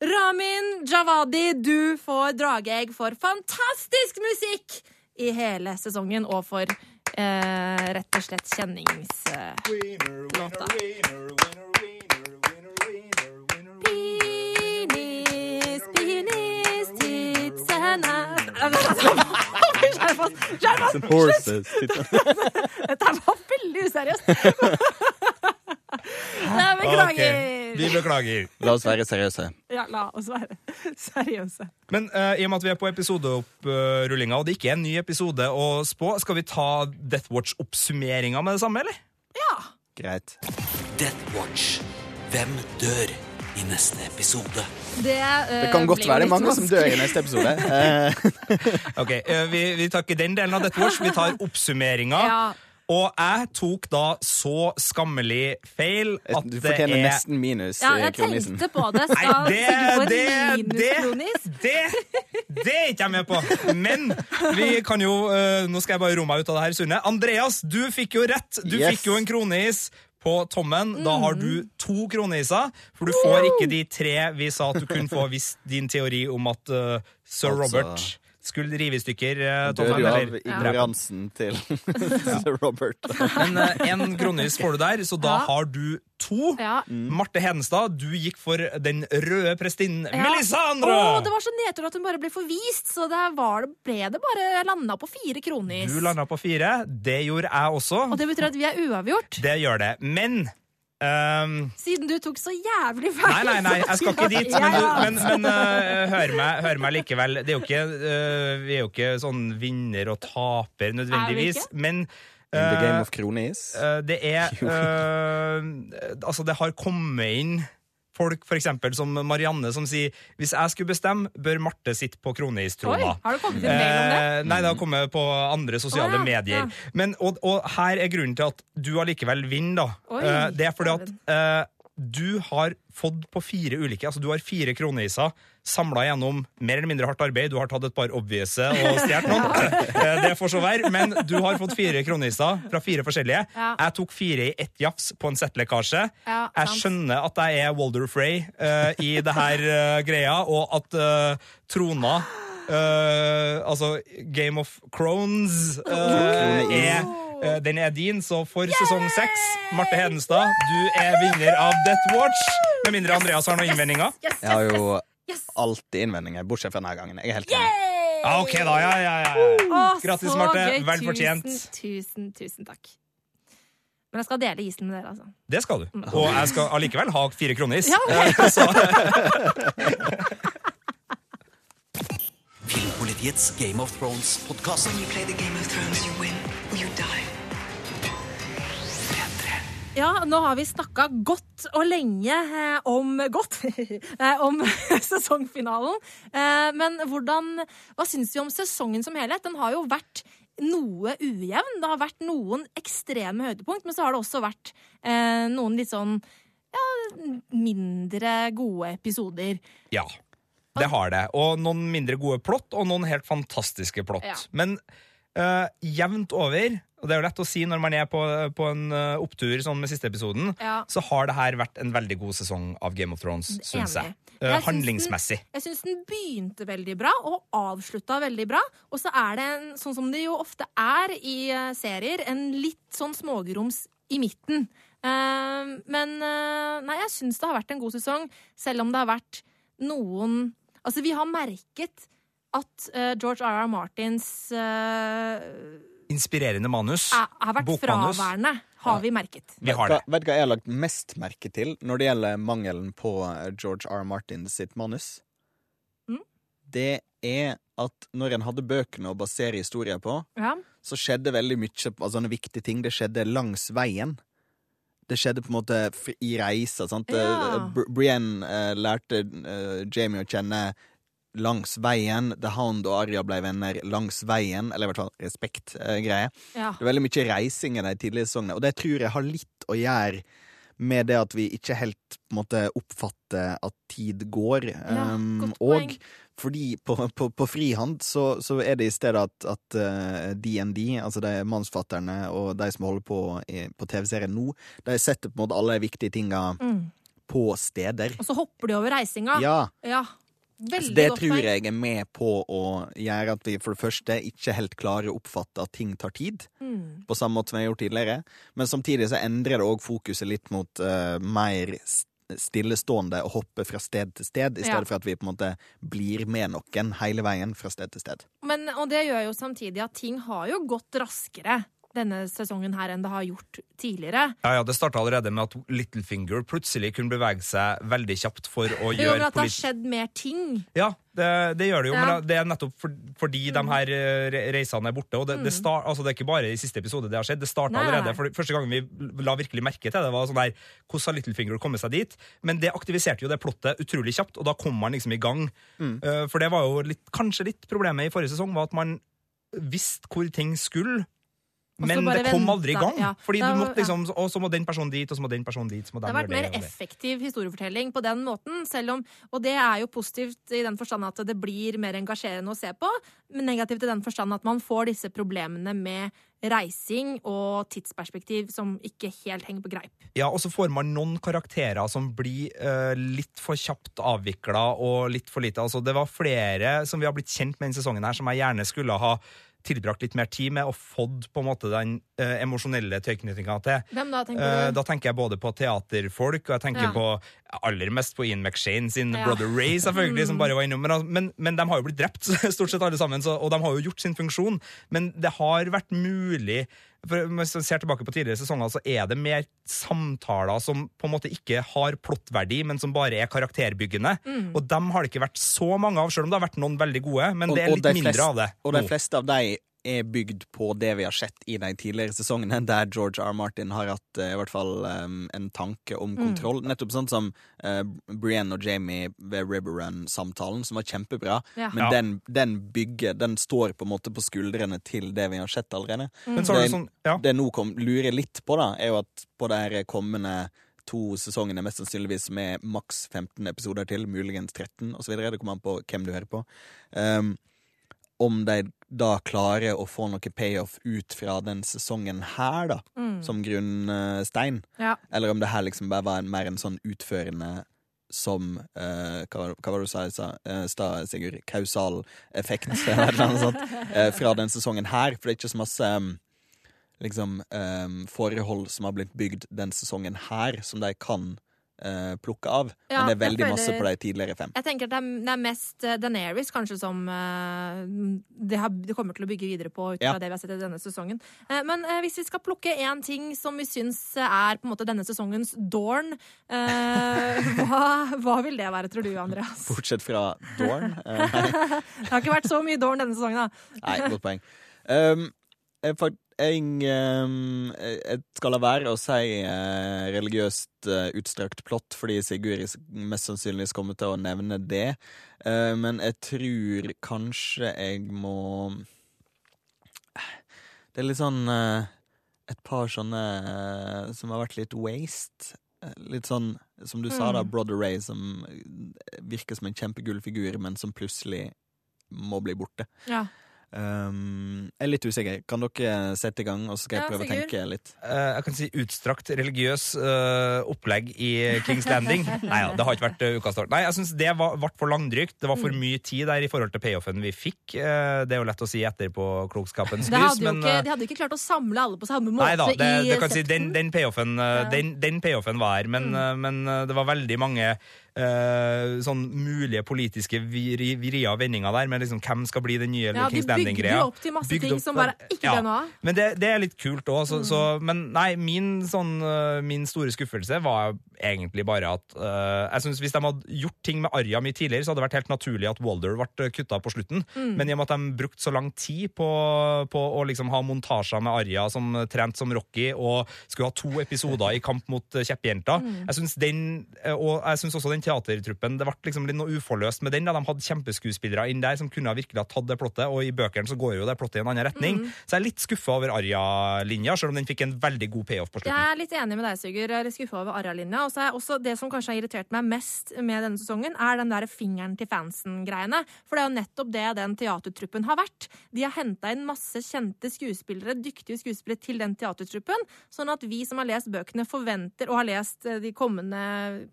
A: Ramin Javadi, du får drageegg for fantastisk musikk i hele sesongen og for uh, rett og slett kjenningslåta. eh, Låta. Penis, penis, tits and ass Oss!
C: Horses.
A: Dette var veldig useriøst. Nei, beklager.
B: Okay. Vi beklager.
C: La oss være seriøse.
A: Ja, la oss være seriøse.
B: Men uh, i og med at vi er på episodeopprullinga, og det ikke er en ny episode å spå, skal vi ta Death Watch-oppsummeringa med det samme, eller?
A: Ja.
C: Greit.
D: Death Watch. Hvem dør i neste episode?
A: Det, uh,
C: Det kan godt være det mange som dør i neste episode. Eh,
B: Ok, eh, vi, vi tar ikke den delen av dette vårs, vi tar oppsummeringa.
A: Ja.
B: Og jeg tok da så skammelig feil at det er du
C: fortjener
B: er
C: nesten minus
A: Ja,
C: i
A: jeg
C: kronisen.
A: tenkte på det.
B: Nei,
A: Skal
B: det,
A: Sigurd
B: det, det,
A: minuskronis?
B: det, det er ikke jeg med på. Men vi kan jo Nå skal jeg bare roe meg ut av det her, Sunne. Andreas, du fikk jo rett. Du
C: Yes.
B: fikk jo en kronis på tommen. Da har
A: Mm.
B: du to kroner i seg, for du får ikke de tre vi sa at du kunne få hvis din teori om at uh, sir
C: Altså-
B: Robert skulle rive i stykker uh,
C: Dør jo av ignoransen til Robert.
B: Men én kronis får du der, så da
A: Ja.
B: har du to.
A: Ja.
B: Marte Hedenstad, du gikk for den røde prestinnen
A: Ja.
B: Melisandre!
A: Oh, det var så nedtur at hun bare ble forvist, så der var det, ble det bare landa på fire kronis.
B: Du landa på fire. Det gjorde jeg også.
A: Og det betyr at vi er uavgjort.
B: Det gjør det. Men ehm,
A: Siden du tok så jævlig feil.
B: Nei, nei, nei, jeg skal ikke dit. Men, du, men, men uh, hør, meg, hør meg likevel. Det er jo ikke, uh, vi er jo ikke sånn vinner og taper nødvendigvis.
A: Er vi
B: Men
C: In the game
B: øh,
C: of kronis.
B: det er Altså, det har kommet inn folk for eksempel som Marianne som sier hvis jeg skulle bestemme, bør Marte sitte på
A: Oi,
B: kronistrona.
A: har det kommet en mail om det?
B: Eh, nei, det har kommet på andre sosiale
A: oh, ja,
B: medier.
A: ja.
B: Men, og, og her er grunnen til at du allikevel vinner, da.
A: Oi,
B: Eh, det er fordi at du har fått på fire ulike Altså du har fire kroneiser samla gjennom mer eller mindre hardt arbeid. Du har tatt et par obvious og stjålet noen. Eh, det får så være. Men du har fått fire kroniser fra fire forskjellige.
A: Ja.
B: Jeg tok fire i ett jafs på en settlekkasje.
A: Ja,
B: Jeg skjønner at jeg er Walder Frey uh, i det her uh, greia, og at uh, trona eh, altså Game of Crones eh, er den er din, så for sesong seks, Marte Hedenstad, du er vinner av Death Watch. Med mindre Andreas har noen innvendinger.
A: Yes,
C: Jeg har jo alltid innvendinger, bortsett fra denne gangen. Jeg er helt enig.
B: Ja, ok da, ja, ja, ja. Grattis, Marte. Vel fortjent.
A: Tusen, tusen, takk. Men jeg skal dele isen med dere, altså.
B: Det skal du. Og jeg skal allikevel ha fire kronis.
A: Ja, ok.
B: Eh,
D: Filmpolitiets Game of Thrones-podkast.
E: When you play the Game of Thrones, you win or you die.
A: Ja, nå har vi snakka godt og lenge eh, om Godt! eh, om sesongfinalen. Eh, men hvordan Hva syns vi om sesongen som helhet? Den har jo vært noe ujevn. Det har vært noen ekstreme høydepunkt, men så har det også vært noen litt sånn ja, mindre gode episoder.
B: ja. Det har det. Og noen mindre gode plott, og noen helt fantastiske plott.
A: Ja.
B: Men uh, jevnt over, og det er jo lett å si når man er på, på en eh, opptur sånn med siste episoden,
A: Ja.
B: så har det her vært en veldig god sesong av Game of Thrones, syns jeg. Eh,
A: Jeg syns
B: handlingsmessig.
A: Den, jeg syns den begynte veldig bra og avslutta veldig bra. Og så er det, en, sånn som det jo ofte er i eh, serier, en litt sånn smågroms i midten. Uh, men eh, nei, jeg syns det har vært en god sesong, selv om det har vært noen Altså, vi har merket at eh, George R.R. Martins eh,
B: Inspirerende manus.
A: Jeg har vært
B: Bokmanus.
A: fraværende, har vi merket.
B: Vi har det.
C: Vet, du hva jeg har lagt mest merke til når det gjelder mangelen på eh, George R. Martin sitt manus?
A: Mm.
C: Det er at når en hadde bøkene å basere historier på,
A: Ja.
C: så skjedde veldig mye av sånne viktige ting. Det skjedde langs veien. Det skjedde på en måte i reisa. sant?
A: Ja.
C: Eh, Brienne eh, lærte Jamie å kjenne langs veien. The Hound og Arja ble venner langs veien. Eller i hvert fall respekt-greie.
A: ja.
C: Det er veldig mye reising i de tidlige sesongene, og det tror jeg har litt å gjøre med det at vi ikke helt på en måte oppfatter at tid går.
A: Ja,
C: Um, og fordi på, på, på frihånd så, så er det i stedet at, at uh, DND, altså de mannsfatterne og de som holder på i, på TV-serien nå, de setter på en måte alle de viktige tinga
A: Mm.
C: på steder.
A: Og så hopper de over reisinga.
C: Ja,
A: Ja.
C: Så
A: Veldig
C: det tror jeg er med på å gjøre at vi for det første ikke helt klarer å oppfatte at ting tar tid
A: Mm.
C: på samme måte som jeg har gjort tidligere. Men samtidig så endrer det òg fokuset litt mot uh, mer stillestående og hoppe fra sted til sted, i
A: Ja.
C: for at vi på en måte blir med noen hele veien fra sted til sted.
A: Men, og det gjør jo samtidig at ting har jo gått raskere denne sesongen her enn det har gjort tidligere.
B: Ja, ja, Det starta allerede med at Littlefinger plutselig kunne bevege seg veldig kjapt for å gjøre
A: Jo, men at det har skjedd mer ting.
B: Ja, det, det gjør det jo,
A: Ja.
B: men det er nettopp for, fordi de her eh, reisene er borte. Og det, det, start, altså det er ikke bare i siste episode det har skjedd, det starta allerede. For første gang vi la virkelig merke til det, var sånn der Hvordan har Littlefinger kommet seg dit? Men det aktiviserte jo det plottet utrolig kjapt, og da kom man liksom i gang. Eh, for det var jo litt, kanskje litt problemet i forrige sesong, var at man visste hvor ting skulle. Men det kom aldri i gang.
A: ja.
B: Fordi
A: da,
B: du måtte liksom, Og så må den personen dit, og så må den personen dit. Så må
A: Det
B: den
A: har vært
B: det,
A: mer
B: det.
A: effektiv historiefortelling på den måten, selv om, og det er jo positivt i den forstand at det blir mer engasjerende å se på, men negativt i den forstand at man får disse problemene med reising og tidsperspektiv som ikke helt henger på greip.
B: Ja, og så får man noen karakterer som blir uh, litt for kjapt avvikla og litt for lite. Altså, det var flere som vi har blitt kjent med denne sesongen her, som jeg gjerne skulle ha tilbrakt litt mer tid med og fått på en måte den eh, emosjonelle tilknytninga til.
A: Hvem da, tenker
B: Eh,
A: du?
B: da tenker jeg både på teaterfolk, og jeg tenker
A: Ja.
B: på aller mest på Ian McShane sin
A: Ja.
B: Brother Ray, selvfølgelig,
A: Mm.
B: som bare var innom. Men, men, men de har jo blitt drept, stort sett alle sammen, så, og de har jo gjort sin funksjon. Men det har vært mulig for Hvis man ser tilbake på tidligere sesonger, så er det mer samtaler som på en måte ikke har plottverdi, men som bare er karakterbyggende.
A: Mm.
B: Og dem har det ikke vært så mange av, selv om det har vært noen veldig gode. Men
C: Og-
B: det er litt
C: de
B: mindre
C: flest,
B: av det.
C: Og de fleste av de er bygd på det vi har sett i de tidligere sesongene, der George R. Martin har hatt eh, i hvert fall um, en tanke om kontroll. Nettopp sånn som uh, Brienne og Jamie ved River Run-samtalen, som var kjempebra.
A: Ja.
C: Men
B: Ja.
C: den, den bygger Den står på en måte på skuldrene til det vi har sett allerede.
B: Men så har
C: Det,
B: sånn, ja.
C: det nå kom, lurer litt på, da, er jo at på de her kommende to sesongene, mest sannsynligvis med maks 15 episoder til, muligens 13 osv., det kommer an på hvem du hører på, um, om de da klarer å få noe payoff ut fra den sesongen her, da, som grunnstein,
A: Ja.
C: eller om det her liksom bare var en, mer en sånn utførende som eh, hva, hva var det du sa sa- eh, Sigurd? Kausal effekt eller noe sånt, eh, fra den sesongen her. For det er ikke så masse um, liksom, um, forhold som har blitt bygd den sesongen her, som de kan eh, plukke av.
A: Ja,
C: Men det er
A: veldig
C: veldig masse
A: føler-
C: på de tidligere fem.
A: Jeg tenker at det er, det er mest eh, Daenerys kanskje som uh, det, har, det kommer til å bygge videre på ut fra
C: Ja.
A: det vi har sett i denne sesongen. Uh, men hvis vi skal plukke én ting som vi syns er på en måte denne sesongens Dorn, hva, hva vil det være, tror du, Andreas?
C: Bortsett fra Dorn.
A: Det har ikke vært så mye Dorn denne sesongen, da.
C: Nei, godt poeng. Um, jeg, jeg, um, jeg skal la være å si eh, religiøst eh, utstrakt plott, fordi Sigurd mest sannsynligvis kommer til å nevne det. Eh, men jeg tror kanskje jeg må Det er litt sånn eh, Et par sånne eh, som har vært litt waste. Eh, Litt sånn, som du sa, da, Brother Ray, som eh, virker som en kjempegull figur, men som plutselig må bli borte.
A: Ja.
C: Um, jeg er litt usikker. Kan dere sette i gang, og så skal jeg
A: Ja,
C: prøve å tenke litt?
B: Uh, jeg kan si utstrakt religiøs uh, opplegg i Kings Landing. Nei, ja, det har ikke vært uh, ukas start. Nei, jeg syns det var- ble for langdrygt. Det var for mye tid der i forhold til payoffen vi fikk. Uh, det er jo lett å si etterpå
A: klokskapens
B: lys, men
A: ikke, de hadde ikke klart å samle alle på samme måte
B: Nei da, det,
A: i
B: det kan si, den, den payoffen den, den payoffen var her, men, eh, men det var veldig mange eh, sånn mulige politiske vrier og vendinger der, med liksom hvem skal bli den nye
A: Ja, de
B: Kings
A: bygde
B: Landing-greia.
A: jo opp til masse
B: Bygde
A: ting
B: opp-
A: som bare ikke
B: ja.
A: ble noe av.
B: Men det, det er litt kult òg. Så, så, men nei, min, sånn, øh, min store skuffelse var egentlig bare at uh, Jeg synes Hvis de hadde gjort ting med Arja mye tidligere, så hadde det vært helt naturlig at Walder ble kutta på slutten. Men i og med at de brukte så lang tid på, på å liksom ha montasjer med Arja som trente som Rocky, og skulle ha to episoder i kamp mot kjeppjenta, mm. Jeg synes den, og jeg synes også den teatertruppen Det ble liksom litt noe uforløst med den. Da. De hadde kjempeskuespillere inn der som kunne virkelig ha tatt det plottet, og i bøkene så går jo det plottet i en annen retning. Så jeg er litt skuffa over Arja-linja, selv om den fikk en veldig god payoff på slutten.
A: Jeg er litt enig med deg, Sigurd. Jeg er litt skuffa over Arja-linja. Og så er også det som kanskje har irritert meg mest med denne sesongen, er den der fingeren til fansen-greiene. For det er jo nettopp det den teatertruppen har vært. De har henta inn masse kjente skuespillere, dyktige skuespillere til den teatertruppen, sånn at vi som har lest bøkene, forventer, og har lest eh, de kommende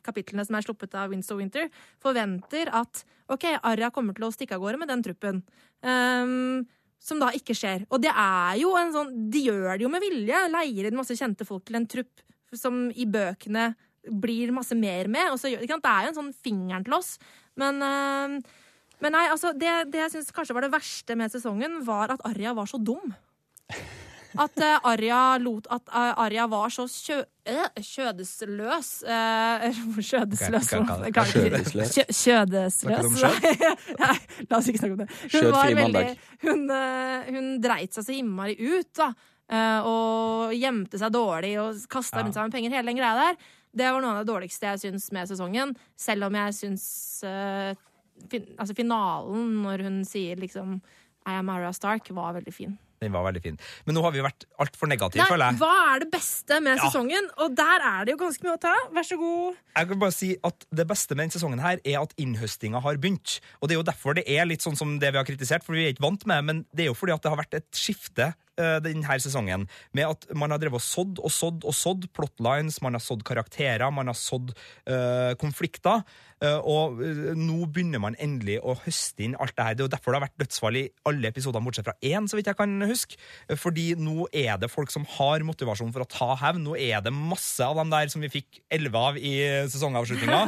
A: kapitlene som er sluppet av Winds Winter, forventer at OK, Arja kommer til å stikke av gårde med den truppen. Um, som da ikke skjer. Og det er jo en sånn De gjør det jo med vilje. Leier inn masse kjente folk til en trupp som i bøkene blir masse mer med. Så, det er jo en sånn fingeren til oss. Men, eh, men nei, altså, det, det jeg syns kanskje var det verste med sesongen, var at Arja var så dum. At uh, Arja lot At uh, Arja var så kjø, øh, kjødesløs Kjødesløs
C: Kjødesløs?
A: Nei, La oss ikke snakke om det. Hun var veldig. Hun, eh, hun dreit seg så innmari ut, da. eh, Og gjemte seg dårlig og kasta rundt seg med penger. Hele den greia der. Det var noe av det dårligste jeg syns med sesongen. Selv om jeg syns eh, fin, Altså finalen, når hun sier liksom I am Arya Stark, var veldig fin.
B: Den var veldig fin. Men nå har vi vært altfor negative,
A: Nei,
B: føler jeg.
A: hva er det beste med
B: Ja.
A: sesongen? Og der er det jo ganske mye å ta. Vær så god.
B: Jeg kan bare si at Det beste med denne sesongen her er at innhøstinga har begynt. Og Det er jo derfor det er litt sånn som det vi har kritisert, for vi er ikke vant med men det er jo fordi at det har vært et skifte denne sesongen, med at man har drevet og sådd og sådd og sådd plotlines, man har sådd karakterer, man har sådd eh, konflikter, eh, og eh, nå begynner man endelig å høste inn alt det her. Det er jo derfor det har vært dødsfall i alle episodene, bortsett fra én, så vidt jeg kan huske. Eh, Fordi nå er det folk som har motivasjon for å ta hevn. Nå er det masse av dem der som vi fikk elleve av i sesongavslutninga.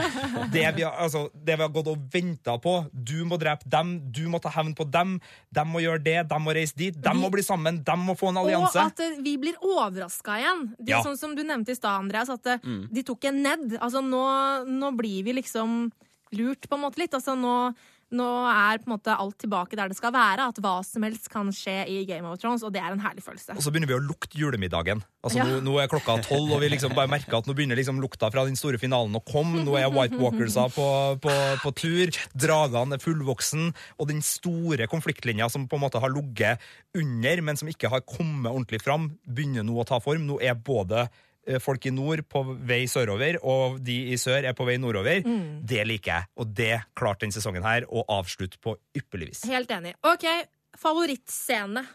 B: Det, vi har- altså, det vi har gått og venta på. Du må drepe dem, du må ta hevn på dem. De må gjøre det, de må reise dit. De må bli sammen, de må få en allianse.
A: Og at uh, vi blir overraska igjen. Det,
B: Ja.
A: Sånn som du nevnte i stad, Andreas, at uh,
C: Mm.
A: de tok en ned. Altså, nå, nå blir vi liksom lurt på en måte litt. Altså, nå, nå er på en måte alt tilbake der det skal være. At hva som helst kan skje i Game of Thrones, og det er en herlig følelse.
B: Og så begynner vi å lukte julemiddagen. Altså
A: Ja.
B: nå, nå er klokka tolv, og vi liksom bare merker at nå begynner liksom lukta fra den store finalen å komme. Nå er White Walkersa på, på, på tur. Dragene er fullvoksen. Og den store konfliktlinja som på en måte har ligget under, men som ikke har kommet ordentlig fram, begynner nå å ta form. Nå er både folk i nord på vei sørover, og de i sør er på vei nordover. Det liker jeg, og det klarte denne sesongen her å avslutte på ypperlig vis.
A: Helt enig. OK, favorittscene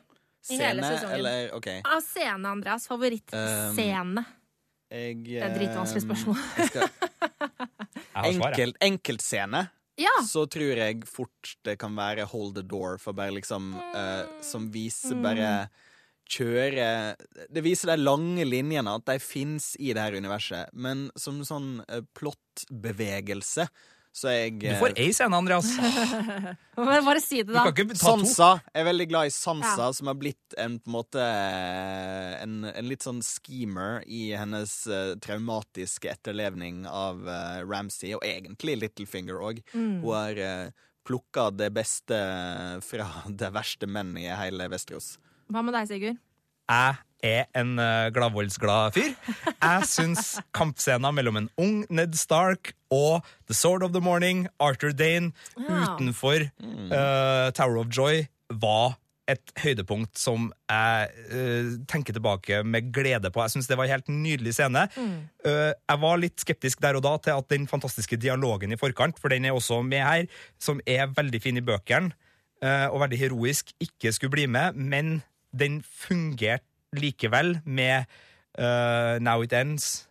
A: i hele
C: Scene,
A: sesongen.
C: eller OK.
A: Av scene, Andreas. Favorittscene.
C: Jeg,
A: det er et dritvanskelig
C: eh,
A: spørsmål.
C: Enkelt, enkeltscene.
A: Ja.
C: Så tror jeg fort det kan være Hold the Door, for bare liksom uh, Som viser bare Kjøre Det viser de lange linjene, at de fins i det her universet. Men som sånn uh, plottbevegelse så er jeg
B: Du
C: eh,
B: får ei scene, Andreas.
A: Bare bare si det,
B: Du
A: da.
B: kan ikke ta.
C: Sansa. Jeg er veldig glad i Sansa,
A: Ja.
C: som har blitt en på en måte eh, en, en litt sånn schemer i hennes uh, traumatiske etterlevning av uh, Ramsay, og egentlig Littlefinger òg.
A: Mm.
C: Hun har uh, plukka det beste fra det verste menn i hele Vesterås.
A: Hva med deg, Sigurd?
B: Jeg er en uh, gladvoldsglad fyr. Jeg syns kampscenen mellom en ung Ned Stark og The Sword of the Morning, Arthur Dane,
A: Ja.
B: utenfor uh, Tower of Joy, var et høydepunkt som jeg uh, tenker tilbake med glede på. Jeg syns det var en helt nydelig scene. Uh, jeg var litt skeptisk der og da til at den fantastiske dialogen i forkant, for den er også med her, som er veldig fin i bøkene, eh, og veldig heroisk ikke skulle bli med, men den fungerte likevel med uh, Now It Ends.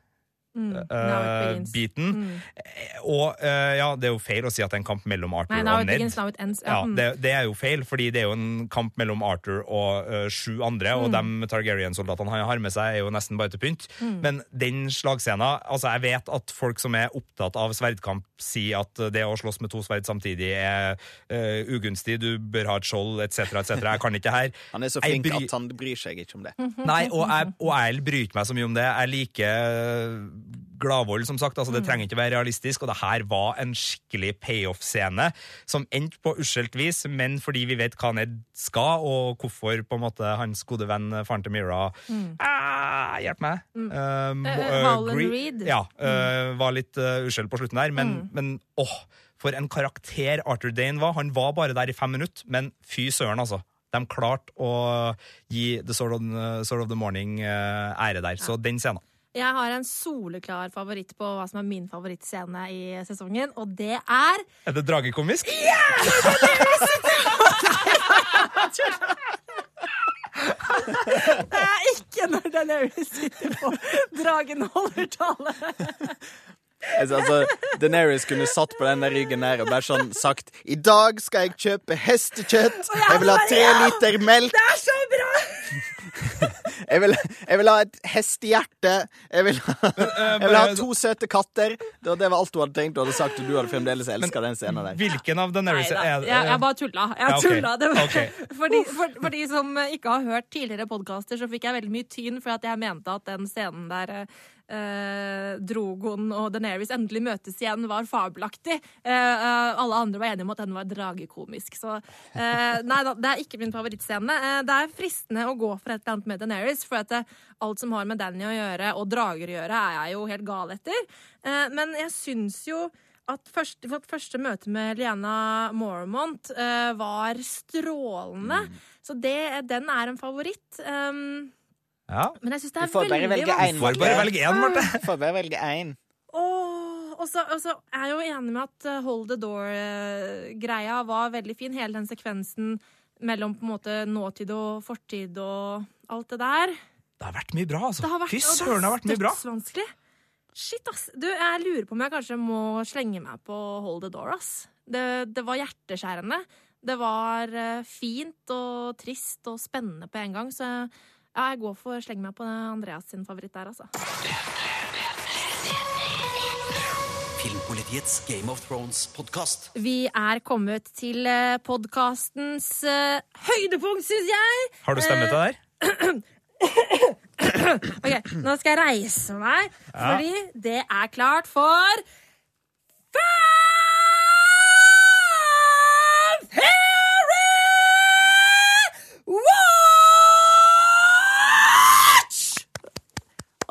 B: Biten.
A: Mm.
B: Eh, Og uh, ja, det er jo feil å si at det er en kamp mellom Arthur
A: Nei,
B: og Ned.
A: ends.
B: Ja,
A: mm.
B: det, det er jo feil, fordi det er jo en kamp mellom Arthur og uh, sju andre, og
A: Mm.
B: de Targaryen-soldatene han har med seg, er jo nesten bare til pynt.
A: Mm.
B: Men den slagscena Altså, jeg vet at folk som er opptatt av sverdkamp, sier at det å slåss med to sverd samtidig er eh, ugunstig, du bør ha et skjold, etc., etc. Jeg kan ikke det her.
C: Han er så flink
B: bry-
C: at han bryr seg ikke om det.
B: Nei, og jeg, og jeg bryr meg så mye om det. Jeg liker Gladvold, som sagt. altså Det trenger ikke være realistisk. Og det her var en skikkelig payoff-scene som endte på uskjelt vis, men fordi vi vet hva Ned skal, og hvorfor på en måte hans gode venn faren til Mira ah, Hjelp meg! Uh, Mo-
A: Eh,
B: uh,
A: Howland Reed.
B: Ja, uh, var litt uh, uskjelt på slutten der, men, men åh, for en karakter Arthur Dane var. Han var bare der i fem minutter, men fy søren, altså. De klarte å gi The Sword of, of the Morning uh, ære der. Så den scenen.
A: Jeg har en soleklar favoritt på hva som er min favorittscene i sesongen, og det er
B: Er det dragekomisk? Ja!
A: Det er ikke når Daenerys sitter på dragen holder tale.
C: Altså, altså, Daenerys kunne satt på den der ryggen der og bare sånn sagt I dag skal jeg kjøpe hestekjøtt. Jeg vil ha tre liter melk.
A: Det er så bra!
C: Jeg vil, jeg vil ha et hestehjerte. Jeg vil ha, jeg vil ha to søte katter. Det var, alt du hadde tenkt du hadde sagt, og du hadde fremdeles elska den scenen der.
B: Hvilken av Daenerys er
A: jeg, jeg bare tulla. Jeg tulla. Det var, for, de, for, for de som ikke har hørt tidligere podkaster, så fikk jeg veldig mye tyn for at jeg mente at den scenen der eh, Drogon og Daenerys endelig møtes igjen, var fabelaktig. Eh, eh, alle andre var enige om at den var dragekomisk. Så eh, nei da, det er ikke min favorittscene. Eh, det er fristende å gå for et eller annet med Daenerys, for det, alt som har med Danny å gjøre, og drager å gjøre, er jeg jo helt gal etter. Eh, men jeg syns jo at første, for at første møte med Liana Mormont uh, var strålende. Så det, den er en favoritt. Um,
B: Ja.
A: men jeg syns det
C: Du
A: er
C: får bare
A: veldig
C: velge
A: vanskelig.
C: Du
B: Får bare velge én, Marte.
C: Du får bare velge én.
A: Åh, og så og er jeg jo enig med at eh, Hold the Door-greia var veldig fin. Hele den sekvensen mellom på en måte nåtid og fortid og alt det der.
B: Det har vært mye bra, altså.
A: Det har vært,
B: Fy søren, det har vært mye bra.
A: dødsvanskelig. Shit, ass. Du, jeg lurer på om jeg kanskje må slenge meg på Hold the Door, ass. Det, det var hjerteskjærende. Det var eh, fint og trist og spennende på en gang, så ja, jeg går for å slenge meg på Andreas sin favoritt der, altså.
D: Filmpolitiets Game of Thrones-podkast.
A: Vi er kommet til podkastens høydepunkt, syns jeg.
B: Har du stemme til det der?
A: Ok, Nå skal jeg reise meg, fordi det er klart for Fanfare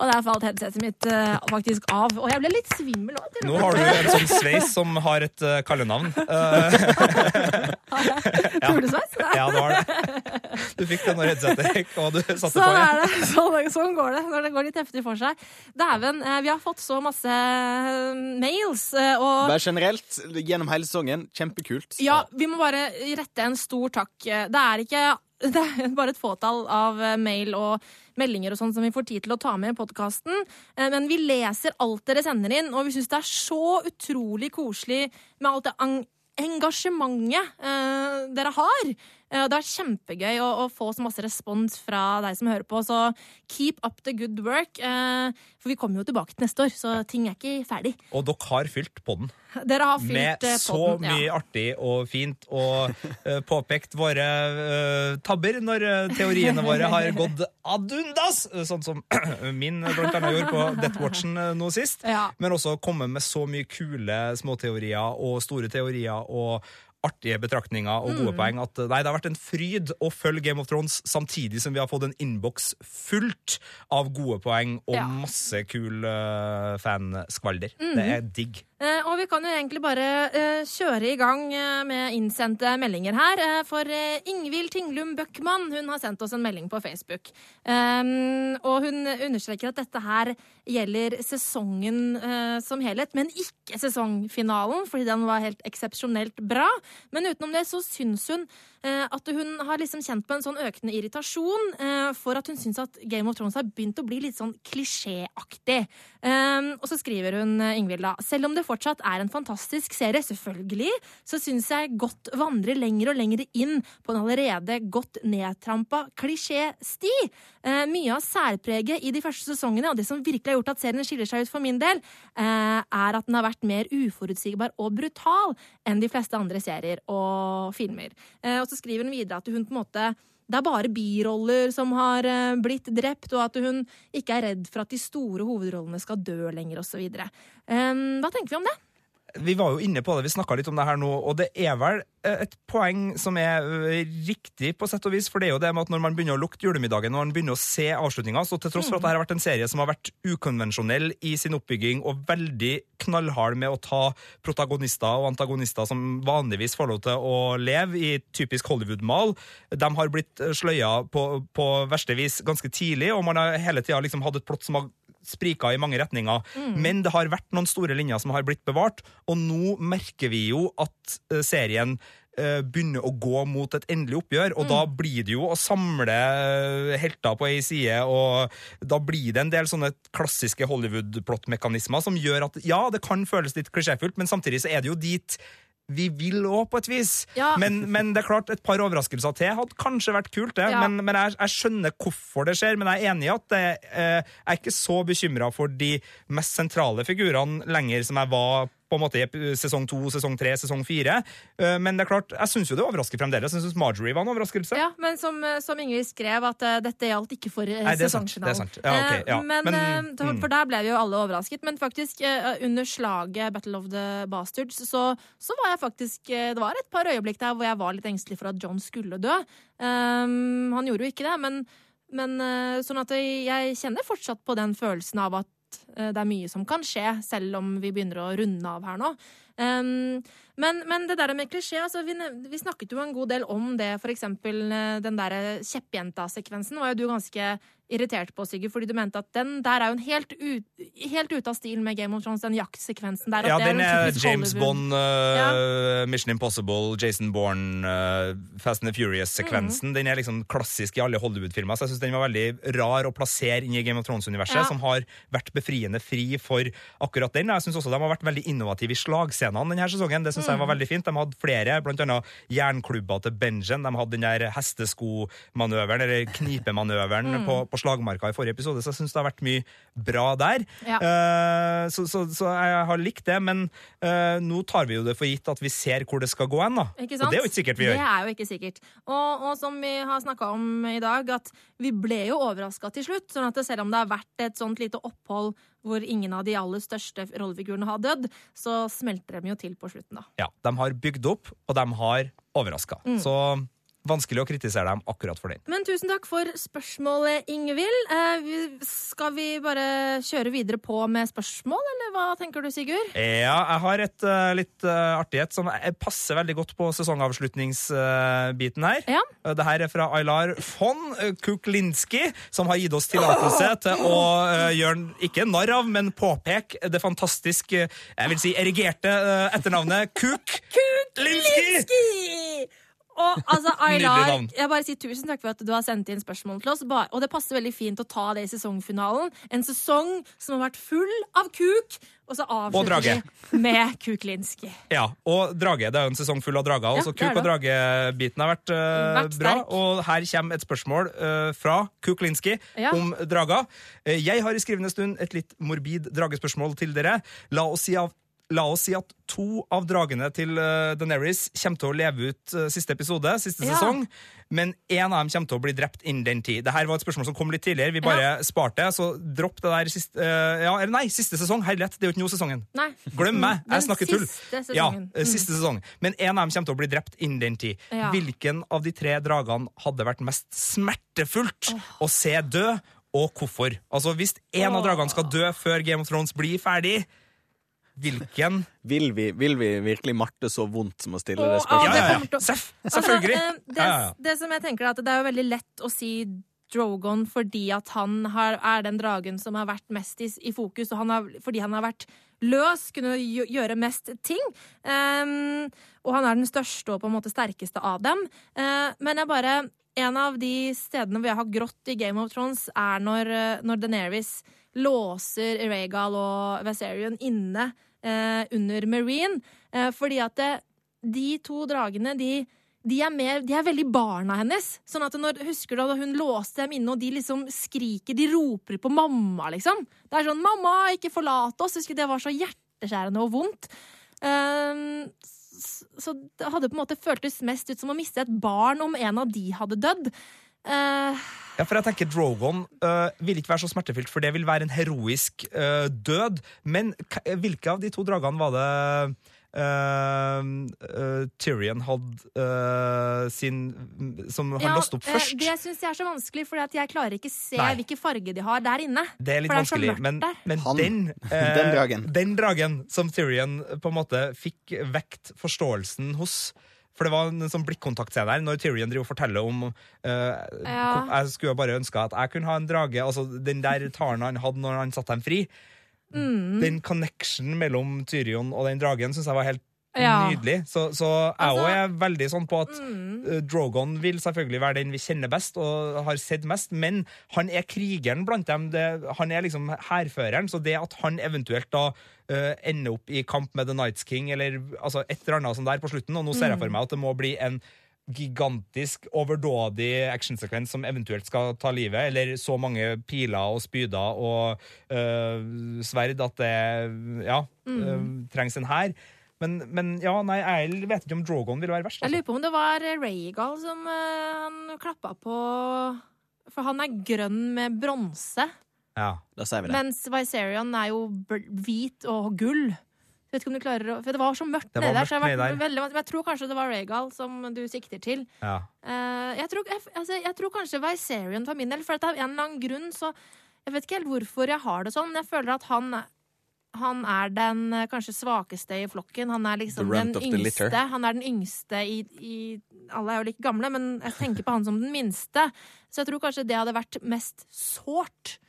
A: Og der falt headsetet mitt uh, faktisk av. Og jeg ble litt svimmel òg.
B: Nå har du en sånn sveis som har et uh, kallenavn. Uh,
A: Fuglesveis.
B: ja, det var det. Du fikk det når headsetet gikk, og du satte på
A: Sånn
B: igjen.
A: er det. Sånn, sånn går det når det går litt heftig for seg. Dæven, eh, vi har fått så masse eh, mails, eh, og
C: Bare generelt, gjennom hele sesongen, kjempekult.
A: ja, vi må bare rette en stor takk. Det er ikke det er bare et fåtall av eh, mail og meldinger og sånn som vi får tid til å ta med i podkasten. Men vi leser alt dere sender inn, og vi syns det er så utrolig koselig med alt det engasjementet eh, dere har. Eh, det er kjempegøy å, å få så masse respons fra deg som hører på, så keep up the good work. eh, for vi kommer jo tilbake til neste år, så ting er ikke ferdig.
B: Og dere har fylt podden
A: Dere har fylt
B: med
A: eh,
B: så
A: podden,
B: mye
A: ja.
B: artig og fint, og påpekt våre tabber når teoriene våre har gått ad undas, sånn som min blant annet gjorde på Death Watchen nå sist.
A: Ja.
B: Men også komme med så mye kule småteorier og store teorier og artige betraktninger og
A: Mm.
B: gode poeng at eh, nei, det har vært en fryd å følge Game of Thrones samtidig som vi har fått en innboks fullt av gode poeng og
A: Ja.
B: masse kul uh, fanskvalder. Det er digg.
A: Eh, og vi kan jo egentlig bare eh, kjøre i gang eh, med innsendte meldinger her. For Ingvild Tinglum Bøckmann hun har sendt oss en melding på Facebook. Um, og hun understreker at dette her gjelder sesongen som helhet, men ikke sesongfinalen, fordi den var helt eksepsjonelt bra. Men utenom det så syns hun at hun har liksom kjent på en sånn økende irritasjon for at hun syns at Game of Thrones har begynt å bli litt sånn klisjéaktig. Um, og så skriver hun Ingvild da selv om det fortsatt er en fantastisk serie, selvfølgelig, så syns jeg godt vandrer lenger og lenger inn på en allerede godt nedtrampa klisjésti. Eh, mye av særpreget i de første sesongene, og det som virkelig har gjort at serien skiller seg ut for min del, eh, er at den har vært mer uforutsigbar og brutal enn de fleste andre serier og filmer. Eh, og så skriver hun videre at hun på en måte det er bare biroller som har eh, blitt drept, og at hun ikke er redd for at de store hovedrollene skal dø lenger, osv. Um, hva tenker vi om det?
B: Vi var jo inne på det, vi snakka litt om det her nå, og det er vel eh, et poeng som er eh, riktig, på sett og vis. For det er jo det med at når man begynner å lukte julemiddagen, når man begynner å se avslutninga, så til tross for at dette har vært en serie som har vært ukonvensjonell i sin oppbygging og veldig knallhard med å ta protagonister og antagonister som vanligvis får lov til å leve i typisk Hollywood-mal, de har blitt sløya på, på verste vis ganske tidlig, og man har hele tida liksom hatt et plott som har sprika i mange retninger. Men det har vært noen store linjer som har blitt bevart, og nå merker vi jo at eh, serien eh, begynner å gå mot et endelig oppgjør, og da blir det jo å samle eh, helter på ei side, og da blir det en del sånne klassiske Hollywood-plottmekanismer som gjør at ja, det kan føles litt klisjéfullt, men samtidig så er det jo dit vi vil òg, på et vis.
A: Ja.
B: Men, men det er klart, et par overraskelser til hadde kanskje vært kult, det.
A: Ja.
B: Men, men jeg, jeg skjønner hvorfor det skjer, men jeg er enig i at det, eh, jeg er ikke så bekymra for de mest sentrale figurene lenger som jeg var på en måte i sesong to, sesong tre, sesong fire. Eh, men det er klart, jeg syns jo det overrasker fremdeles. Jeg syns Marjorie var en overraskelse.
A: Ja, men som, eh, som Ingrid skrev, at eh, dette gjaldt ikke for
B: Nei,
A: sesongfinalen.
B: Ja, ok, ja.
A: Men,
B: Men, mm.
A: For der ble vi jo alle overrasket. Men faktisk, under slaget Battle of the Bastards, så, så var jeg faktisk Det var et par øyeblikk der hvor jeg var litt engstelig for at John skulle dø. Um, han gjorde jo ikke det, men, men sånn at jeg, jeg kjenner fortsatt på den følelsen av at det er mye som kan skje, selv om vi begynner å runde av her nå. Um, men, men det der med klisjé, altså, vi, vi snakket jo en god del om det, for eksempel eh, den der kjeppjenta-sekvensen var jo du ganske irritert på, Sigurd, fordi du mente at den der er jo en helt, ut, helt ute av stil med Game of Thrones, den jaktsekvensen der.
B: Ja, den er,
A: er
B: James
A: Hollywood-
B: Bond, uh, Mission Impossible, Jason Bourne, uh, Fast and the Furious-sekvensen.
A: Mm.
B: Den er liksom klassisk i alle Hollywood-filmer, så jeg syns den var veldig rar å plassere inn i Game of Thrones-universet,
A: Ja.
B: som har vært befriende fri for akkurat den. Jeg syns også de har vært veldig innovative i slagscenene denne sesongen. Det synes jeg var
A: Mm.
B: veldig fint. De hadde flere, annet jernklubber til Benjen. De hadde den der hesteskomanøveren, eller knipemanøveren,
A: Mm.
B: på, på slagmarka i forrige episode, så jeg syns det har vært mye bra der.
A: Ja.
B: Uh, så, så, så jeg har likt det, men uh, nå tar vi jo det for gitt at vi ser hvor det skal gå hen. da.
A: Ikke sant?
B: Og det er jo ikke sikkert vi gjør.
A: Det er jo ikke sikkert. Og, og som vi har snakka om i dag, at vi ble jo overraska til slutt. sånn at selv om det har vært et sånt lite opphold hvor ingen av de aller største rollefigurene har dødd, så smelter de jo til på slutten, da.
B: Ja, De har bygd opp, og de har overraska.
A: Mm.
B: Så vanskelig å kritisere dem akkurat for den.
A: Men tusen takk for spørsmålet, Ingvild. Eh, skal vi bare kjøre videre på med spørsmål, eller hva tenker du, Sigurd?
B: Ja, jeg har et uh, litt uh, artighet som eh, passer veldig godt på sesongavslutningsbiten her.
A: Ja.
B: Uh, det her er fra Aylar von uh, Kuklinski, som har gitt oss tillatelse til å uh, gjøre ikke narr av, men påpeke det fantastisk, uh, jeg vil si erigerte uh, etternavnet Kuk. Kuklinski!
A: Kuklinski! Og altså, Aylar, jeg bare sier tusen takk for at du har sendt inn spørsmål til oss. Og det passer veldig fint å ta det i sesongfinalen. En sesong som har vært full av kuk. Og så avslutter vi med Kuklinski.
B: Ja, og drage. Det er jo en sesong full av drager.
A: Ja,
B: også Kuk- og dragebiten har vært, uh,
A: Vært
B: bra. Og her kommer et spørsmål uh, fra Kuklinski
A: Ja.
B: om drager. Uh, jeg har i skrivende stund et litt morbid dragespørsmål til dere. La oss si, av, la oss si at to av dragene til uh, Daenerys kommer til å leve ut uh, siste episode, siste
A: Ja.
B: sesong, men én av dem kommer til å bli drept innen den tid. Dette var et spørsmål som kom litt tidligere. Vi bare sparte, så dropp det der siste uh, Ja, eller nei, siste sesong. Herlighet, det er jo ikke nå sesongen.
A: Nei.
B: Glem meg, jeg snakker tull.
A: siste
B: Ja, eh, siste sesong. Men en av dem kommer til å bli drept innen den tid.
A: Ja.
B: Hvilken av de tre dragene hadde vært mest smertefullt å se dø, og hvorfor? Altså, Hvis en av dragene skal dø før Game of Thrones blir ferdig, Hvilken
C: Vil vi, vil vi virkelig Marte så vondt som å stille det spørsmålet?
B: Ja, ja, ja. Seff, selvfølgelig.
A: Altså, det, det som jeg tenker er at det er jo veldig lett å si Drogon fordi at han har, er den dragen som har vært mest i, i fokus, og han har, fordi han har vært løs, kunne gjøre mest ting. Um, og han er den største og på en måte sterkeste av dem. Uh, men jeg bare En av de stedene hvor jeg har grått i Game of Thrones, er når, eh, når Daenerys låser Rhaegal og Viserion inne eh, under Marine. Eh, fordi at det, de to dragene, de de er, mer, de er veldig barna hennes. Sånn at når, Husker du da hun låste dem inne, og de liksom skriker, de roper på mamma, liksom? Det er sånn 'Mamma, ikke forlat oss!' Husker Det var så hjerteskjærende og vondt. S- så det hadde på en måte føltes mest ut som å miste et barn om en av de hadde dødd. Uh,
B: Ja, for jeg tenker Drogon uh, vil ikke være så smertefylt, for det vil være en heroisk uh, død. Men hvilke av de to dragene var det øh, Tyrion hadde uh, sin Som han
A: ja,
B: låst opp
A: eh,
B: først?
A: det syns jeg er så vanskelig, for jeg klarer ikke se
B: Nei.
A: hvilken farge de har der inne.
B: Det er litt
A: for det er så
B: vanskelig,
A: mørkt
B: men, men
C: Han.
B: den, uh,
C: Den dragen.
B: Den dragen som Tyrion på en måte fikk vekt forståelsen hos. For det var en sånn blikkontaktscene her når Tyrion driver og forteller om uh,
A: Ja.
B: Jeg skulle bare ønske at jeg kunne ha en drage. Altså Den der taren han hadde når han satte dem fri.
A: Mm.
B: Den connection mellom Tyrion og den dragen syns jeg var helt
A: Ja.
B: nydelig. Så, så jeg
A: Altså-
B: er veldig sånn på at
A: Mm.
B: eh, Drogon vil selvfølgelig være den vi kjenner best og har sett mest, men han er krigeren blant dem. Det, han er liksom hærføreren, så det at han eventuelt da uh, ender opp i kamp med The Nights King, eller altså et eller annet sånt der på slutten, og nå ser jeg
A: Mm.
B: for meg at det må bli en gigantisk, overdådig actionsekvens som eventuelt skal ta livet, eller så mange piler og spyder og øh, sverd at det ja,
A: Mm.
B: eh, trengs en hær. Men, men ja, nei, jeg vet ikke om Drogon vil være verst.
A: Jeg
B: Altså.
A: lurer på om det var Rhaegal som øh, han klappa på For han er grønn med bronse,
B: Ja.
C: Da sier vi det.
A: mens Viserion er jo hvit og gull. Vet ikke om du klarer å For det var så mørkt
B: Det var
A: der. Så jeg, har
B: mørkt
A: vært
B: der.
A: veldig, men jeg tror kanskje det var Regal som du sikter til.
B: Ja.
A: Uh, jeg, tror, jeg, altså, jeg tror kanskje Viserion for min del, for at av en eller annen grunn så Jeg vet ikke helt hvorfor jeg har det sånn, men jeg føler at han han er den eh, kanskje svakeste i flokken. Han er liksom den yngste. Han er den yngste i, i Alle er jo like gamle, men jeg tenker på han som den minste. Så jeg tror kanskje det hadde vært mest sårt.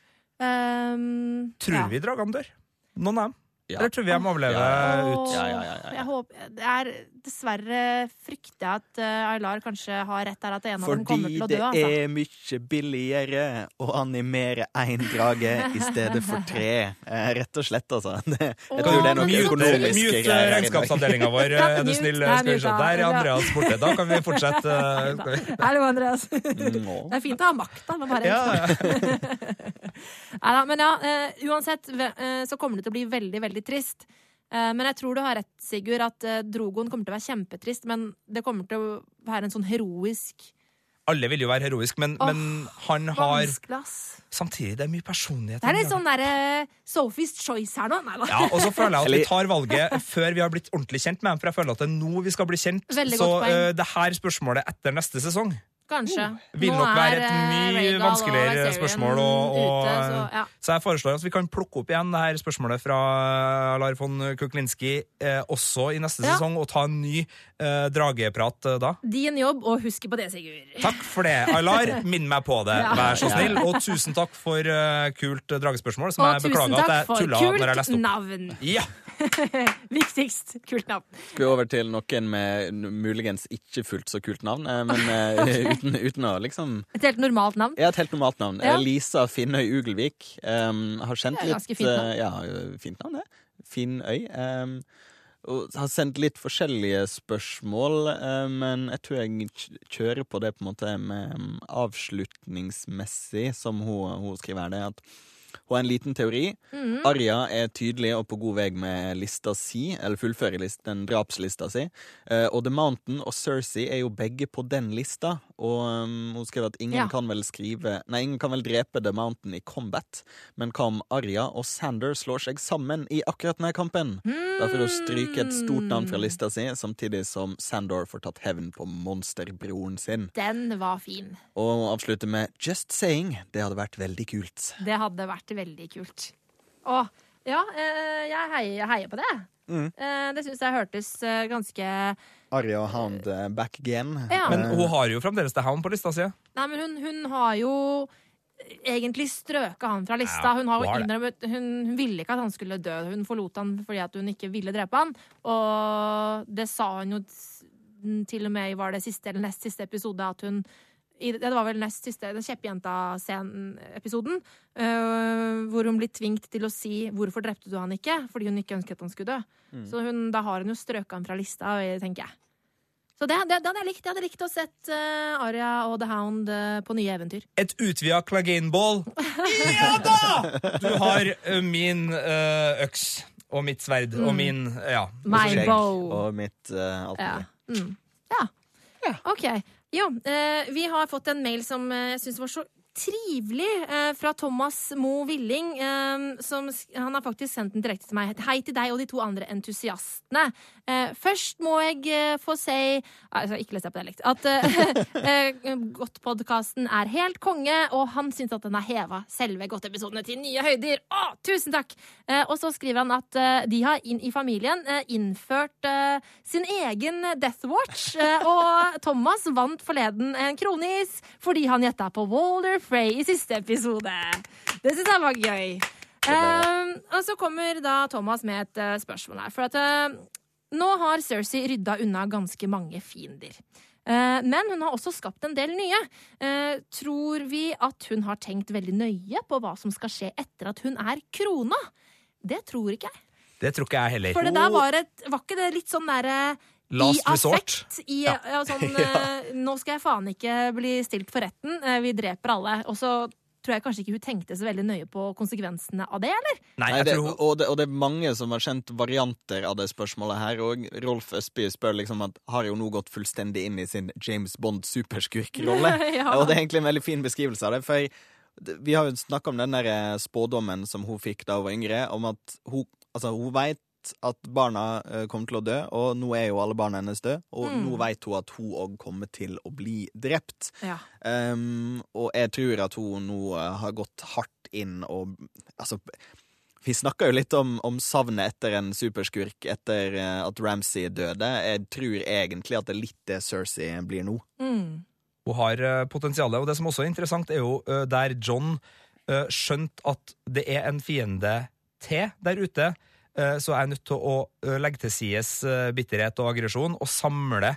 A: Um,
B: Tror
A: ja.
B: vi dragene dør? Noen av dem?
C: Ja.
B: Eller tror vi jeg overlever
C: Ja,
B: ut?
C: Ja, ja, ja, ja, ja.
A: Jeg håper, det er, dessverre frykter jeg at uh, Aylar kanskje har rett her, at en av dem kommer til å
C: det
A: Fordi Altså.
C: er mye billigere å animere én drage i stedet for tre. Eh, rett og slett, altså. Det, jeg tror det er
A: noe
C: økonomisk
B: Mute
C: dag.
B: regnskapsavdelinga vår, er du snill. Skal vi se. Der er. Andreas borte. Da kan vi fortsette. eh,
A: Hallo, Andreas. Det er fint å ha makta, men bare
B: Ja, ja.
A: Men ja, eh, uansett eh, så kommer det til å bli veldig, veldig trist. Eh, men jeg tror du har rett, Sigurd, at Drogoen kommer til å være kjempetrist, men det kommer til å være en sånn heroisk
B: Alle vil jo være heroisk, men,
A: oh,
B: men han har
A: vanskelig, ass.
B: Samtidig det er mye personlighet.
A: Det er litt sånn derre Sophie's Choice her nå. Nei.
B: Ja, og så føler jeg at vi tar valget før vi har blitt ordentlig kjent med dem. For jeg føler at det er nå vi skal bli kjent.
A: Veldig
B: så eh, det her spørsmålet etter neste sesong
A: Kanskje.
B: vil nok være et
A: eh,
B: mye vanskeligere spørsmål. Og, og,
A: ute, så, ja.
B: så jeg foreslår at vi kan plukke opp igjen det her spørsmålet fra Lar von Kuklinski eh, også i neste
A: Ja.
B: sesong, og ta en ny eh, drageprat eh, da.
A: Din jobb, og husk på det, Sigurd.
B: Takk for det, Aylar. Minn meg på det,
A: Ja.
B: vær så snill. Og tusen takk for eh, kult eh, dragespørsmål, som
A: Og
B: jeg beklager at
A: takk
B: jeg
A: for
B: tulla når jeg leste
A: kult
B: opp.
A: navn.
B: Ja,
A: Viktigst. Kult navn.
C: Skal vi over til noen med muligens ikke fullt så kult navn, eh, men okay. uten, uten å liksom
A: Et helt normalt navn.
C: Ja, et helt normalt navn.
A: Ja.
C: Eh, Lisa Finnøy Ugelvik. Um, har sendt litt
A: ganske fint navn.
C: eh, Ja, fint navn, det. Finnøy. Um, og har sendt litt forskjellige spørsmål, eh, men jeg tror jeg kjører på det på en måte med avslutningsmessig, som hun, hun skriver her. Det at hun har en liten teori.
A: Mm.
C: Arja er tydelig og på god vei med lista si, eller fullfører listen, drapslista si. Uh, og The Mountain og Cersei er jo begge på den lista. Og um, hun skriver at ingen
A: Ja.
C: kan vel skrive Nei, ingen kan vel drepe The Mountain i combat, men hva om Arja og Sander slår seg sammen i akkurat denne kampen? Da får hun stryke et stort navn fra lista si, samtidig som Sandor får tatt hevn på monsterbroren sin.
A: Den var fin.
C: Og hun avslutter med Just saying. Det hadde vært veldig kult.
A: Det hadde vært veldig kult. Å, Ja, eh, jeg heier, heier på det.
C: Mm.
A: Eh, det syns jeg hørtes eh, ganske
C: Arja og Hound back again.
A: Ja.
B: Men hun har jo fremdeles The Hound på lista si.
A: Nei, men hun, hun har jo egentlig strøka han fra lista.
B: Ja,
A: Hun, har
B: hun har
A: innrømmet, hun, hun ville ikke at han skulle dø. Hun forlot han fordi at hun ikke ville drepe han. Og det sa hun jo til og med i var det siste eller nest siste episode at hun i, det var vel nest siste, den Kjeppjenta-episoden, hvor hun blir tvingt til å si 'hvorfor drepte du han ikke?' fordi hun ikke ønsket at han skulle dø. Så hun, da har hun jo strøket han fra lista, tenker jeg. Så det, det, det hadde jeg likt. Jeg hadde likt å sett uh, Aria og The Hound uh, på nye eventyr.
B: Et utvida Clegane-bål. Ja da! Du har uh, min øks og mitt sverd og min Ja.
A: My bow.
C: Og mitt uh, alt
A: Ja.
C: mulig.
A: Mm. ja. OK. Jo, eh, vi har fått en mail som eh, jeg syns var så trivelig, eh, fra Thomas Mo Willing. Eh, som, han har faktisk sendt den direkte til meg. Hei til deg og de to andre entusiastene. Eh, først må jeg eh, få si Jeg skal ikke det på dialekt. At eh, eh, Godt-podkasten er helt konge, og han syns at den har heva selve Godt-episodene til nye høyder. Å, tusen takk! Og så skriver han at de har inn i familien innført sin egen Death Watch. Og Thomas vant forleden en kronis fordi han gjetta på Walder Frey i siste episode. Det syns jeg var gøy. Um, og så kommer da Thomas med et uh, spørsmål her. For at uh, nå har Cersei rydda unna ganske mange fiender. Uh, Men hun har også skapt en del nye. Tror vi at hun har tenkt veldig nøye på hva som skal skje etter at hun er krona? Det tror ikke jeg.
B: Det tror ikke jeg heller.
A: For det der var, et, var ikke det litt sånn derre
B: Last
A: i
B: resort.
A: affekt. I, ja. sånn, eh, nå skal jeg faen ikke bli stilt for retten. eh, Vi dreper alle. Og så tror jeg kanskje ikke hun tenkte så veldig nøye på konsekvensene av det, eller?
B: Nei,
C: Nei,
B: jeg
C: det,
B: tror hun
C: og, det, og det er mange som har kjent varianter av det spørsmålet her. Og Rolf Østby spør liksom at har jo nå gått fullstendig inn i sin James Bond-superskurkrolle.
A: Ja.
C: Og det er egentlig en veldig fin beskrivelse av det. For vi har jo snakka om den der eh, spådommen som hun fikk da hun var yngre, om at hun, altså, hun veit at barna eh, kommer til å dø, og nå er jo alle barna hennes døde. Og
A: Mm.
C: nå vet hun at hun òg kommer til å bli drept.
A: Ja.
C: Um, og jeg tror at hun nå eh, har gått hardt inn og Altså, vi snakka jo litt om, om savnet etter en superskurk etter eh, at Ramsay døde. Jeg tror egentlig at det er litt det Cersei blir nå.
A: Mm.
B: Hun har potensial. Og det som også er interessant, er jo der John skjønte at det er en fiende til der ute, så er jeg nødt til å eh, legge til sides eh, bitterhet og aggresjon og samle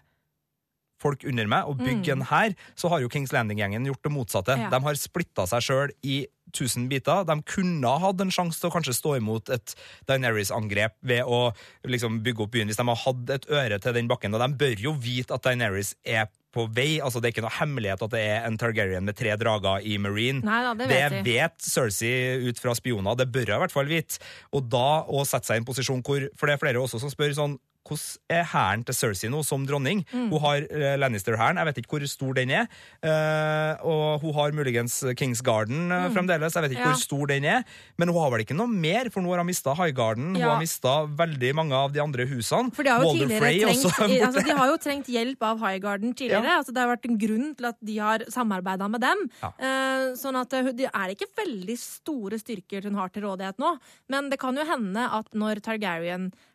B: folk under meg og bygge
A: Mm.
B: en hær, så har jo Kings Landing-gjengen gjort det motsatte.
A: Ja.
B: De har splitta seg sjøl i tusen biter. De kunne ha hatt en sjanse til å kanskje stå imot et Daenerys-angrep ved å liksom bygge opp byen, hvis de har hatt et øre til den bakken. Og de bør jo vite at Daenerys er på vei. altså Det er ikke noe hemmelighet at det er en Targaryen med tre drager i Marine.
A: Nei da, det vet det
B: vet Cersei ut fra spioner, det bør hun i hvert fall vite. Og da å sette seg i en posisjon hvor For det er flere også som spør sånn hvordan er hæren til Cersei nå som dronning?
A: Mm.
B: Hun har eh, Lannister-hæren, jeg vet ikke hvor stor den er. Eh, og hun har muligens Kings Garden mm. fremdeles, jeg vet ikke.
A: Ja.
B: hvor stor den er. Men hun har vel ikke noe mer, for nå har hun mista High Garden. Hun har mista veldig mange av de andre husene.
A: For de har jo
B: Walder Frey
A: trengt, altså, de har jo trengt hjelp av Highgarden tidligere. Altså, det har vært en grunn til at de har samarbeida med dem.
B: Ja.
A: Eh, sånn at eh, det er ikke veldig store styrker hun har til rådighet nå. Men det kan jo hende at når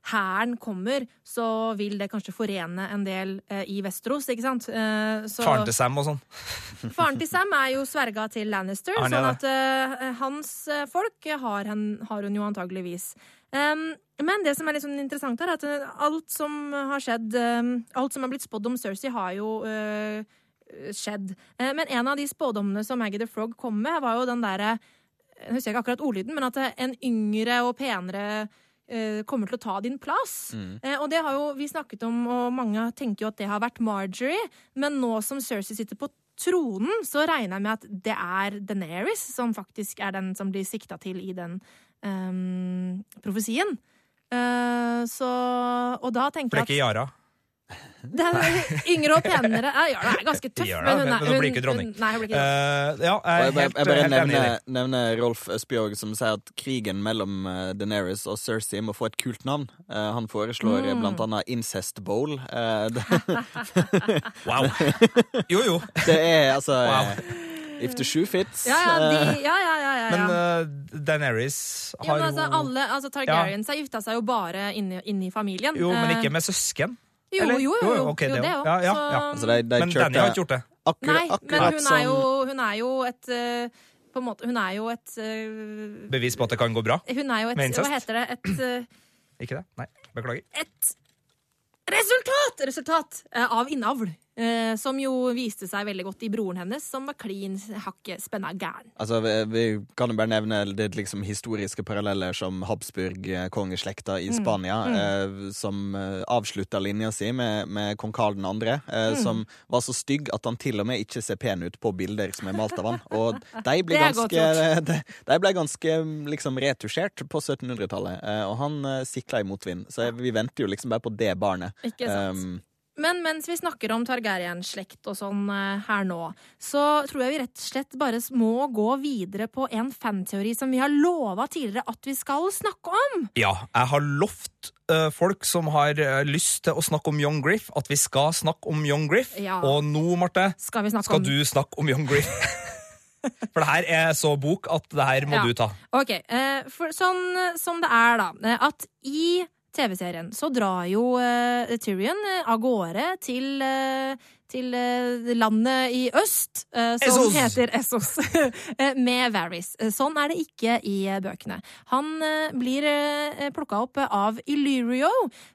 A: Targaryen-hæren kommer, så vil det kanskje forene en del eh, i Vesteros, ikke sant? Eh, så-
B: Faren til Sam og sånn.
A: Faren til Sam er jo sverga til Lannister,
B: Arne,
A: sånn at eh, hans eh, folk har, hen, har hun jo antageligvis. Um, men det som er litt sånn interessant er at eh, alt som har skjedd um, Alt som er blitt spådd om Cersei, har jo uh, skjedd. Uh, men en av de spådommene som Maggie the Frog kom med, var jo den derre Jeg husker ikke akkurat ordlyden, men at en yngre og penere kommer til å ta din plass. Eh, og det har jo vi snakket om, og mange tenker jo at det har vært Marjorie. Men nå som Cersei sitter på tronen, så regner jeg med at det er Daenerys som faktisk er den som blir sikta til i den um, profesien. Uh, så Og da
B: For
A: tenker
B: det er
A: jeg
B: ikke Yara.
A: Det er yngre og penere Jeg gjør det, er ganske tøff, men hun,
B: men
A: er,
B: hun blir ikke dronning.
A: Hun, nei, hun blir ikke dronning.
B: Uh, ja, jeg
C: jeg, jeg bare
B: helt
C: nevner, nevner Rolf Østbjørg som sier at krigen mellom Deneris Daenerys og Cersei må få et kult navn. Uh, han foreslår mm. blant annet Incest Bowl. Uh,
B: Wow. Jo, jo.
C: det er altså
B: Wow.
C: eh, If the shoe fits.
A: Ja, ja, de,
C: eh,
A: ja, ja, ja, ja,
B: Men uh, Daenerys har
A: men altså,
B: jo
A: alle, altså Targaryens har gifta seg jo bare inni, inni familien.
B: Jo, men
A: Eh,
B: ikke med søsken.
A: Jo,
B: eller?
A: jo, jo.
B: Jo, okay,
A: jo,
B: det
A: òg.
B: Ja, ja,
A: Så-
B: ja.
C: altså, de, de
B: Men
C: kjørte
B: Danny har ikke gjort det.
C: akkurat,
A: Nei, men hun er jo, hun er jo et uh, På en måte, hun er jo et uh,
B: Bevis på at det kan gå bra.
A: Hun er jo et
B: Med incest?
A: Hva heter det? Et, uh,
B: Ikke det? Nei, beklager.
A: et resultat! Resultat av innavl. Eh, som jo viste seg veldig godt i broren hennes, som var klin hakke spenna gæren.
C: Altså, vi, vi kan jo bare nevne det liksom historiske paralleller som Habsburg-kongeslekta
A: Mm.
C: i Spania, eh, som eh, avslutta linja si med, med kong Karl 2.,
A: Mm.
C: eh, som var så stygg at han til og med ikke ser pen ut på bilder som er malt av han. Og de ble ganske, de, de ble ganske liksom retusjert på 1700-tallet, eh, og han eh, sikla i motvind. Så vi venter jo liksom bare på det barnet.
A: Ikke sant?
C: Um,
A: Men mens vi snakker om Targaryen-slekt og sånn eh, her nå, så tror jeg vi rett og slett bare må gå videre på en fanteori som vi har lova tidligere at vi skal snakke om.
B: Ja, jeg har lovt uh, folk som har uh, lyst til å snakke om Young Griff, at vi skal snakke om Young Griff.
A: Ja.
B: Og nå, Marte,
A: Skal
B: skal
A: om
B: du snakke om Young Griff. For det her er så bok at det her må
A: Ja.
B: du ta.
A: Ok, for sånn som det er da, at i TV-serien. Så drar jo eh, Tyrion eh, av gårde til, eh, til eh, landet i øst, eh, som
B: Essos.
A: heter Essos, eh, med Varys. Sånn er det ikke i bøkene. Han blir plukka opp av Illyrio,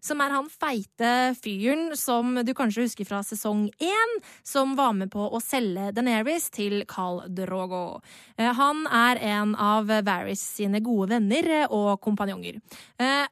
A: som er han feite fyren som du kanskje husker fra sesong én, som var med på å selge Daenerys til Khal Drogo. Han er en av Varys sine gode venner og kompanjonger.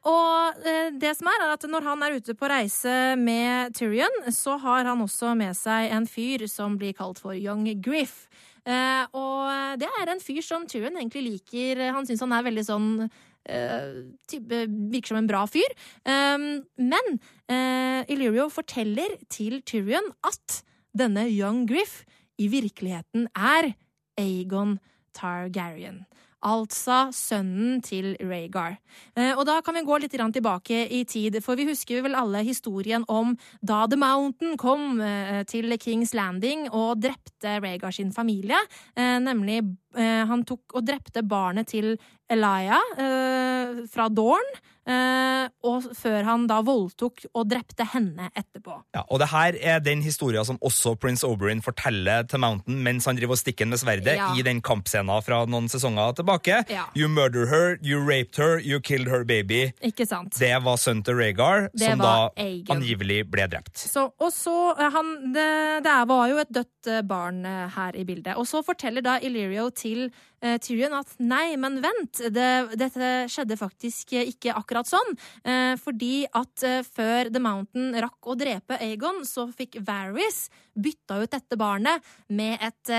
A: Og det som er, er at når han er ute på reise med Tyrion, så har han også med seg en fyr som blir kalt for Young Griff. Eh, og det er en fyr som Tyrion egentlig liker. Han syns han er veldig sånn eh, type, Virker som en bra fyr. Eh, men uh, Illyrio forteller til Tyrion at denne Young Griff i virkeligheten er Aegon Targaryen. Altså sønnen til Rhaegar. Eh, og da kan vi gå litt tilbake i tid, for vi husker vel alle historien om da The Mountain kom eh, til Kings Landing og drepte Rhaegar sin familie. Eh, nemlig han tok og drepte barnet til Elia eh, fra Dorn, eh, og før han da voldtok og drepte henne etterpå.
B: Ja, og det her er den historien som også Prince Oberyn forteller til Mountain mens han driver og stikker med sverdet
A: Ja.
B: i den kampscenen fra noen sesonger tilbake.
A: Ja.
B: You murdered her, you raped her, you killed her baby.
A: Ikke sant?
B: Det var sønnen til Rhaegar,
A: Det
B: som da
A: Aegon.
B: angivelig ble drept.
A: Så, og så eh, han, det, det var jo et dødt eh, barn eh, her i bildet. Og så forteller da Illyrio til eh, Tyrion at nei, men vent, det, dette skjedde faktisk eh, ikke akkurat sånn. Eh, fordi at eh, før The Mountain rakk å drepe Aegon, så fikk Varys bytta ut dette barnet med et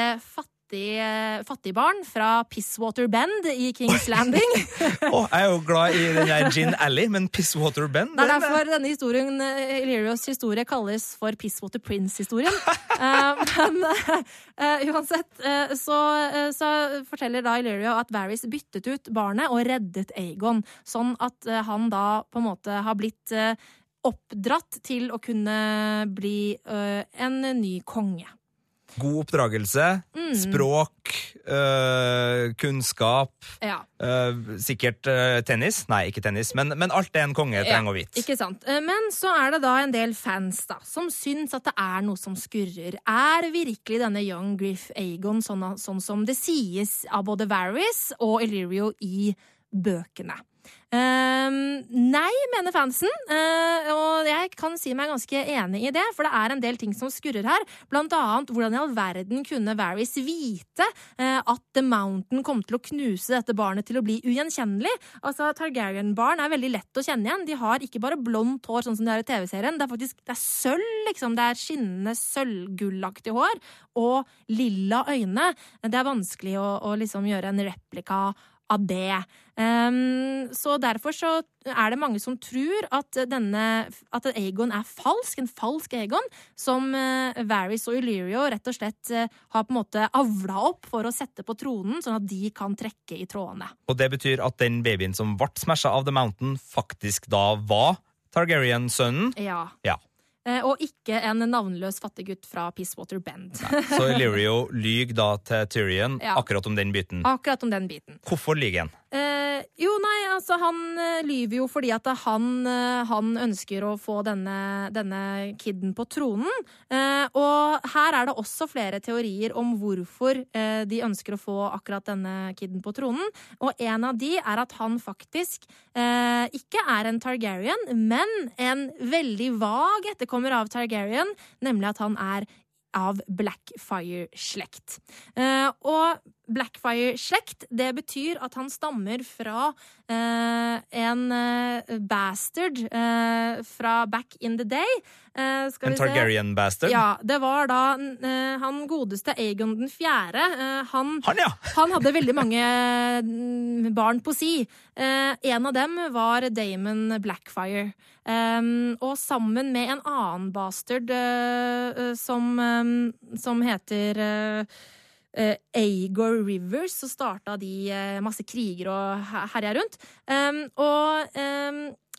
A: eh, fattig barn fra Pisswater Bend i Kings Landing.
B: oh, jeg er jo glad i den der Gin Alley, men Pisswater Bend
A: Det er derfor denne historien, eh, Illyrios historie kalles for Pisswater Prince-historien. uh, men uh, uansett uh, så, eh, så forteller da Illyrio at Varys byttet ut barnet og reddet Aegon, sånn at eh, han da på en måte har blitt eh, oppdratt til å kunne bli ø, en ny konge.
B: God oppdragelse,
A: Mm.
B: språk, øh, kunnskap,
A: Ja.
B: øh, sikkert øh, tennis. Nei, ikke tennis, men, men alt det en konge trenger å vite.
A: Ikke sant. Men så er det da en del fans da, som syns at det er noe som skurrer. Er virkelig denne Young Griff Aegon sånn, sånn som det sies av både Varys og Illyrio i bøkene? Ehm, nei, mener fansen, Uh, og jeg kan si meg ganske enig i det, for det er en del ting som skurrer her. Blant annet hvordan i all verden kunne Varys vite uh, at The Mountain kom til å knuse dette barnet til å bli ugjenkjennelig? Altså, Targaryen-barn er veldig lett å kjenne igjen. De har ikke bare blondt hår, sånn som de er i TV-serien. Det er faktisk det er sølv, liksom. Det er skinnende sølvgullaktig hår og lilla øyne. Det er vanskelig å, å liksom gjøre en replika av det. Ehm, så derfor så er det mange som tror at denne at Aegon er falsk, en falsk Aegon, som uh, Varys og Illyrio rett og slett eh, har på en måte avla opp for å sette på tronen, sånn at de kan trekke i trådene.
B: Og det betyr at den babyen som ble smasha av The Mountain, faktisk da var Targaryen-sønnen.
A: Ja.
B: Ja.
A: Eh, og ikke en navnløs fattiggutt fra Peacewater Bend.
B: Så Illyrio lyver da til Tyrion
A: Ja.
B: akkurat om den biten.
A: Akkurat om den biten.
B: Hvorfor lyver han?
A: Eh, jo, nei, altså han eh, lyver jo fordi at han, eh, han ønsker å få denne, denne kiden på tronen. Eh, og her er det også flere teorier om hvorfor eh, de ønsker å få akkurat denne kiden på tronen. Og en av de er at han faktisk eh, ikke er en Targaryen, men en veldig vag etterkommer av Targaryen, nemlig at han er av Blackfire-slekt. Eh, og Blackfire-slekt, det betyr at han stammer fra eh, en eh, bastard eh, fra back in the day. Eh, skal
B: En. Targaryen bastard?
A: Ja, det var da han godeste Aegon den fjerde. Eh, han
B: Han, ja!
A: han hadde veldig mange mm, barn på si. Eh, en av dem var Damon Blackfire. Um, og sammen med en annen bastard uh, som, um, som heter uh, eh, Aegor Rivers, så starta de masse kriger og her- herja rundt. Um, og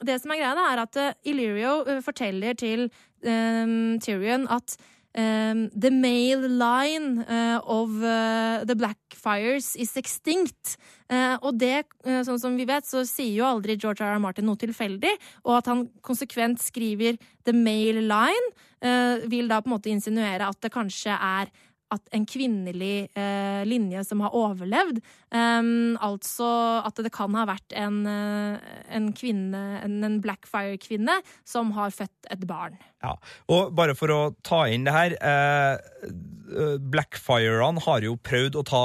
A: det som er greia, er at Illyrio forteller til Tyrion at um, the male line uh, of uh, the Blackfires is extinct. Uh, og det, eh, sånn som vi vet, så sier jo aldri George R. R. Martin noe tilfeldig, og at han konsekvent skriver the male line, eh, vil da på en måte insinuere at det kanskje er at en kvinnelig eh, linje som har overlevd. Um, altså at det kan ha vært en, eh, en kvinne, en, Blackfire-kvinne, som har født et barn.
B: Ja, og bare for å ta inn det her eh, eh, Blackfirerne har jo prøvd å ta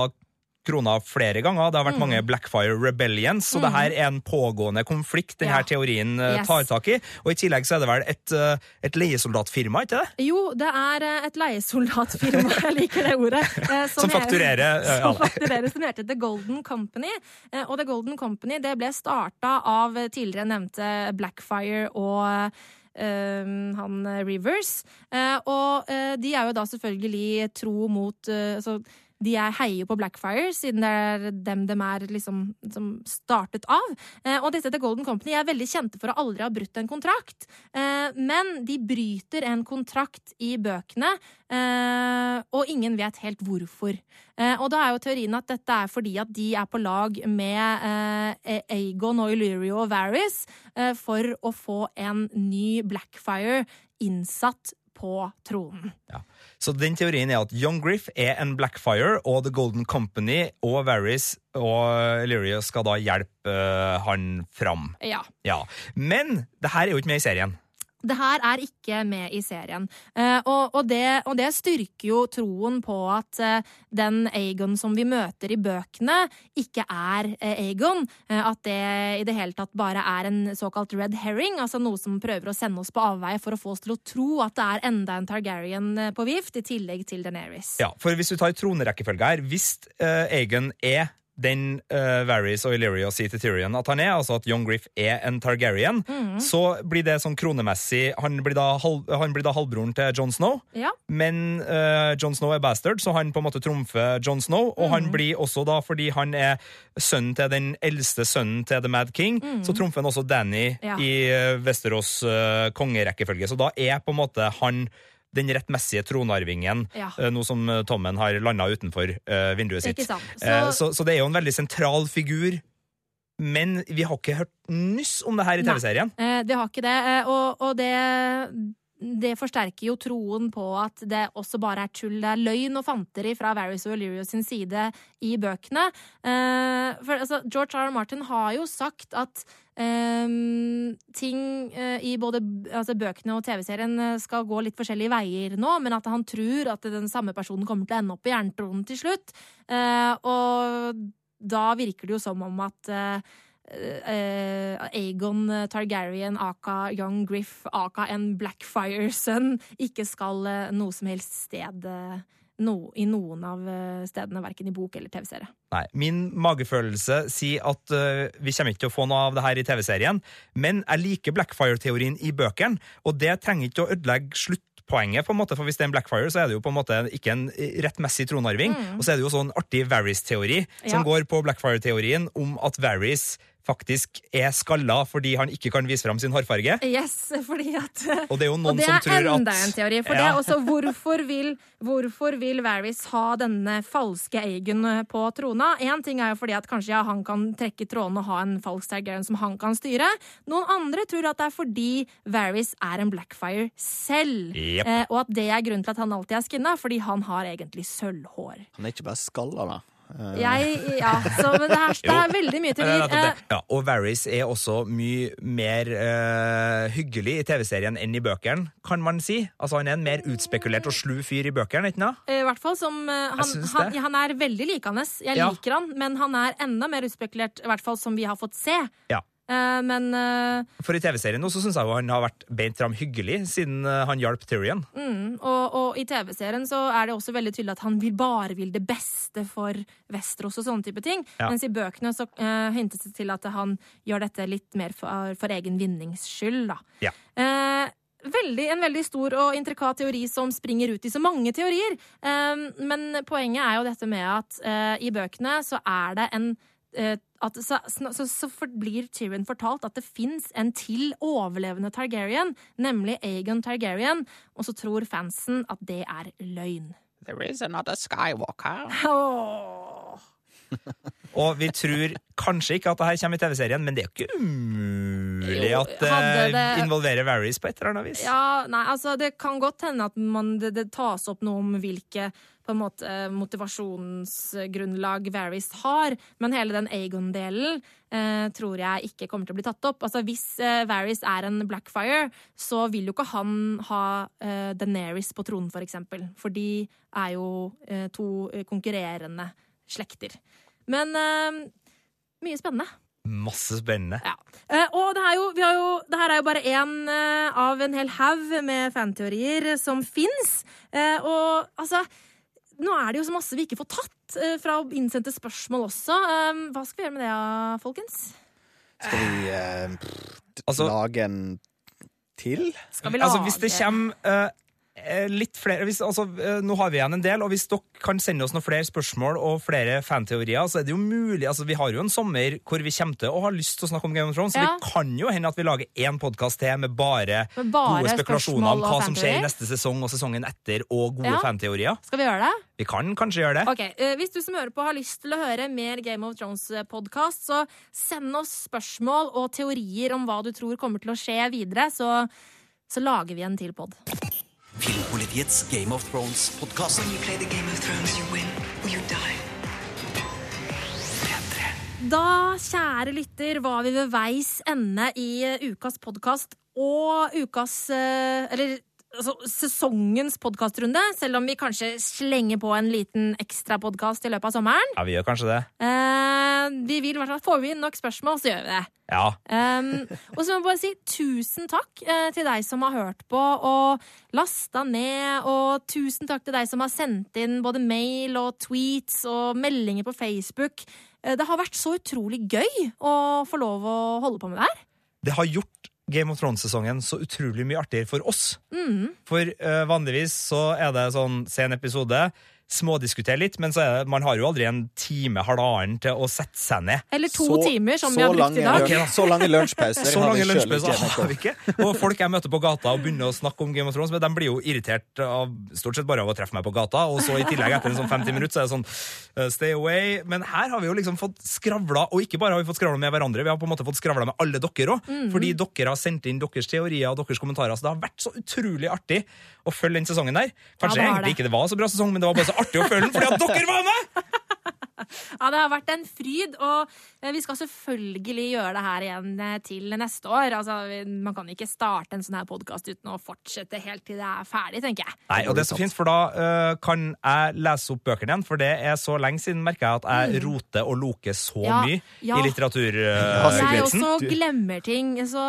B: krona flere ganger. Det har
A: Mm.
B: vært mange Blackfire Rebellions, så det her er en pågående konflikt denne
A: Ja.
B: teorien eh,
A: Yes.
B: tar tak i. Og i tillegg så er det vel et, eh, et leiesoldatfirma, ikke det?
A: Jo, det er eh, et leiesoldatfirma, jeg liker det ordet.
B: Som,
A: Som
B: fakturerer, ja.
A: Som fakturerer, som heter The Golden Company. Og The Golden Company det ble starta av tidligere nevnte Blackfire og Uh, han Rivers. Uh, og uh, de er jo da selvfølgelig tro mot altså, de er heier på Blackfire, siden det er dem de er liksom som startet av. Eh, og disse til Golden Company er veldig kjente for å aldri ha brutt en kontrakt. Eh, men de bryter en kontrakt i bøkene, eh, og ingen vet helt hvorfor. Og da er jo teorien at dette er fordi at de er på lag med Aegon og Illyrio og Varys for å få en ny Blackfire innsatt på tronen.
B: Så den teorien er at Young Griff er en Blackfire, og The Golden Company og Varys og Illyria skal da hjelpe uh, han fram.
A: Ja.
B: Ja. Men det her er jo ikke med i serien.
A: Det her er ikke med i serien. Eh, og, og, det, og det styrker jo troen på at eh, den Aegon som vi møter i bøkene, ikke er eh, Aegon. Eh, at det i det hele tatt bare er en såkalt red herring, altså noe som prøver å sende oss på avveie for å få oss til å tro at det er enda en Targaryen eh, på vift, i tillegg til Daenerys.
B: Ja, for hvis du tar tronerekkefølge her, hvis uh, Aegon er den uh, Varys og Illyria sier til Tyrion at han er, altså at Young Griff er en Targaryen, så blir det sånn kronemessig Han blir da, halv, han blir da halvbroren til Jon Snow,
A: Ja.
B: men uh, Jon Snow er bastard, så han på en måte trumfer Jon Snow, og han blir også da, fordi han er sønnen til den eldste sønnen til The Mad King, så trumfer han også Danny
A: Ja.
B: i uh, Westeros uh, kongerekkefølge. Så da er på en måte han den rettmessige tronarvingen,
A: Ja.
B: eh, nå som eh, Tommen har landa utenfor eh, vinduet sitt. Så...
A: Så-
B: så, det er jo en veldig sentral figur, men vi har ikke hørt nyss om det her i TV-serien.
A: Det har ikke det, og, og det det forsterker jo troen på at det også bare er tull, det er løgn og fanteri fra Varys og Illyrio sin side i bøkene. For altså, George R. R. Martin har jo sagt at eh, ting eh, i både altså, bøkene og TV-serien eh, skal gå litt forskjellige veier nå, men at han tror at den samme personen kommer til å ende opp i jerntronen til slutt. Eh, og da virker det jo som om at eh, Aegon Targaryen, aka Young Griff, aka en Blackfire-sønn, ikke skal noe som helst sted no, i noen av eh, stedene, verken i bok eller TV-serie.
B: Nei, Min magefølelse sier at uh, vi kommer ikke til å få noe av det her i TV-serien, men jeg liker Blackfire-teorien i bøkene, og det trenger ikke å ødelegge sluttpoenget, på en måte, for hvis det er en Blackfire, så er det jo på en måte ikke en rettmessig tronarving. Og så er det jo sånn artig Varys-teori, som
A: Ja.
B: går på Blackfire-teorien om at Varys faktisk er skalla fordi han ikke kan vise fram sin hårfarge.
A: Yes, fordi at
B: Og det er jo noen som tror at
A: og det er enda
B: at
A: en teori. For det
B: Ja.
A: er også hvorfor vil, hvorfor vil Varys ha denne falske Aegon på trona? Én ting er jo fordi at kanskje ja, han kan trekke trådene og ha en falsk Targaryen som han kan styre. Noen andre tror at det er fordi Varys er en Blackfire selv.
B: yep.
A: Eh, og at det er grunnen til at han alltid er skinna, fordi han har egentlig sølvhår.
C: Han er ikke bare skalla, da. Eh,
A: Jeg, ja, så, men det, er, det er veldig mye
B: er
A: teorier. Eh.
B: Ja, og Varys er også mye mer uh, hyggelig i TV-serien enn i bøkene, kan man si. Altså Han er en mer utspekulert og slu fyr i bøkene, ikke sant?
A: I hvert fall som uh, han, han, han er veldig likende. Jeg
B: Ja.
A: liker han, men han er enda mer utspekulert, i hvert fall som vi har fått se.
B: Ja.
A: Eh, men eh,
B: For i TV-serien også så syns jeg jo han har vært beint fram hyggelig, siden eh, han hjalp Tyrion.
A: mm, og, og i TV-serien så er det også veldig tydelig at han vil bare vil det beste for Vesterås og sånne type ting.
B: Ja.
A: Mens i bøkene så uh, hintes det til at han gjør dette litt mer for, for egen vinnings skyld, da.
B: Ja.
A: Uh, Veldig, en veldig stor og intrikat teori som springer ut i så mange teorier. Eh, men poenget er jo dette med at i bøkene så er det en at så, så, så blir Tyrion fortalt at det fins en til overlevende Targaryen, nemlig Aegon Targaryen, og så tror fansen at det er løgn.
F: There is another Skywalker.
A: Oh.
B: Og vi tror kanskje ikke at det her kommer i TV-serien, men det er jo ikke umulig
A: Jo,
B: at det
A: det-
B: involverer Varys på et eller annet vis.
A: Ja, nei, altså Det kan godt hende at man, det, det tas opp noe om hvilke på en måte, motivasjonsgrunnlag Varys har, men hele den Aegon-delen eh, tror jeg ikke kommer til å bli tatt opp. Altså Hvis eh, Varys er en Blackfire, så vil jo ikke han ha eh, Daenerys på tronen, for eksempel. For de er jo eh, to eh, konkurrerende slekter. Men eh, mye spennende.
B: Masse spennende.
A: Ja. Eh, og det, er jo, vi har jo, det her er jo bare én eh, av en hel haug med fanteorier som fins. Eh, og altså Nå er det jo så masse vi ikke får tatt eh, fra innsendte spørsmål også. Eh, hva skal vi gjøre med det, folkens?
C: Skal vi eh,
B: Altså-
C: lage en til?
A: Skal vi lage
B: Altså, hvis det kommer eh, litt flere hvis, altså, eh, Nå har vi igjen en del, og hvis dere kan sende oss noen flere spørsmål og flere fanteorier, så er det jo mulig altså, Vi har jo en sommer hvor vi kommer til å ha lyst til å snakke om Game of Thrones, så det kan jo hende at vi lager én podkast til med bare,
A: Med bare
B: gode spekulasjoner om hva som skjer i neste sesong og sesongen etter, og gode
A: Ja.
B: fanteorier.
A: Skal vi gjøre det?
B: Vi kan kanskje gjøre det.
A: Ok, eh, Hvis du som hører på har lyst til å høre mer Game of Thrones-podkast, så send oss spørsmål og teorier om hva du tror kommer til å skje videre, så, så lager vi en til pod.
D: Filmpolitiets Game of Thrones-podkast.
E: When you play the Game of Thrones, you win or you die.
A: Da, kjære lytter, var vi ved veis ende i ukas podkast og ukas eh, Eller altså, sesongens podkastrunde, selv om vi kanskje slenger på en liten ekstra podkast i løpet av sommeren.
B: Ja, vi gjør kanskje det.
A: Eh, vi vil i hvert fall Får vi inn nok spørsmål, så gjør vi det.
B: Ja.
A: Um, og så må jeg bare si tusen takk eh, til deg som har hørt på og lasta ned, og tusen takk til deg som har sendt inn både mail og tweets og meldinger på Facebook. Eh, det har vært så utrolig gøy å få lov å holde på med det her.
B: Det har gjort Game of Thrones-sesongen så utrolig mye artigere for oss.
A: Mm.
B: For uh, vanligvis så er det sånn se en episode, smådiskutere litt, men så er det, man har jo aldri en time, halvannen til å sette seg ned.
A: Eller to
C: Så-
A: timer, som vi har brukt i dag.
B: Okay, da.
C: Så lange lunsjpauser
B: Så
C: har
B: lange
C: vi selv
B: lunsjpauser
C: ikke.
B: har vi ikke. Og folk jeg møter på gata og begynner å snakke om Game of Thrones, men de blir jo irritert av, stort sett bare av å treffe meg på gata, og så i tillegg etter en sånn 50 minutter så er det sånn eh, stay away. Men her har vi jo liksom fått skravla, og ikke bare har vi fått skravla med hverandre, vi har på en måte fått skravla med alle dere òg. Fordi dere har sendt inn deres teorier og deres kommentarer, så det har vært så utrolig artig å følge den sesongen der. Kanskje
A: det har
B: egentlig
A: det.
B: ikke det var så bra sesong, men det var bare så artig å følge den fordi at dere var med!
A: Ja, det har vært en fryd, og eh, vi skal selvfølgelig gjøre det her igjen eh, til neste år. Altså, man kan ikke starte en sånn her podkast uten å fortsette helt til det er ferdig, tenker jeg.
B: Nei, og det er så fint, for da uh, kan jeg lese opp bøkene igjen, for det er så lenge siden merker jeg at jeg roter og loker så
A: Mm. Ja,
B: mye
A: ja.
B: i
C: Ja,
B: Uh,
A: Jeg også glemmer ting, så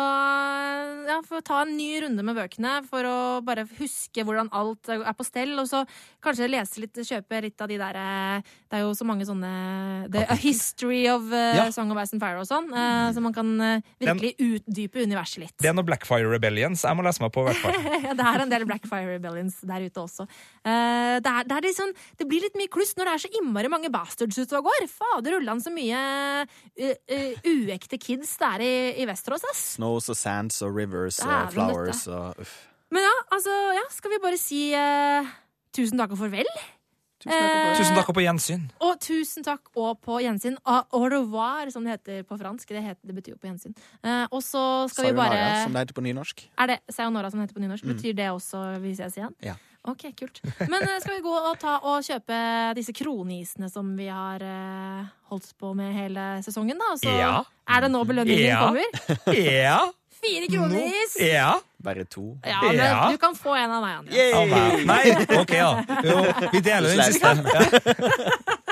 A: ja, får ta en ny runde med bøkene for å bare huske hvordan alt er på stell, og så kanskje lese litt, kjøpe litt av de der Det er jo så mange sånne sånne The A History of uh,
B: Ja.
A: Song of Ice and Fire og sånn. Uh, så man kan uh, virkelig utdype universet litt.
B: Det er noe Blackfire Rebellions. Jeg må lese meg på, i hvert fall.
A: Ja, det er en del Blackfire Rebellions der ute også. Eh, det, er, det, er sånn, det blir litt mye kluss når det er så innmari mange bastards ute og går. Fader ullan så mye uekte kids det er i, i Vesterås, ass.
C: Snows og sands og rivers og flowers og uff.
A: Men ja, altså, ja, skal vi bare si tusen takk og farvel?
C: Tusen takk
A: Eh,
B: Tusen takk og på gjensyn.
A: Og tusen takk og på gjensyn. Au au revoir, som det heter på fransk. Det, heter, det betyr jo på gjensyn. Eh, og så skal vi
C: Sayonara,
A: bare
C: som det heter på nynorsk.
A: Er det sayonara som det heter på nynorsk? Betyr det også vi ses igjen?
C: Ja.
A: Ok, kult. Men eh, skal vi gå og ta og kjøpe disse kronisene som vi har eh, holdt på med hele sesongen, da? Så
B: Ja.
A: er det nå belønningen
B: Ja.
A: kommer?
B: Ja.
A: Fire kronis!
B: Ja.
C: Bare to.
A: Ja, men
B: Ja.
A: du kan få en av meg, Anja.
B: Av meg. Nei, OK, ja. Jo, vi deler den siste. Ja.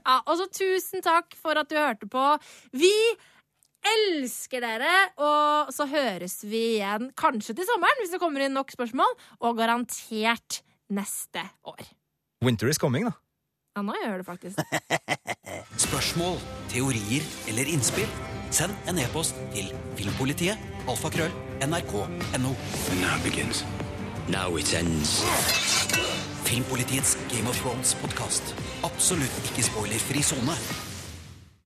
A: Ja, og så tusen takk for at du hørte på. Vi elsker dere, og så høres vi igjen kanskje til sommeren hvis det kommer inn nok spørsmål, og garantert neste år.
B: Winter is coming, da.
A: Ja, nå gjør det faktisk.
D: Spørsmål, teorier eller innspill? Send en e-post til filmpolitiet, alfakrøll, nrk.no.
G: Now it begins. Now it ends.
D: Filmpolitiets Game of Thrones-podkast. Absolutt ikke spoilerfri sone.